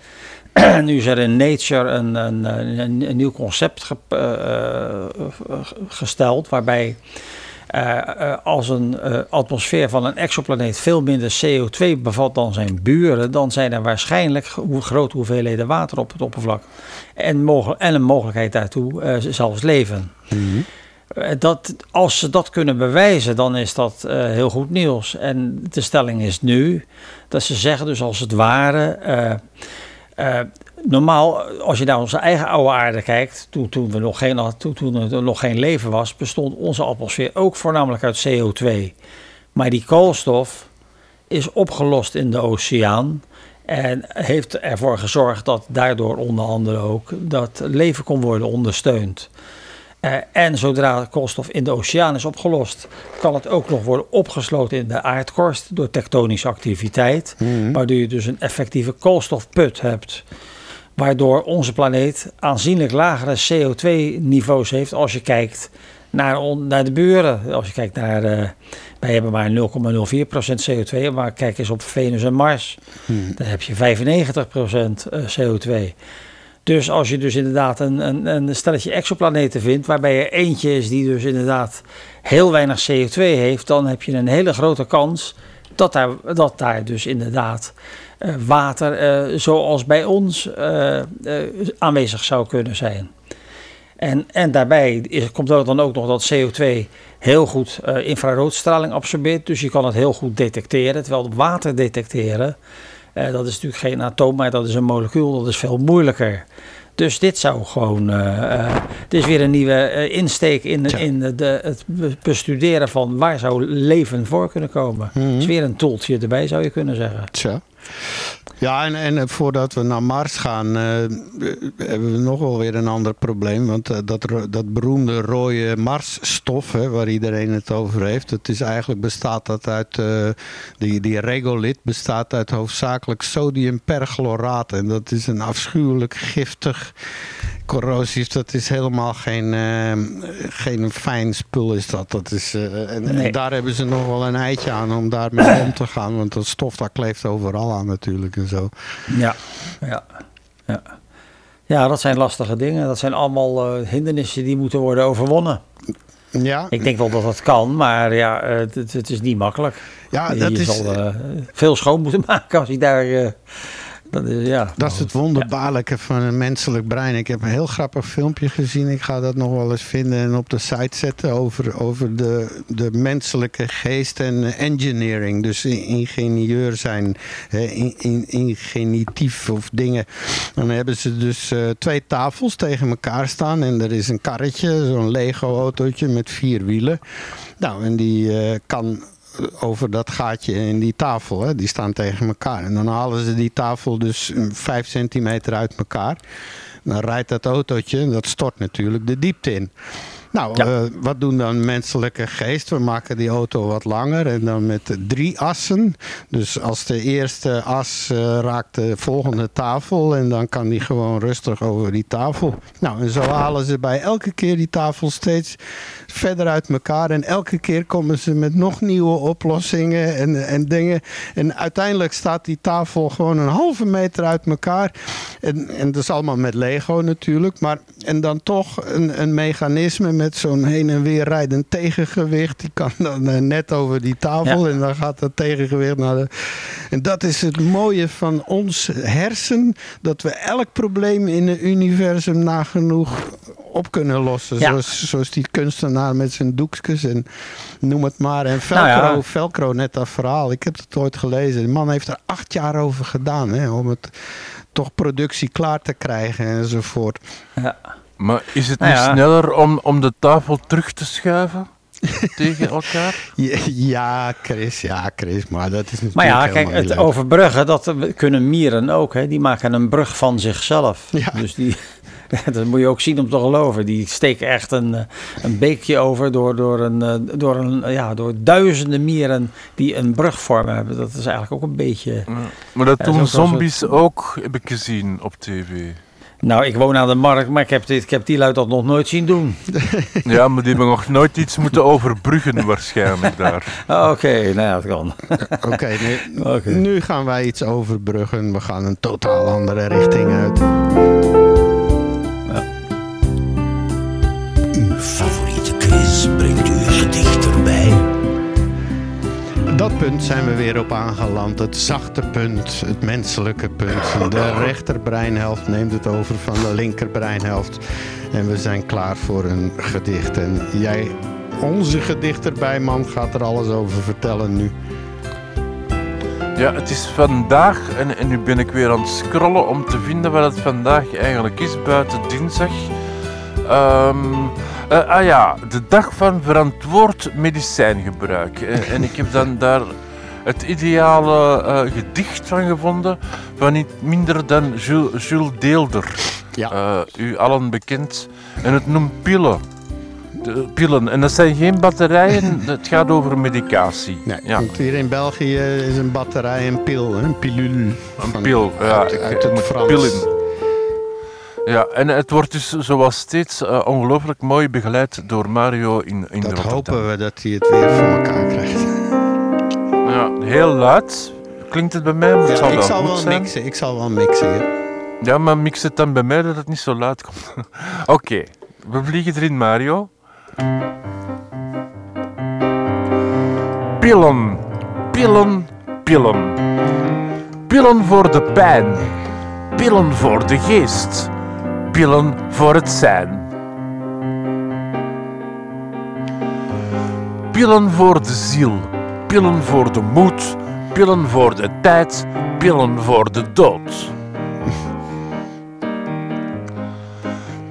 nu is er in Nature een, een, een, een nieuw concept ge- eh, eh, gesteld. Waarbij als een eh, atmosfeer van een exoplaneet veel minder CO2 bevat dan zijn buren, dan zijn er waarschijnlijk grote hoeveelheden water op het oppervlak. En, en een mogelijkheid daartoe eh, zelfs leven. Eh, Dat, als ze dat kunnen bewijzen, dan is dat eh, heel goed nieuws. En de stelling is nu dat ze zeggen dus als het ware... eh, eh, normaal, als je naar onze eigen oude aarde kijkt, toen, toen, we nog geen, toen, toen er nog geen leven was, bestond onze atmosfeer ook voornamelijk uit CO2. Maar die koolstof is opgelost in de oceaan en heeft ervoor gezorgd dat daardoor onder andere ook dat leven kon worden ondersteund. Eh, en zodra koolstof in de oceaan is opgelost, kan het ook nog worden opgesloten in de aardkorst door tektonische activiteit. Waardoor je dus een effectieve koolstofput hebt. Waardoor onze planeet aanzienlijk lagere CO2-niveaus heeft als je kijkt naar, naar de buren. Als je kijkt naar, eh, wij hebben maar 0,04% CO2, maar kijk eens op Venus en Mars. Dan heb je 95% eh, CO2. Dus als je dus inderdaad een, een, een stelletje exoplaneten vindt, waarbij er eentje is die dus inderdaad heel weinig CO2 heeft, dan heb je een hele grote kans dat daar, dat daar dus inderdaad eh, water eh, zoals bij ons eh, aanwezig zou kunnen zijn. En, en daarbij komt er dan ook nog dat CO2 heel goed infraroodstraling absorbeert. Dus je kan het heel goed detecteren. Terwijl water detecteren dat is natuurlijk geen atoom, maar dat is een molecuul. Dat is veel moeilijker. Dus dit zou gewoon. eh, het is weer een nieuwe eh, insteek in, in de, het be- bestuderen van waar zou leven voor kunnen komen. Het is weer een toeltje erbij, zou je kunnen zeggen. Tja. Ja, en, en eh, voordat we naar Mars gaan, eh, hebben we nog wel weer een ander probleem. Want eh, dat, dat beroemde rode Marsstof, hè, waar iedereen het over heeft, het is eigenlijk bestaat dat uit, die, die regolith bestaat uit hoofdzakelijk sodiumperchloraat. En dat is een afschuwelijk giftig corrosief. Dat is helemaal geen, eh, geen fijn spul is dat. dat is, eh, en, daar hebben ze nog wel een eitje aan om daarmee om te gaan. Want dat stof dat kleeft overal aan natuurlijk en zo. Ja, ja, ja. Ja, dat zijn lastige dingen. Dat zijn allemaal eh, hindernissen die moeten worden overwonnen. Ja, Ik denk wel dat dat kan, maar ja, het, het- is niet makkelijk. ja je dat is, zal eh, veel schoon moeten maken als je daar... dat is, ja, dat is het wonderbaarlijke van een menselijk brein. Ik heb een heel grappig filmpje gezien. Ik ga dat nog wel eens vinden en op de site zetten over, over de, de menselijke geest en engineering. Dus ingenieur zijn, in, in, ingenitief of dingen. Dan hebben ze dus eh, twee tafels tegen elkaar staan en er is een karretje, zo'n Lego-autootje met vier wielen. Nou, en die eh, kan over dat gaatje in die tafel. Hè. Die staan tegen elkaar. En dan halen ze die tafel dus vijf centimeter uit elkaar. Dan rijdt dat autootje, dat stort natuurlijk de diepte in. Nou, Ja. eh, wat doen dan menselijke geest? We maken die auto wat langer en dan met drie assen. Dus als de eerste as eh, raakt de volgende tafel en dan kan die gewoon rustig over die tafel. Nou, en zo halen ze bij elke keer die tafel steeds verder uit elkaar. En elke keer komen ze met nog nieuwe oplossingen en, en dingen. En uiteindelijk staat die tafel gewoon een halve meter uit elkaar. En, en dat is allemaal met Lego natuurlijk. Maar, en dan toch een, een mechanisme met zo'n heen en weer rijdend tegengewicht. Die kan dan eh, net over die tafel. Ja. En dan gaat dat tegengewicht naar de. En dat is het mooie van ons hersen. Dat we elk probleem in het universum nagenoeg op kunnen lossen. Ja. Zoals, zoals die kunstenaar met zijn doekjes en noem het maar. En Velcro, Nou ja. Velcro, net dat verhaal. Ik heb het ooit gelezen. De man heeft er acht jaar over gedaan hè, om het toch productie klaar te krijgen enzovoort. ja. Maar is het Nou niet ja. sneller om, om de tafel terug te schuiven tegen elkaar? Ja, Chris, ja, Chris, maar dat is natuurlijk Maar ja, kijk, het leuk. overbruggen, dat kunnen mieren ook. Hè. Die maken een brug van zichzelf. Ja. Dus die, dat moet je ook zien om te geloven. Die steken echt een, eh, een beekje over door, door, een, eh, door, een, ja, door duizenden mieren die een brugvorm hebben. Dat is eigenlijk ook een beetje... Maar dat doen zombies ook, heb ik gezien op tv. Nou, ik woon aan de markt, maar ik heb, dit, ik heb die luid dat nog nooit zien doen. Ja, maar die hebben nog nooit iets moeten overbruggen waarschijnlijk daar. Ah, Oké, nou ja, dat kan. Oké, nu, Oké. nu gaan wij iets overbruggen. We gaan een totaal andere richting uit. Favoriete quiz brengt u dichterbij. Dat punt zijn we weer op aangeland. Het zachte punt, het menselijke punt. De rechterbreinhelft neemt het over van de linkerbreinhelft. En we zijn klaar voor een gedicht. En jij, onze gedichterbijman, gaat er alles over vertellen nu. Ja, het is vandaag, en, en nu ben ik weer aan het scrollen om te vinden wat het vandaag eigenlijk is, buiten dinsdag. Ehm, eh, ah ja, de dag van verantwoord medicijngebruik. En, en ik heb dan daar het ideale eh, gedicht van gevonden van niet minder dan Jules, Jules Deelder. Ja. Eh, u allen bekend. En het noemt pillen. De pillen. En dat zijn geen batterijen, het gaat over medicatie. Nee, ja. want hier in België is een batterij een pil, een pilule. Een pil, ja. uit, uit het moet Frans. pillen. Ja, en het wordt dus zoals steeds eh, ongelooflijk mooi begeleid door Mario in, in Dat hopen we dat hij het weer voor elkaar krijgt. Ja, heel luid klinkt het bij mij, maar het zal ik wel zal goed wel zijn. mixen, ik zal wel mixen. ja. Ja, maar mix het dan bij mij dat het niet zo luid komt. Oké, we vliegen erin, Mario. Pillen, pillen, pillen. Pillen voor de pijn. Pillen voor de geest. Pillen voor het zijn. Pillen voor de ziel. Pillen voor de moed. pillen voor de tijd, pillen voor de dood.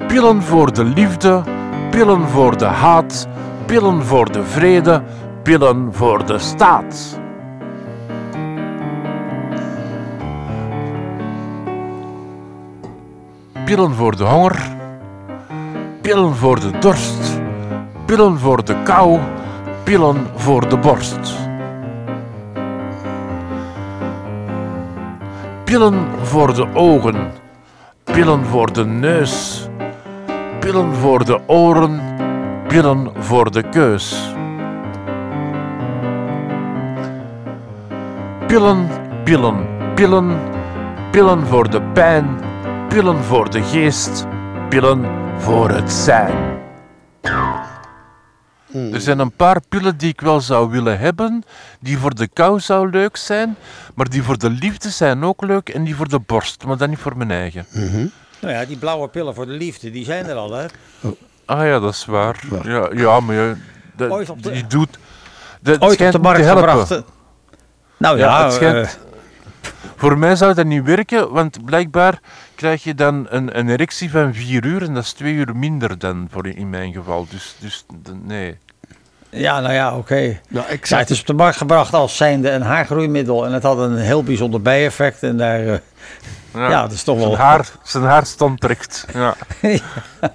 Pillen voor de liefde, pillen voor de haat, pillen voor de vrede, pillen voor de staat. Pillen voor de honger, pillen voor de dorst, pillen voor de kou, pillen voor de borst. Pillen voor de ogen, pillen voor de neus, pillen voor de oren, pillen voor de keus. Pillen, pillen, pillen, pillen voor de pijn, pillen voor de geest, pillen voor het zijn. Er zijn een paar pillen die ik wel zou willen hebben, die voor de kou zou leuk zijn, maar die voor de liefde zijn ook leuk en die voor de borst, maar dat niet voor mijn eigen. Nou ja, die blauwe pillen voor de liefde, die zijn er al, hè? Ah ja, dat is waar. Ja, ja maar ja, dat, Ooit op de- die doet... Dat Ooit op de markt gebracht. Nou ja, het schijnt- eh, Voor mij zou dat niet werken, want blijkbaar krijg je dan een, een erectie van vier uur en dat is twee uur minder dan voor in, mijn geval. Dus, dus nee. ja, nou ja, oké. Ja, ik Ja, het is op de markt gebracht als zijnde een haargroeimiddel. En het had een heel bijzonder bijeffect. En daar, eh, ja, dat is toch wel... Zijn haar, zijn haar stond. Ja.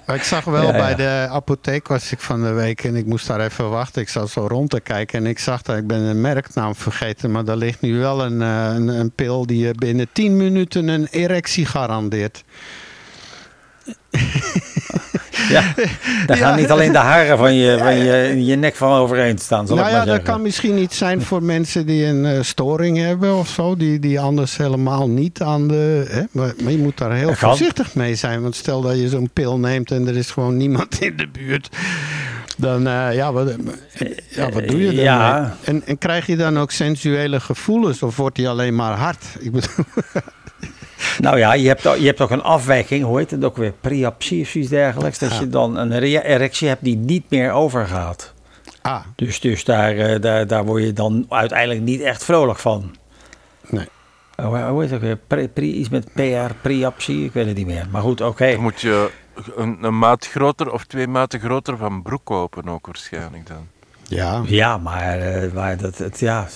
Maar ik zag wel Ja, ja. bij de apotheek was ik van de week en ik moest daar even wachten. Ik zat zo rond te kijken en ik zag dat ik ben een merknaam vergeten. Maar daar ligt nu wel een, eh, een, een pil die je binnen 10 minuten een erectie garandeert. Ja, daar gaan Ja. niet alleen de haren van je, van je, je nek van overeind staan, zal nou ik ja, dat kan misschien iets zijn voor mensen die een eh, storing hebben of zo. Die, die anders helemaal niet aan de... Hè? Maar, maar je moet daar heel Dat kan. voorzichtig mee zijn. Want stel dat je zo'n pil neemt en er is gewoon niemand in de buurt. Dan, eh, ja, wat, ja, wat doe je dan? Ja. En, en krijg je dan ook sensuele gevoelens of wordt die alleen maar hard? Ik bedoel, Nou ja, je hebt, ook- je hebt ook een afwijking, hoe heet het ook weer, priapsie of iets dergelijks. Dat je dan een ere- erectie hebt die niet meer overgaat. ah, Dus, dus daar, eh, daar, daar word je dan uiteindelijk niet echt vrolijk van. nee. Eh, Hoe hoe heet het ook weer? Pri, pri- iets met PR, priapsie, ik weet het niet meer. Maar goed, oké. Dan moet je een, een maat groter of twee maten groter van broek kopen ook waarschijnlijk dan. Ja, Ja, maar, eh, maar dat, het, ja,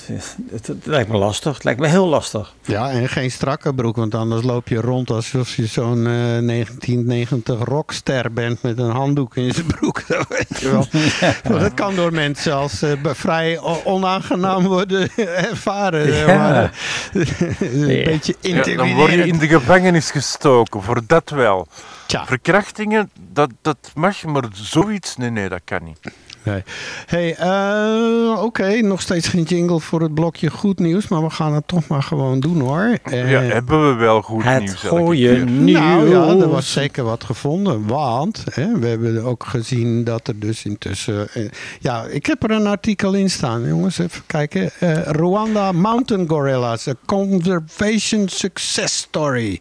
het, het lijkt me lastig. Het lijkt me heel lastig. ja, en geen strakke broek, want anders loop je rond alsof je zo'n eh, 1990 rockster bent met een handdoek in zijn broek. Dat weet je wel. Want Dat kan door mensen als eh, be- vrij onaangenaam worden ervaren. eh, Ja. maar, eh, een Ja. beetje Ja, dan word je intimiderend. in de gevangenis gestoken, voor dat wel. Tja. Verkrachtingen, dat, dat mag, maar zoiets, nee, nee, dat kan niet. Nee. Hey, eh, oké, nog steeds geen jingle voor het blokje goed nieuws, maar we gaan het toch maar gewoon doen hoor. Eh, Ja, hebben we wel goed Het nieuws elke goede nieuws. Nou ja, er was zeker wat gevonden. Want hè, we hebben ook gezien dat er dus intussen. eh, ja, ik heb er een artikel in staan, jongens. Even kijken. Eh, Rwanda Mountain Gorillas, a conservation success story.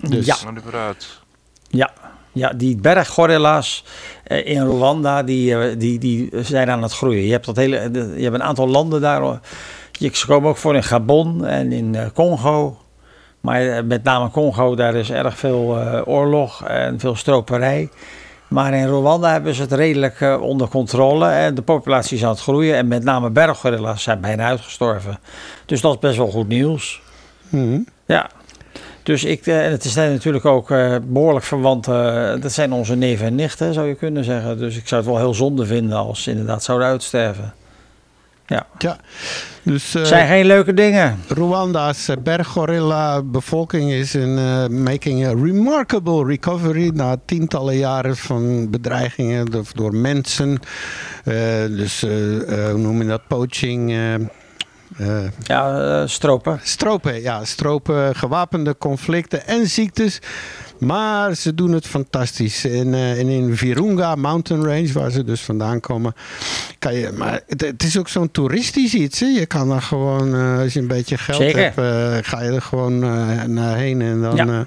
Dus, Ja. Ja, ja die berggorilla's eh, in Rwanda, die, eh, die, die zijn aan het groeien. Je hebt, dat hele, je hebt een aantal landen daar. eh, ze komen ook voor in Gabon en in eh, Congo. Maar eh, met name Congo, daar is erg veel eh, oorlog en veel stroperij. Maar in Rwanda hebben ze het redelijk eh, onder controle. En de populatie is aan het groeien. En met name berggorilla's zijn bijna uitgestorven. Dus dat is best wel goed nieuws. mhm. Ja. Dus ik, eh, en het zijn natuurlijk ook eh, behoorlijk verwant. eh, dat zijn onze neven en nichten, zou je kunnen zeggen. Dus ik zou het wel heel zonde vinden als ze inderdaad zouden uitsterven. Ja. Ja, dus. Het zijn geen leuke dingen. Rwanda's eh, berggorilla bevolking is in making a remarkable recovery na tientallen jaren van bedreigingen door, mensen. Dus hoe noem je dat? Poaching. Eh, Ja, eh, stropen. stropen, ja, stropen, gewapende conflicten en ziektes. Maar ze doen het fantastisch. En, eh, en in Virunga Mountain Range, waar ze dus vandaan komen, kan je. Maar het, het is ook zo'n toeristisch iets. Hè? Je kan er gewoon, als je een beetje geld Zeker. hebt, ga je er gewoon eh, naar heen. En dan. Ja.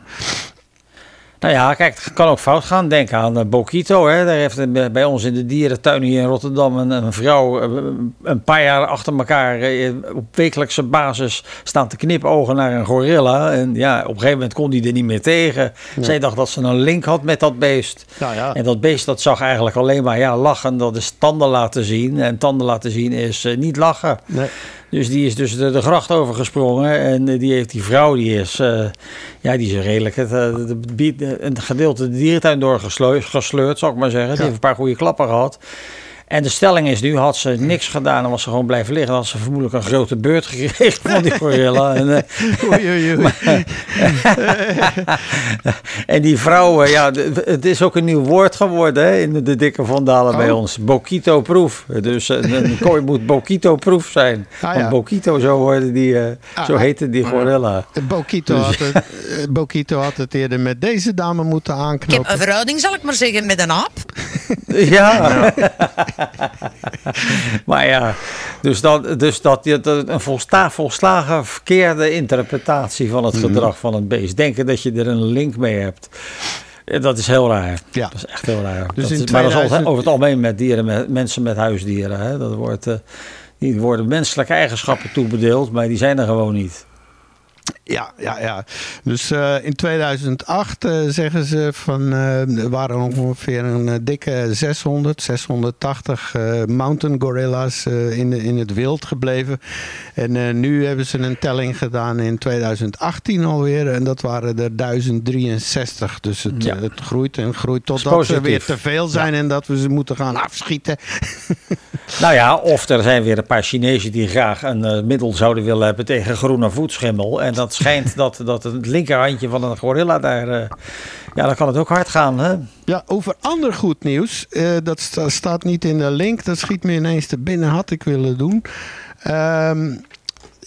Nou ja, kijk, het kan ook fout gaan. Denk aan eh, Bokito. Hè. Daar heeft bij ons in de dierentuin hier in Rotterdam een, een vrouw eh, een paar jaar achter elkaar eh, op wekelijkse basis staan te knipogen naar een gorilla. En ja, op een gegeven moment kon die er niet meer tegen. Zij dacht dat ze een link had met dat beest. Nou ja. En dat beest dat zag eigenlijk alleen maar ja, lachen. Dat is tanden laten zien. En tanden laten zien is niet lachen. Nee. Dus die is dus de, de gracht overgesprongen. En eh, die heeft die vrouw, die is, eh, ja, die is redelijk het, eh, de- een gedeelte de dierentuin doorgesleurd, gesleurd, zal ik maar zeggen. Die heeft een paar goede klappen gehad. En de stelling is nu, had ze niks gedaan en was ze gewoon blijven liggen, had ze vermoedelijk een grote beurt gekregen van die gorilla. En, eh, Oei, oei, oei. en die vrouwen, ja, het is ook een nieuw woord geworden hè, in de dikke vandalen bij Oh. ons. Bokito-proef. Dus een, een kooi moet Bokito-proef zijn. Ah, Want ja. Bokito, zo, worden die, eh, Ah, zo heette die gorilla. Bokito, Dus- had het, eh, Bokito had het eerder met deze dame moeten Ik heb aanknopen. een verhouding, zal ik maar zeggen, met een aap. Ja. maar ja, dus dat, dus dat, een volsta, volslagen verkeerde interpretatie van het Mhm. gedrag van het beest. Denken dat je er een link mee hebt. eh, Dat is heel raar. Ja. Dat is echt heel raar. Dus dat in is, maar dat is altijd 2000 over het algemeen met dieren, met mensen met huisdieren. Hè. Dat wordt, eh, die worden menselijke eigenschappen toebedeeld, maar die zijn er gewoon niet. Ja, ja, ja. Dus eh, in 2008 eh, zeggen ze van eh, er waren ongeveer een dikke 600, 680 eh, mountain gorillas in, in het wild gebleven. En nu hebben ze een telling gedaan in 2018 alweer. En dat waren er 1063. Dus het, Ja. het groeit en groeit totdat ze weer te veel zijn en dat we ze moeten gaan afschieten. Nou ja, of er zijn weer een paar Chinezen die graag een middel zouden willen hebben tegen groene voetschimmel. En dat schijnt dat, dat het linkerhandje van een gorilla daar... eh, ja, dan kan het ook hard gaan, hè? Ja, over ander goed nieuws. eh, dat sta- staat niet in de link. Dat schiet me ineens te binnen. Had ik willen doen. Ehm,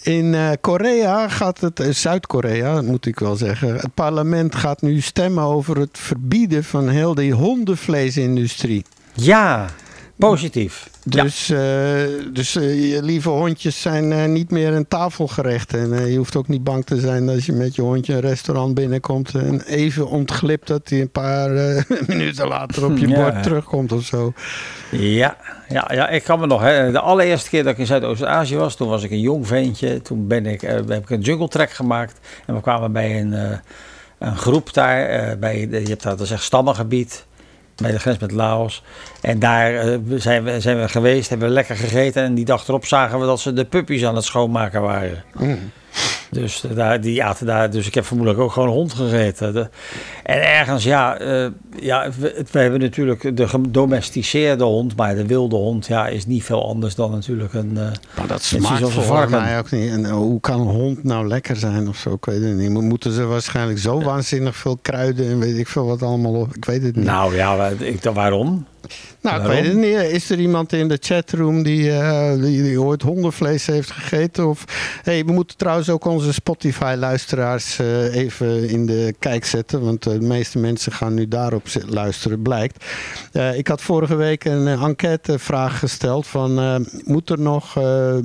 in eh, Korea gaat het, Zuid-Korea moet ik wel zeggen. Het parlement gaat nu stemmen over het verbieden van heel die hondenvleesindustrie. Ja, positief. Ja. Dus, eh, dus eh, je lieve hondjes zijn eh, niet meer een tafelgerecht. En eh, je hoeft ook niet bang te zijn als je met je hondje een restaurant binnenkomt. En even ontglipt dat hij een paar eh, minuten later op je Ja. bord terugkomt of zo. Ja, ja, ja, ik kan me nog. Hè, de allereerste keer dat ik in Zuidoost-Azië was, toen was ik een jong ventje. Toen ben ik, heb ik een jungle trek gemaakt. En we kwamen bij een, eh, een groep daar. eh, bij, de- je hebt daar, dat is echt stammengebied. Bij de grens met Laos. En daar eh, zijn, we, zijn we geweest, hebben we lekker gegeten. En die dag erop zagen we dat ze de puppies aan het schoonmaken waren. Dus, daar, die aten daar, dus ik heb vermoedelijk ook gewoon hond gegeten. De- en ergens, ja, eh, ja we, we hebben natuurlijk de gedomesticeerde hond, maar de wilde hond ja, is niet veel anders dan natuurlijk een. eh, Maar dat smaakt een voor mij ook niet. En eh, hoe kan een hond nou lekker zijn of zo? Ik weet het niet. Maar Moeten ze waarschijnlijk zo waanzinnig veel kruiden en weet ik veel wat allemaal op? Ik weet het niet. Nou ja, ik, waarom? Nou, ik weet het niet. Is er iemand in de chatroom die, eh, die, die ooit hondenvlees heeft gegeten? Of, hey, we moeten trouwens ook onze Spotify-luisteraars eh, even in de kijk zetten. Want de meeste mensen gaan nu daarop luisteren, blijkt. Eh, ik had vorige week een enquêtevraag gesteld van... eh, moet er nog eh,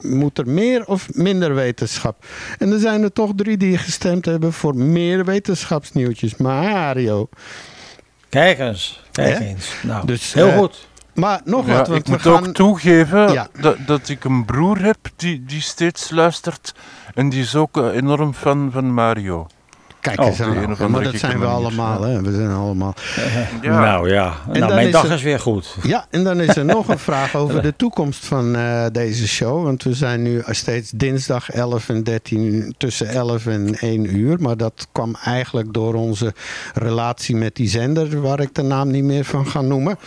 moet er meer of minder wetenschap? En er zijn er toch drie die gestemd hebben voor meer wetenschapsnieuwtjes. Mario. Kijk eens, kijk eens. Nou, Dus, heel eh, goed. Maar nog Ja, wat, ik we moet gaan... ook toegeven Ja. dat, dat ik een broer heb die, die steeds luistert. En die is ook eh, enorm fan van Mario. Kijk Oh, eens aan. Ja, maar dat zijn we allemaal, hè? We zijn allemaal. Ja. Nou ja, nou, dan mijn is dag er- is weer goed. Ja, en dan is er nog een vraag over de toekomst van eh, deze show. Want we zijn nu steeds dinsdag 11 en 13 tussen 11 en 1 uur. Maar dat kwam eigenlijk door onze relatie met die zender, waar ik de naam niet meer van ga noemen.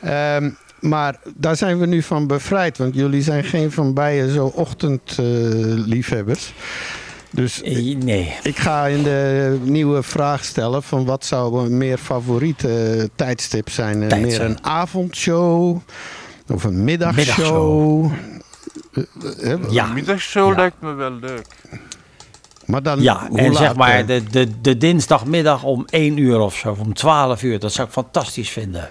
Ehm, maar daar zijn we nu van bevrijd, want jullie zijn geen van beiden zo ochtendliefhebbers. Dus Eh, Nee. ik ga in de nieuwe vraag stellen van wat zou een meer favoriete tijdstip zijn? Eh, meer een avondshow of een middagshow? Middagshow. Eh, eh, Ja. Een middagshow Ja. lijkt me wel leuk. Maar dan, Ja, en zeg maar eh? de, de, de dinsdagmiddag om 1 uur of zo, of om 12 uur, dat zou ik fantastisch vinden.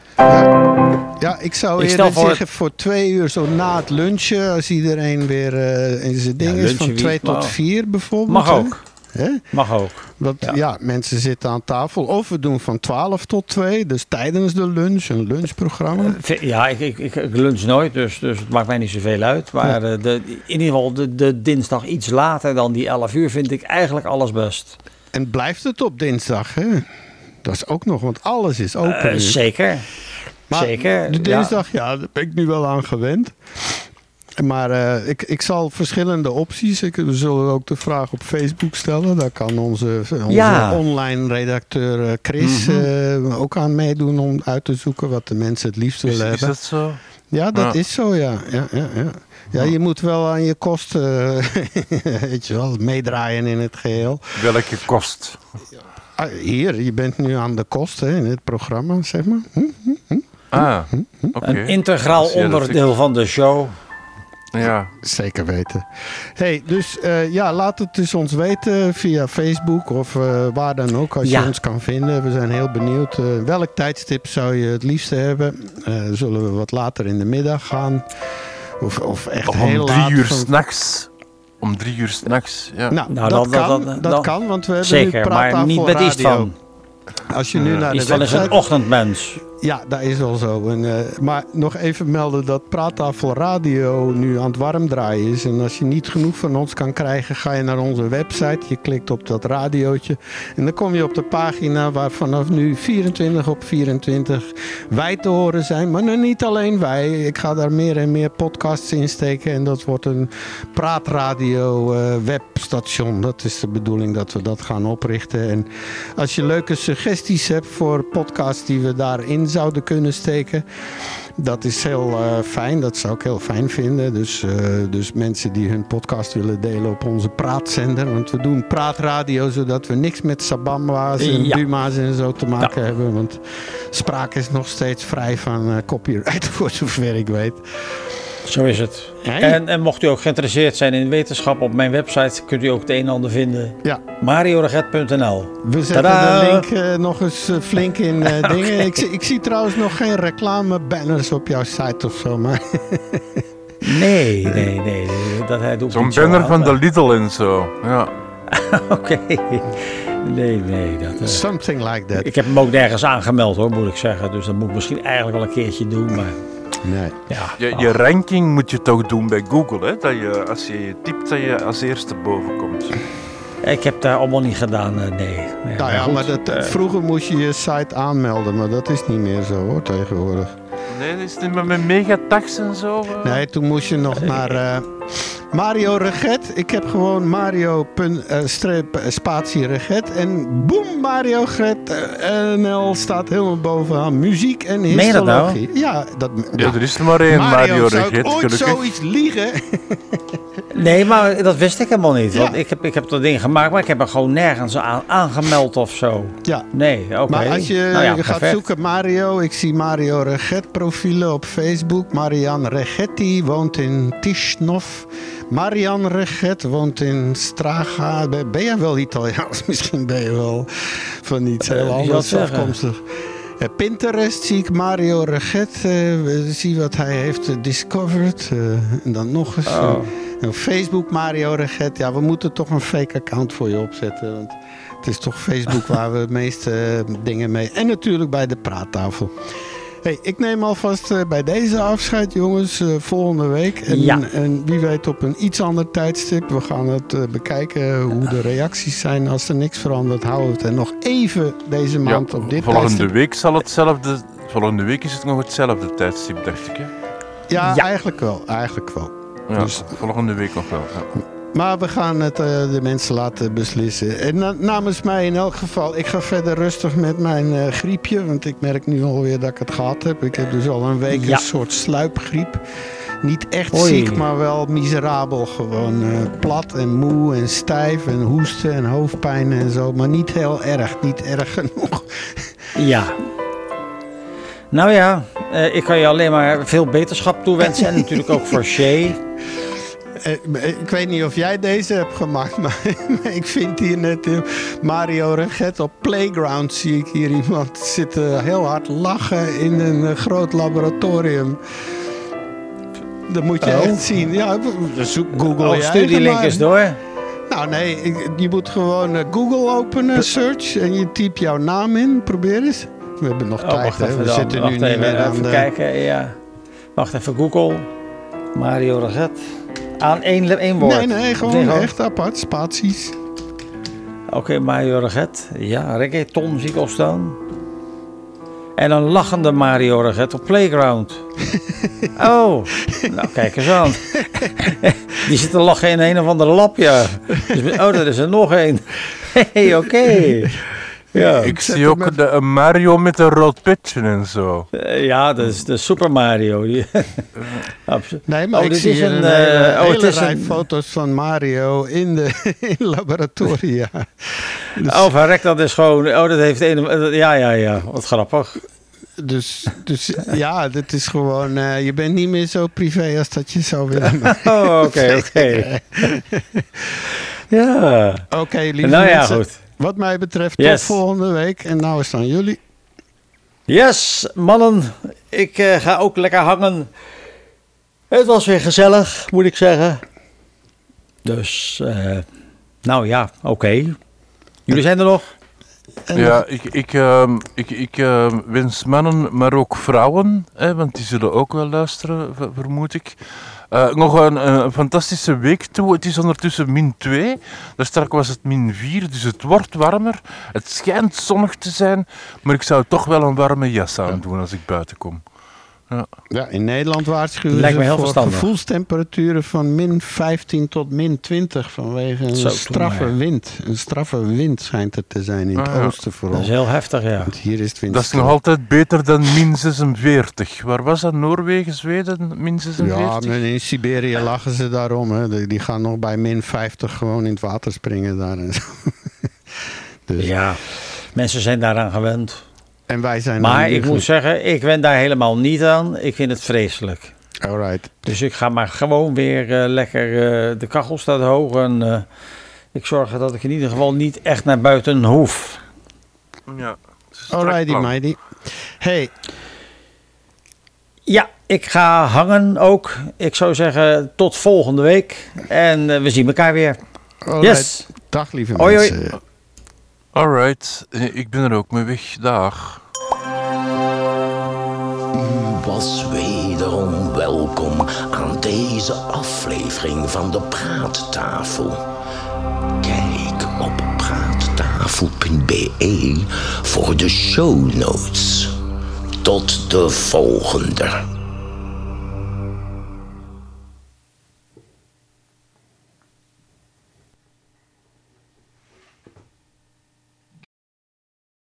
Ja, ik zou Ik eerder voor- zeggen voor twee uur zo na het lunchen. Als iedereen weer eh, in zijn ding is. Van lunchen wie- twee tot nou, vier bijvoorbeeld. Mag ook. Hè? Mag ook. Want Ja. ja. mensen zitten aan tafel. Of we doen van 12 tot 2, dus tijdens de lunch, een lunchprogramma. V- Ja, ik, ik, ik, lunch nooit, dus, dus het maakt mij niet zoveel uit. Maar eh, de, in ieder geval de, de dinsdag iets later dan die 11 uur vind ik eigenlijk alles best. En blijft het op dinsdag, hè? Dat is ook nog, want alles is open. Eh, zeker. Maar zeker. De ja. dinsdag, ja. daar ben ik nu wel aan gewend. Maar eh, ik, ik zal verschillende opties. Ik, we zullen ook de vraag op Facebook stellen. Daar kan onze, onze Ja. online redacteur eh, Chris Mhm. eh, ook aan meedoen om uit te zoeken wat de mensen het liefst Is, willen is hebben. dat zo? Ja, dat Ja. is zo, ja. Ja, ja, ja. ja, je moet wel aan je kosten eh, weet je wel, meedraaien in het geheel. Welke kost? Ah, hier, je bent nu aan de kosten in het programma, zeg maar. Hm? Ah, oké. Een integraal onderdeel van de show. Ja. Zeker weten. Hey, dus eh, ja, laat het dus ons weten via Facebook of eh, waar dan ook als Ja. je ons kan vinden. We zijn heel benieuwd. eh, welk tijdstip zou je het liefste hebben? Eh, zullen we wat later in de middag gaan? Of, of echt Of heel om drie laat uur van- s'nachts. Om drie uur s'nachts, ja. Nou, Nou, dat, kan, dat, kan, want we hebben Zeker, nu maar praattafel niet met radio. Istvan. Als je nu naar de Istvan is een website... ochtendmens. Ja, dat is wel zo. En, eh, maar nog even melden dat Praattafel Radio nu aan het warm draaien is. En als je niet genoeg van ons kan krijgen, ga je naar onze website. Je klikt op dat radiootje. En dan kom je op de pagina waar vanaf nu 24 op 24 wij te horen zijn. Maar nog niet alleen wij. Ik ga daar meer en meer podcasts in steken. En dat wordt een praatradio eh, webstation. Dat is de bedoeling dat we dat gaan oprichten. En als je leuke suggesties hebt voor podcasts die we daarin zouden kunnen steken. Dat is heel eh, fijn, dat zou ik heel fijn vinden. Dus, eh, dus mensen die hun podcast willen delen op onze praatzender. Want we doen praatradio zodat we niks met sabamba's en Ja. buma's en zo te maken hebben. Want spraak is nog steeds vrij van eh, copyright voor zover ik weet. Zo is het. Hey. En, en mocht u ook geïnteresseerd zijn in wetenschap, op mijn website kunt u ook het een en ander vinden. Ja. marioreget.nl We zetten Tadaa. de link eh, nog eens eh, flink in eh, dingen. Ik, zie- ik zie trouwens nog geen reclame banners op jouw site of zo. Maar Nee, nee, nee. Dat hij doet Zo'n zo banner van de Lidl en zo. Ja. Oké. Nee, nee. Dat, something like that. ik heb hem ook nergens aangemeld hoor, moet ik zeggen. Dus dat moet ik misschien eigenlijk wel een keertje doen. Maar Nee. ja. Je, je ranking moet je toch doen bij Google, hè? Dat je, als je je typt, dat je als eerste boven komt. Ik heb daar allemaal niet gedaan, eh, nee. nee Nou ja, goed, maar dat, eh, vroeger moest je je site aanmelden, maar dat is niet meer zo hoor tegenwoordig. Nee, is het niet meer met megatax en zo? eh? Nee, toen moest je nog naar eh, Mario Reget. Ik heb gewoon Mario pun- eh, streep, eh, spatie Reget. En boem, Mario Reget eh, NL staat helemaal bovenaan. Muziek en Meen je dat nou? histologie. Ja, dat, Ja, er is er maar één Mario, Mario zou ik ooit gelukkig. zoiets liegen? Nee, maar dat wist ik helemaal niet. Ja. Want ik heb, ik heb dat ding gemaakt, maar ik heb er gewoon nergens aan aangemeld of zo. Ja. Nee, oké. Maar als je Nou ja, gaat perfect. zoeken Mario, ik zie Mario Reget profielen op Facebook. Marian Regetti woont in Tishnov. Marian Reget woont in Straga. Ben jij wel Italiaans? Misschien ben je wel van iets heel Eh, zal anders afkomstig. Eh, Pinterest zie ik Mario Reget. eh, zie wat hij heeft discovered. en dan nog eens. Oh. En op Facebook Mario Reget. Ja, we moeten toch een fake account voor je opzetten. Want het is toch Facebook waar we het meeste eh, dingen mee. En natuurlijk bij de praattafel. Hey, ik neem alvast eh, bij deze afscheid, jongens, eh, volgende week. En, Ja. en wie weet op een iets ander tijdstip. We gaan het bekijken hoe de reacties zijn. Als er niks verandert, houden we het er nog even deze maand op dit volgende tijdstip. week zal hetzelfde... Volgende week is het nog hetzelfde tijdstip, dacht ik. Hè? Ja, Ja. eigenlijk wel. Eigenlijk wel. Ja, Dus- volgende week nog wel. Ja. Maar we gaan het eh, de mensen laten beslissen. En na- namens mij in elk geval, ik ga verder rustig met mijn eh, griepje. Want ik merk nu alweer dat ik het gehad heb. Ik heb dus al een week Ja. een soort sluipgriep. Niet echt ziek, maar wel miserabel. Gewoon eh, plat en moe en stijf en hoesten en hoofdpijn en zo. Maar niet heel erg, niet erg genoeg. Ja. Nou ja, eh, ik kan je alleen maar veel beterschap toewensen. En natuurlijk ook voor Shay. Eh, Ik weet niet of jij deze hebt gemaakt, maar ik vind hier net eh, Mario Reget op Playground. Zie ik hier iemand zitten heel hard lachen in een eh, groot laboratorium. Dat moet je Oh. echt zien. Ja, zoek Google Oh, stuur die link eens door. Nou nee, je moet gewoon eh, Google openen, search en je typt jouw naam in. Probeer eens. We hebben nog Oh, tijd, hè? We dan. zitten Wacht nu niet even, meer aan even de... kijken, ja. Wacht even, Google. Mario Reget. Aan één, één woord. Nee, nee, gewoon Nee, echt apart, spaties. Oké, Mario Reget. Ja, reggaeton zie ik al staan. En een lachende Mario Reget op Playground. Oh, nou kijk eens aan. Die zit te lachen in een of andere lap, ja. Dus, oh, er is er nog één. hey, oké. Ja. Ik zie ook de, een Mario met een rood petje en zo. Eh, ja, dat is de Super Mario. Nee, maar Oh, ik dit zie is een, een, eh, hele, oh, het hele is rij een- foto's van Mario in de in laboratoria. Dus, Oh, verrek, dat is gewoon... Oh, dat heeft een... Ja, ja, ja. Wat grappig. dus, dus ja, dit is gewoon... eh, je bent niet meer zo privé als dat je zou willen. Oh, oké, oké. Ja. Oké, lieve Nou ja, mensen. goed. Wat mij betreft Yes. tot volgende week. En nou is het aan jullie. Yes, mannen. Ik eh, ga ook lekker hangen. Het was weer gezellig, moet ik zeggen. Dus, eh, nou ja, oké. Jullie zijn er nog? Ja, ik, ik, ehm, ik, ik ehm, wens mannen, maar ook vrouwen, hè, want die zullen ook wel luisteren, vermoed ik. Eh, nog een, een fantastische week toe. Het is ondertussen min 2. Daar straks was het min 4, dus het wordt warmer. Het schijnt zonnig te zijn, maar ik zou toch wel een warme jas aandoen als ik buiten kom. Ja. Ja, in Nederland waarschuwen Lijkt me ze heel voor verstandig. gevoelstemperaturen van min 15 tot min 20 vanwege een Zo, straffe maar. wind. Een straffe wind schijnt er te zijn in het Ah, ja. oosten vooral. Dat is heel heftig, ja. Want hier is het wind. Dat is nog altijd beter dan min 46. Waar was dat? Noorwegen, Zweden, min 46? Ja, in Siberië lachen ze daarom. Hè. Die- Die gaan nog bij min 50 gewoon in het water springen daar en zo. Dus, Ja, mensen zijn daaraan gewend. En wij zijn Maar ik moet zeggen, ik ben daar helemaal niet aan. Ik vind het vreselijk. Alright. Dus ik ga maar gewoon weer eh, lekker, eh, de kachel staat hoog en eh, ik zorg dat ik in ieder geval niet echt naar buiten hoef. Ja. Alrighty, matey. Hey, Ja, ik ga hangen ook. Ik zou zeggen tot volgende week en we zien elkaar weer. alright. Yes. Dag lieve Hoi, hoi. Alright, eh, ik ben er ook mee weg. Dag. U was wederom welkom aan deze aflevering van de Praattafel. Kijk op praattafel.be voor de show notes. Tot de volgende.